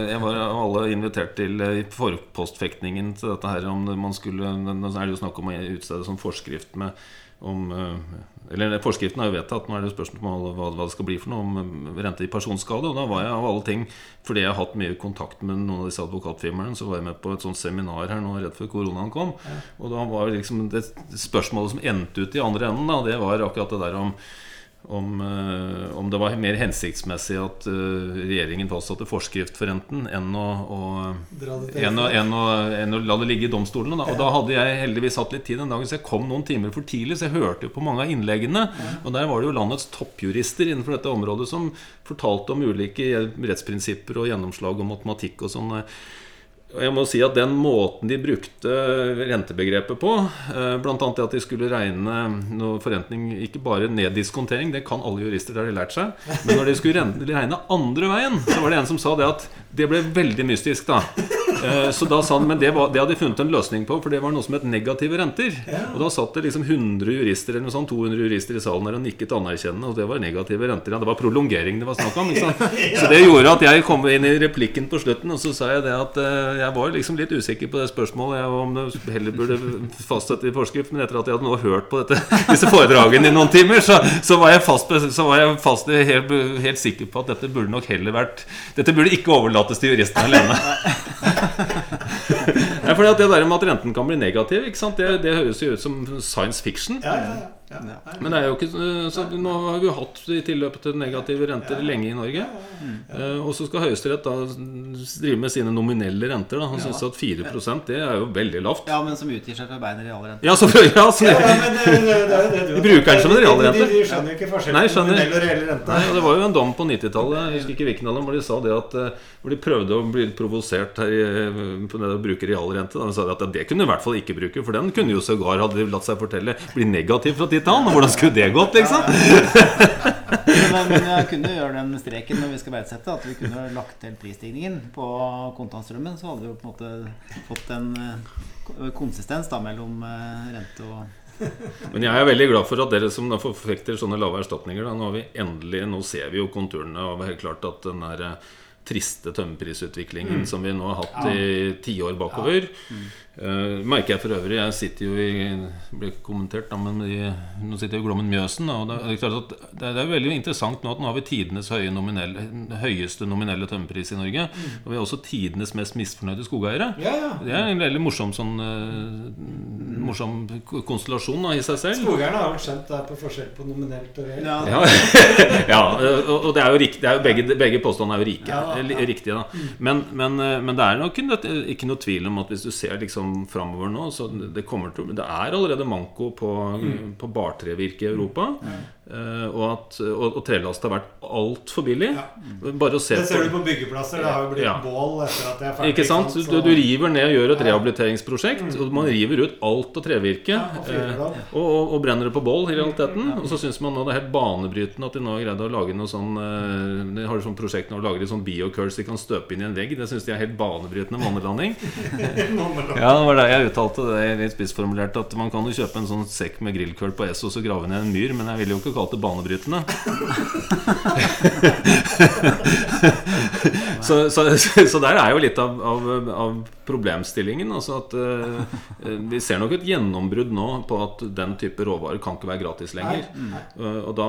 Jeg var alle invitert til i forpostfektningen til dette her om man skulle Nå er det jo snakk om å utstede sånn forskrift med om eh, Eller forskriften er jo vedtatt, nå er det spørsmål om hva, hva det skal bli for noe om eh, rente i personskade. Og da var jeg av alle ting, fordi jeg har hatt mye kontakt med noen av disse advokatfirmaene, så var jeg med på et sånt seminar her nå rett før koronaen kom. Og da var liksom det spørsmålet som endte ut i andre enden, da, det var akkurat det der om om, uh, om, det var mer hensiktsmessig at uh, regjeringen fastsatte forskrift for renten enn å, å, enn å, enn å, enn la det ligge i domstolene. Da. Og da hadde jeg heldigvis hatt litt tid den dagen, så jeg kom noen timer for tidlig. Så jeg hørte jo på mange av innleggene. Og der var det jo landets toppjurister innenfor dette området som fortalte om ulike rettsprinsipper og gjennomslag og matematikk og sånn. Jeg må si at Den måten de brukte rentebegrepet på, eh, bl.a. det at de skulle regne noe forrentning ikke bare neddiskontering, det kan alle jurister, det har de lært seg, men når de skulle regne andre veien, så var det en som sa det at det ble veldig mystisk. da Eh, så da sa han, Men det, var, det hadde de funnet en løsning på, for det var noe som het negative renter. Og da satt det liksom 100 jurister eller noe sånt, 200 jurister i salen der og nikket anerkjennende, og det var negative renter. Ja, det var prolongering det var snakk om. Så det gjorde at jeg kom inn i replikken på slutten, og så sa jeg det at uh, jeg var liksom litt usikker på det spørsmålet jeg, om det heller burde fastsette i forskrift, men etter at jeg hadde nå hørt på dette, disse foredragene i noen timer, så, så var jeg fast, så var jeg fast helt, helt sikker på at dette burde nok heller vært Dette burde ikke overlates til juristene alene. ja, fordi at Det der med at renten kan bli negativ, det, det, høres jo ut som science fiction. Ja, ja, ja. Ja, Men det er jo ikke så Nå har vi jo hatt i tilløp til negative renter lenge i Norge. Mm. Eh, og så skal Høyesterett da drive med sine nominelle renter. Da. Han syns at 4 det er jo veldig lavt. Ja, men som utgir seg for bein realrente. Ja, så, ja, så, de bruker den som en realrente. De, skjønner jo ikke forskjellen på nominell og reell rente. Nei, og det var jo en dom på 90-tallet, jeg husker ikke hvilken av dem, hvor de sa det at eh, Hvor de prøvde å bli provosert her eh, på det å bruke realrente. Da de sa at det kunne de i hvert fall ikke bruke, for den kunne jo sågar, hadde de latt seg fortelle, bli negativ for at de 90-tall. Hvordan skulle det gått, liksom? men, jeg kunne gjøre den streken når vi skal verdsette, at vi kunne lagt til prisstigningen på kontantstrømmen. Så hadde vi på en måte fått en eh, konsistens da, mellom eh, rente og men jeg er veldig glad for at dere som forfekter sånne lave erstatninger da, nå, vi endelig, nå ser vi jo konturene av helt klart at den der eh, triste tømmerprisutviklingen mm. som vi nå har hatt ja. i tiår bakover. Ja. Mm. Uh, merker jeg for øvrig Jeg sitter jo i Ble ikke kommentert, da, men i, nå sitter jeg i Glommen Mjøsen. Da, og det, er det, er, det er veldig interessant nå at nå har vi tidenes høye nominelle, høyeste nominelle tømmerpris i Norge. Mm. Og vi har også tidenes mest misfornøyde skogeiere. Ja, ja. Det er en veldig morsom sånn uh, morsom konstellasjon da, i seg selv. Skogeierne har vel skjønt det er på forskjell på nominelt og reelt. Ja, ja. og det er jo riktig, er jo begge, begge påstandene er jo rike, riktige. da mm. men, men, eh, men, det er nok ikke noe tvil om at hvis du ser liksom liksom framover nå. Så det, kommer til, det er allerede manko på, mm. på bartrevirke i Europa. Mm. Uh, og at og, og trelast har vært altfor billig. Ja. Bare å se det ser på, du på byggeplasser. Det har jo blitt ja. bål etter at det er ferdig. Ikke sant? Så... Du, du, river ned og gjør et rehabiliteringsprosjekt. Mm. Og man river ut alt av trevirke. Ja, og, uh, og, og, brenner det på bål i realiteten. Og så syns man nå det er helt banebrytende at de nå har greid å lage noe sånn uh, De har et sånt prosjekt nå å lage sånn biocurls de kan støpe inn i en vegg. Det syns de er helt banebrytende månelanding. ja, det var det jeg uttalte det litt spissformulert. At man kan jo kjøpe en sånn sekk med grillkøl på Esso og så grave ned en myr, men jeg ville jo ikke kalt det banebrytende. så, så, så, der er jo litt av, av, av problemstillingen. Altså at uh, Vi ser nok et gjennombrudd nå på at den type råvarer kan ikke være gratis lenger. Uh, og, da,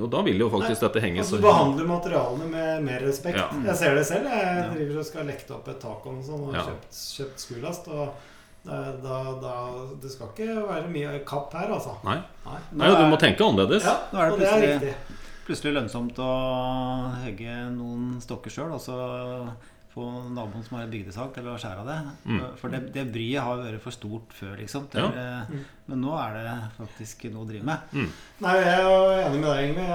og, da, vil jo faktisk Nei. dette henge så Du behandler materialene med mer respekt. Ja. Jeg ser det selv. Jeg driver og skal lekte opp et tak og sånn, og ja. kjøpt, kjøpt skulast. Og da, da, det skal ikke være mye kapp her, altså. Nei, Nei. Nei du må tenke annerledes. Ja, nå er det plutselig, plutselig lønnsomt å hogge noen stokker sjøl, og så få naboen som har en bygdesak, til å skjære av det. Mm. For det, det, bryet har vært for stort før, liksom. Til, ja. mm. Men nå er det faktisk noe å drive med. Mm. Nei, jeg er enig med deg, Ingrid.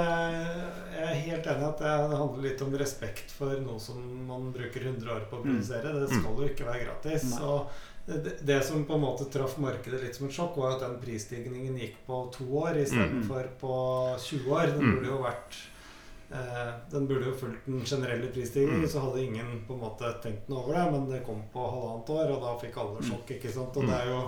Jeg er helt enig at det handler litt om respekt for noe som man bruker 100 år på å mm. produsere. Det skal jo ikke være gratis. Nei. Og det, det, som på en måte traff markedet litt som et sjokk, var at den prisstigningen gikk på to år istedenfor mm. på 20 år. Den mm. burde jo vært eh, Den burde jo fulgt den generelle prisstigningen, mm. så hadde ingen på en måte tenkt noe over det. Men det kom på halvannet år, og da fikk alle sjokk. ikke sant? Og det er jo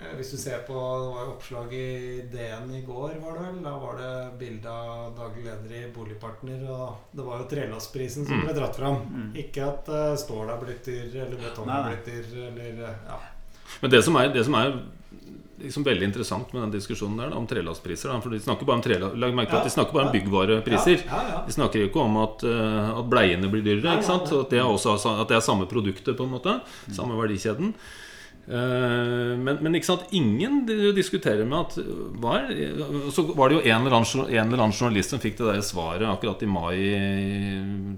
Eh, Hvis du ser på Det var jo oppslag i DN i går, var det vel? Da var det bilde av daglig leder i Boligpartner, og det var jo trelastprisen som Mm. ble dratt fram. Mm. Ikke at uh, stål er blitt dyr, eller betong er blitt dyr, eller eh, Ja. Men det som er, det som er liksom veldig interessant med den diskusjonen der da, om trelastpriser For de snakker bare om trela- Lag merke til at de snakker bare om byggvarepriser. De snakker ikke om at, eh, at bleiene blir dyrere. ikke sant? Og At det, er også, at det er samme produktet, på en måte. Samme verdikjeden. Eh, men, men ikke sant, ingen diskuterer med at hva er, Så var det jo en eller, annen, en eller annen journalist som fikk det der svaret akkurat i mai,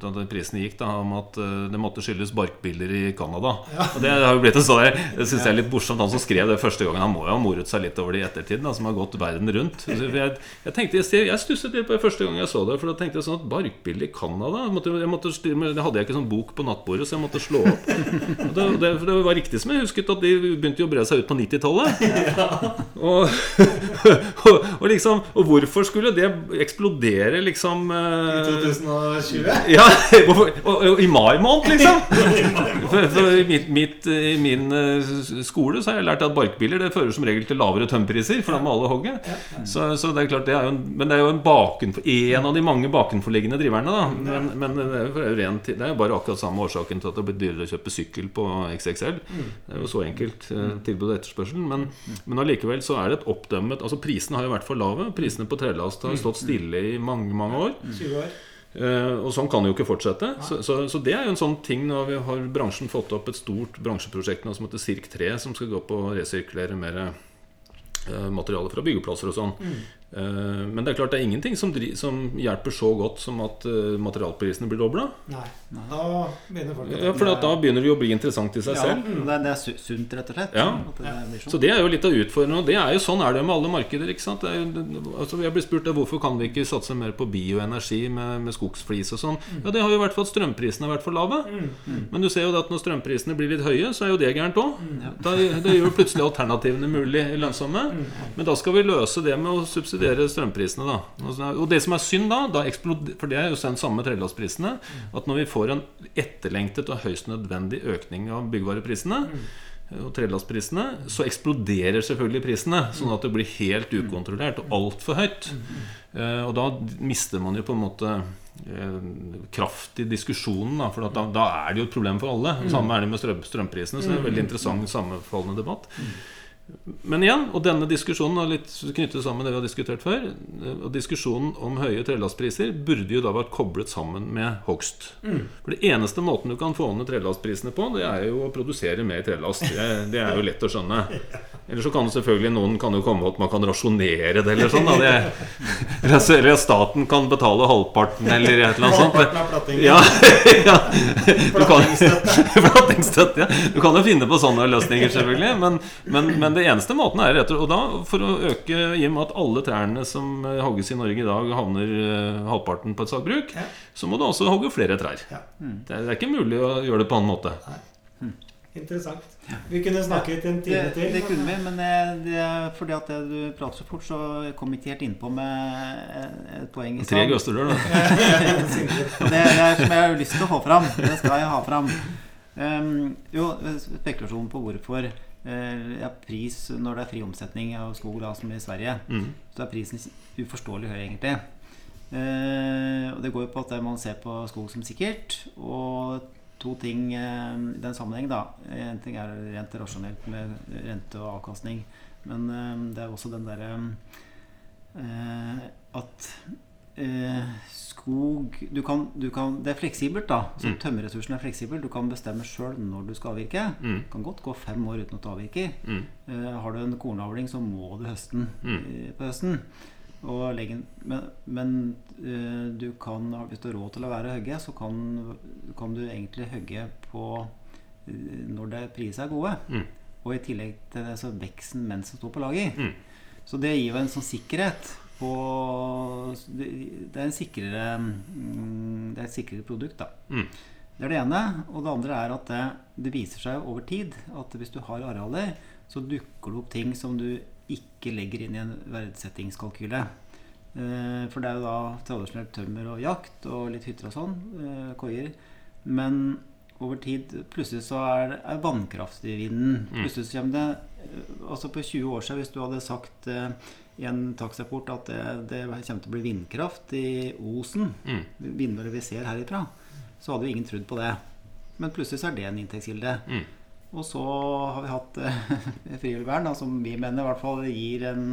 da det prisen gikk, da, om at eh, det måtte skyldes barkbiller i Canada. Og det har jo blitt en sånn Det syns jeg er litt morsomt. Han som skrev det første gangen, han må jo ha moret seg litt over det i ettertid, da, som har gått verden rundt. Jeg, jeg tenkte, jeg, stusset litt på det første gang jeg så det, for da tenkte jeg sånn at barkbiller i Canada jeg måtte, jeg måtte, Det hadde jeg ikke sånn bok på nattbordet, så jeg måtte slå opp. Det, det, det var riktig som jeg husket, at de begynte jo å bre seg ut på 90-tallet. Og, og, og liksom Og hvorfor skulle det eksplodere, liksom I eh, 2020? ja, og, I mai måned, liksom! For, for i, mitt, mitt, I min eh, skole så har jeg lært at barkbiler Det fører som regel til lavere tømmerpriser, for da må alle hogge. Så, så det er klart det er jo en, Men det er jo en, baken, en av de mange bakenforliggende driverne. da Men, men det, er jo, det er jo ren, det er jo bare akkurat samme årsaken til at det blir dyrere å kjøpe sykkel på XXL. Det er jo så enkelt. Eh, Tilbud og etterspørsel. Men, men allikevel så er det et oppdømmet Altså Prisene har jo vært for lave. Prisene på trelast har stått stille i mange, mange år. 20 år. Eh, og sånn kan det jo ikke fortsette. Så, så, så det er jo en sånn ting Nå vi har bransjen fått opp et stort bransjeprosjekt nå som heter Sirk3, som skal gå på å resirkulere mer uh, materiale fra byggeplasser og sånn. Eh, men det er klart det er ingenting som, dri som hjelper så godt som at eh, materialprisene blir dobla. Nei. Da begynner folk Ja, for da begynner det jo å bli interessant i seg Ja, selv. det, er, det er sunt, rett og slett. Ja. Det sånn. Så det er jo litt av utfordringen. Og det er jo sånn er det jo med alle markeder. ikke sant? Det er jo, altså Jeg blir spurt hvorfor kan vi ikke satse mer på bioenergi med, med skogsflis og sånn. Ja, Det har jo vært for at strømprisene har vært for lave. Men du ser jo at når strømprisene blir litt høye, så er jo det gærent òg. Da det gjør plutselig alternativene mulig lønnsomme. Men da skal vi løse det med å subsidiere strømprisene, da. Og det som er synd da, da for det er jo den samme trellassprisene, at når vi får en etterlengtet og høyst nødvendig økning av byggvareprisene og trellassprisene, så eksploderer selvfølgelig prisene. Sånn at det blir helt ukontrollert og altfor høyt. Eh, Og da mister man jo på en måte eh, kraft i diskusjonen. Da, for da, da er det jo et problem for alle. Samme er det med strømprisene. Så det er en veldig interessant sammenfallende debatt. Men igjen, og denne diskusjonen er litt knyttet sammen med det vi har diskutert før. Og Diskusjonen om høye trelastpriser burde jo da vært koblet sammen med hogst. For det eneste måten du kan få ned trelastprisene på, det er jo å produsere mer trelast. Det, det er jo lett å skjønne. Eller så kan det selvfølgelig noen kan jo komme at man kan rasjonere det, eller sånn. Eller at staten kan betale halvparten, eller et eller annet sånt. Halvparten av plattingen. Ja, ja. Du kan, ja. Du kan jo finne på sånne løsninger, selvfølgelig. Men, men, men det eneste måten er rett og da, for å øke I og med at alle trærne som eh, hogges i Norge i dag, havner eh, halvparten på et sagbruk, Ja. så må du også hogge flere trær. Ja. Det er, det er ikke mulig å gjøre det på annen måte. Interessant. Vi kunne snakket en Det, time til. det kunne vi, men det, det, fordi at du prater så fort, så kom vi ikke helt innpå med et poeng. i Tre gøsterdør, da. Og det, det er som jeg har lyst til å få fram. Det skal jeg ha fram. Um, jo, spekulasjon på hvorfor eh, ja, pris når det er fri omsetning av skog, da, som i Sverige, Mm. så er prisen uforståelig høy, egentlig. Eh, og det går jo på at man ser på skog som sikkert. Og to ting eh, i den sammenheng, da. En ting er rent rasjonelt med rente og avkastning. Men eh, det er også den derre eh, at eh, skog du kan, du kan, Det er fleksibelt, da. Så Mm. Tømmerressursen er fleksibel. Du kan bestemme sjøl når du skal avvirke. Mm. Det kan godt gå fem år uten at du avvirker. Mm. Eh, har du en kornavling, så må du høste den Mm. eh, på høsten. Og legge. Men, men eh, du kan, hvis du har råd til å være hogge, så kan, kan du egentlig hogge på når det priser er gode. Mm. Og i tillegg til det så veksten mens den står på lager. Mm. Så det gir jo en sånn sikkerhet på Det det er en sikrere mm, Det er et sikrere produkt, da. Mm. Det er det ene. Og det andre er at det, det viser seg over tid at hvis du har arealer, så dukker det opp ting som du ikke legger inn i en verdsettingskalkyle. Eh, For det er jo da tradisjonelt tømmer og jakt og litt hytter og sånn. eh, Koier. Men over tid plutselig så er, er vannkraft i vinden. Mm. Plutselig så kommer det altså på 20 år siden, hvis du hadde sagt eh, i en takstrapport at det, det kommer til å bli vindkraft i Osen, Mm. vindmøller vi ser herifra, så hadde vi ingen trodd på det. Men plutselig så er det en inntektskilde. Mm. Og så har vi hatt eh, frivillig vern, som vi mener i hvert fall gir en,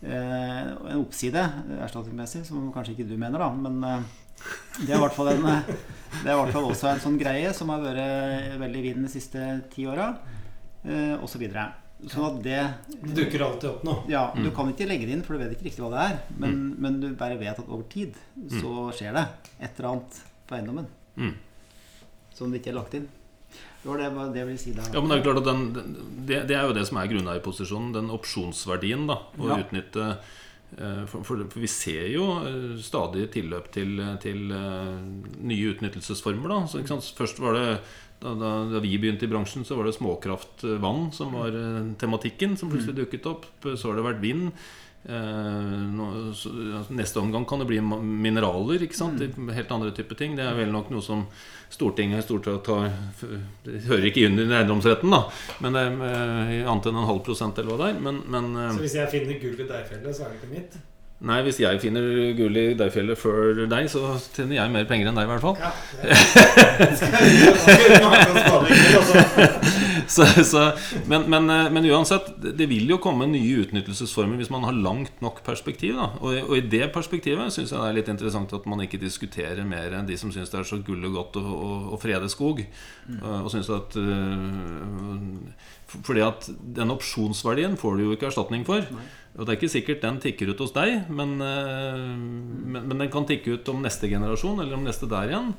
eh, en oppside eh, erstatningsmessig, som kanskje ikke du mener, da. Men eh, det er i hvert fall en eh, det er i hvert fall også en sånn greie som har vært veldig i vinden de siste ti åra, eh, osv. Sånn at det Det dukker alltid opp noe. Ja, du kan ikke legge det inn, for du vet ikke riktig hva det er. Men, men du bare vet at over tid så skjer det et eller annet på eiendommen Mm. som det ikke er lagt inn. Det var det, hva det vil si da. Ja, men det er klart at den, den, det, det er jo det som er grunneierposisjonen. Den opsjonsverdien. da Å Ja. utnytte eh, for, for, for vi ser jo eh, stadig tilløp til, til eh, nye utnyttelsesformer. da så, ikke sant? Først var det da, da, da vi begynte i bransjen, så var det småkraftvann som var eh, tematikken, som plutselig dukket opp. Så har det vært vind. Eh, altså, neste omgang kan det bli mineraler. Ikke sant? Mm. Helt andre typer ting. Det er vel nok noe som Stortinget stort sett tar hører ikke under eiendomsretten, da. Men det er eh, annet enn en halv prosent eller hva det er. Men, men eh, Så hvis jeg finner gull i Deifjellet, så er det ikke mitt? Nei, hvis jeg finner gull i Deifjellet før deg, så tjener jeg mer penger enn deg, i hvert fall. Ja. ikke, altså. Så, så, men, men, eh, men uansett, det vil jo komme nye utnyttelsesformer hvis man har langt nok perspektiv. Og, og i det perspektivet syns jeg det er litt interessant at man ikke diskuterer mer enn de som syns det er så gull og godt å, å, å frede skog. Og, og synes at øh, Fordi at den opsjonsverdien får du jo ikke erstatning for. Og det er ikke sikkert den tikker ut hos deg, men, øh, men, men den kan tikke ut om neste generasjon eller om neste der igjen.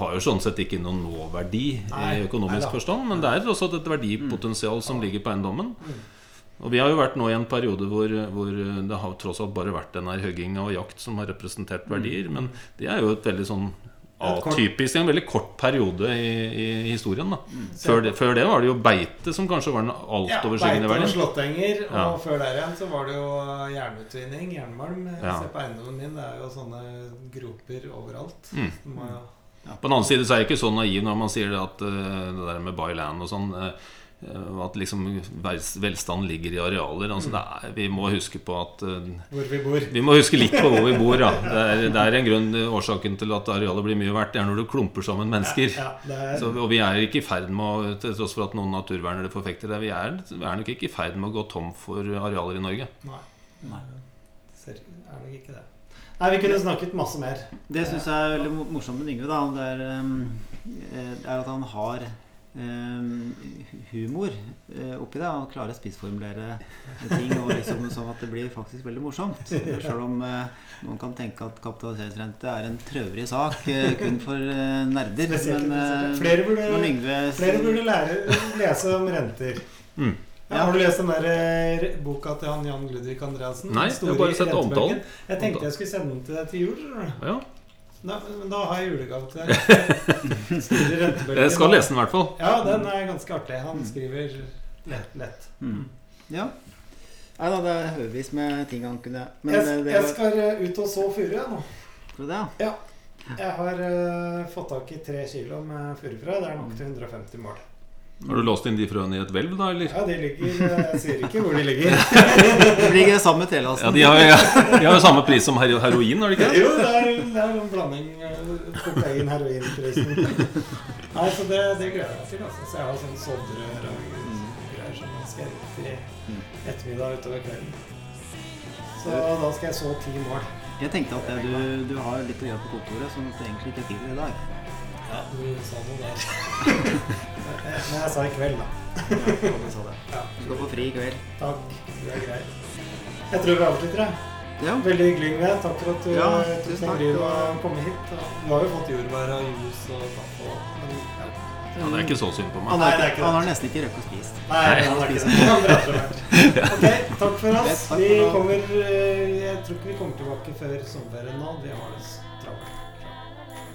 Har jo sånn sett ikke noen nåverdi i økonomisk nei, forstand, men det er også et verdipotensial som ligger på eiendommen. Og vi har jo vært nå i en periode hvor, hvor det har tross alt bare vært denne hogginga og jakt som har representert verdier. Men det er jo et veldig sånn atypisk, en veldig kort periode i, i historien. da før det, før det var det jo beite som kanskje var den Ja, altoverskyggende beite og slåttenger. Og Ja. før der igjen så var det jo jernutvinning, jernmalm. Ja. Se på eiendommen min, det er jo sånne groper overalt. Mm. Må ja. På den annen side så er jeg ikke så naiv når man sier det at uh, det der med buy land og sånn eh, At liksom vel- velstand ligger i arealer. Altså det er, vi må huske på at eh, hvor vi bor. Vi må huske litt på hvor vi bor. Ja. Det, er, det er en grunn årsaken til at arealet blir mye verdt. Det er når du klumper sammen mennesker. Ja, ja, er, Så, og vi er ikke i ferd med å Til tross for at noen naturvernere forfekter det, vi er, vi er nok ikke i ferd med å gå tom for arealer i Norge. Nei. Nei. Ser, er nok ikke det. Nei, vi kunne snakket masse mer. Det syns jeg er veldig morsomt med Yngve. da Det er, um, eh, er at han har humor eh, oppi det. og klare å spissformulere ting og liksom sånn at det blir faktisk veldig morsomt. Selv om eh, noen kan tenke at kapitaliseringsrente er en trøvrig sak eh, kun for eh, nerder. Spesielt Men eh, Flere burde, Yngve flere burde lære, lese om renter. Mm. Ja, har du lest den der eh, boka til han Jan Ludvig Andreassen? Nei, jeg har bare sett omtalen. Jeg tenkte jeg skulle sende den til deg til jul. Ja, Da, men da har jeg julegave til deg. Jeg skal lese den i hvert fall. Ja, den er ganske artig. Han skriver lett. lett. Mm. Ja. Nei da, det er haugevis med ting han kunne Men Jeg, det, det jeg skal eh, ut og så furu, jeg nå. Skal du det, ja? Jeg har uh, fått tak i tre kilo med furufrø. Det er nok til 150 mål. Har du låst inn de frøene i et hvelv, da, eller? Ja, de ligger eh, Jeg sier ikke hvor de ligger. Det ligger sammen med Ja. De har, ja, de har jo samme pris som heroin, har de ikke? Jo, det er, det er en blanding eh, kokain-heroin-prisen. Nei, så det, det gleder jeg meg til. Altså. Så jeg har sånn soddrør og greier som jeg skal ut i ettermiddag utover kvelden. Så da skal jeg så ti mål. Jeg tenkte at det, du, du har litt å gjøre på kontoret, som du egentlig ikke er tid til i dag. Ja, du sa noe der. Men jeg sa i kveld, da. Ja, du sa det. Ja. Du skal få fri i kveld. Takk. Det er greit. Jeg tror vi avslutter, jeg. Ja. Veldig hyggelig, Yngve. Takk for at du Ja, tok deg bryet med å komme hit. Du har jo fått jordbær og jus og kaffe og men, ja. Ja, det er ikke så synd på meg. Han, er han har nesten ikke røkt å spise. Nei, han har ikke det. Han. Ok, takk for oss. Vi kommer eh, Jeg tror ikke vi kommer tilbake før sommerferien nå. Vi har det.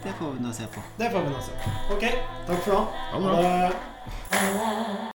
Det får vi nå se på. Det får vi nå se. på. Ok, takk for nå. Ha. Ha det.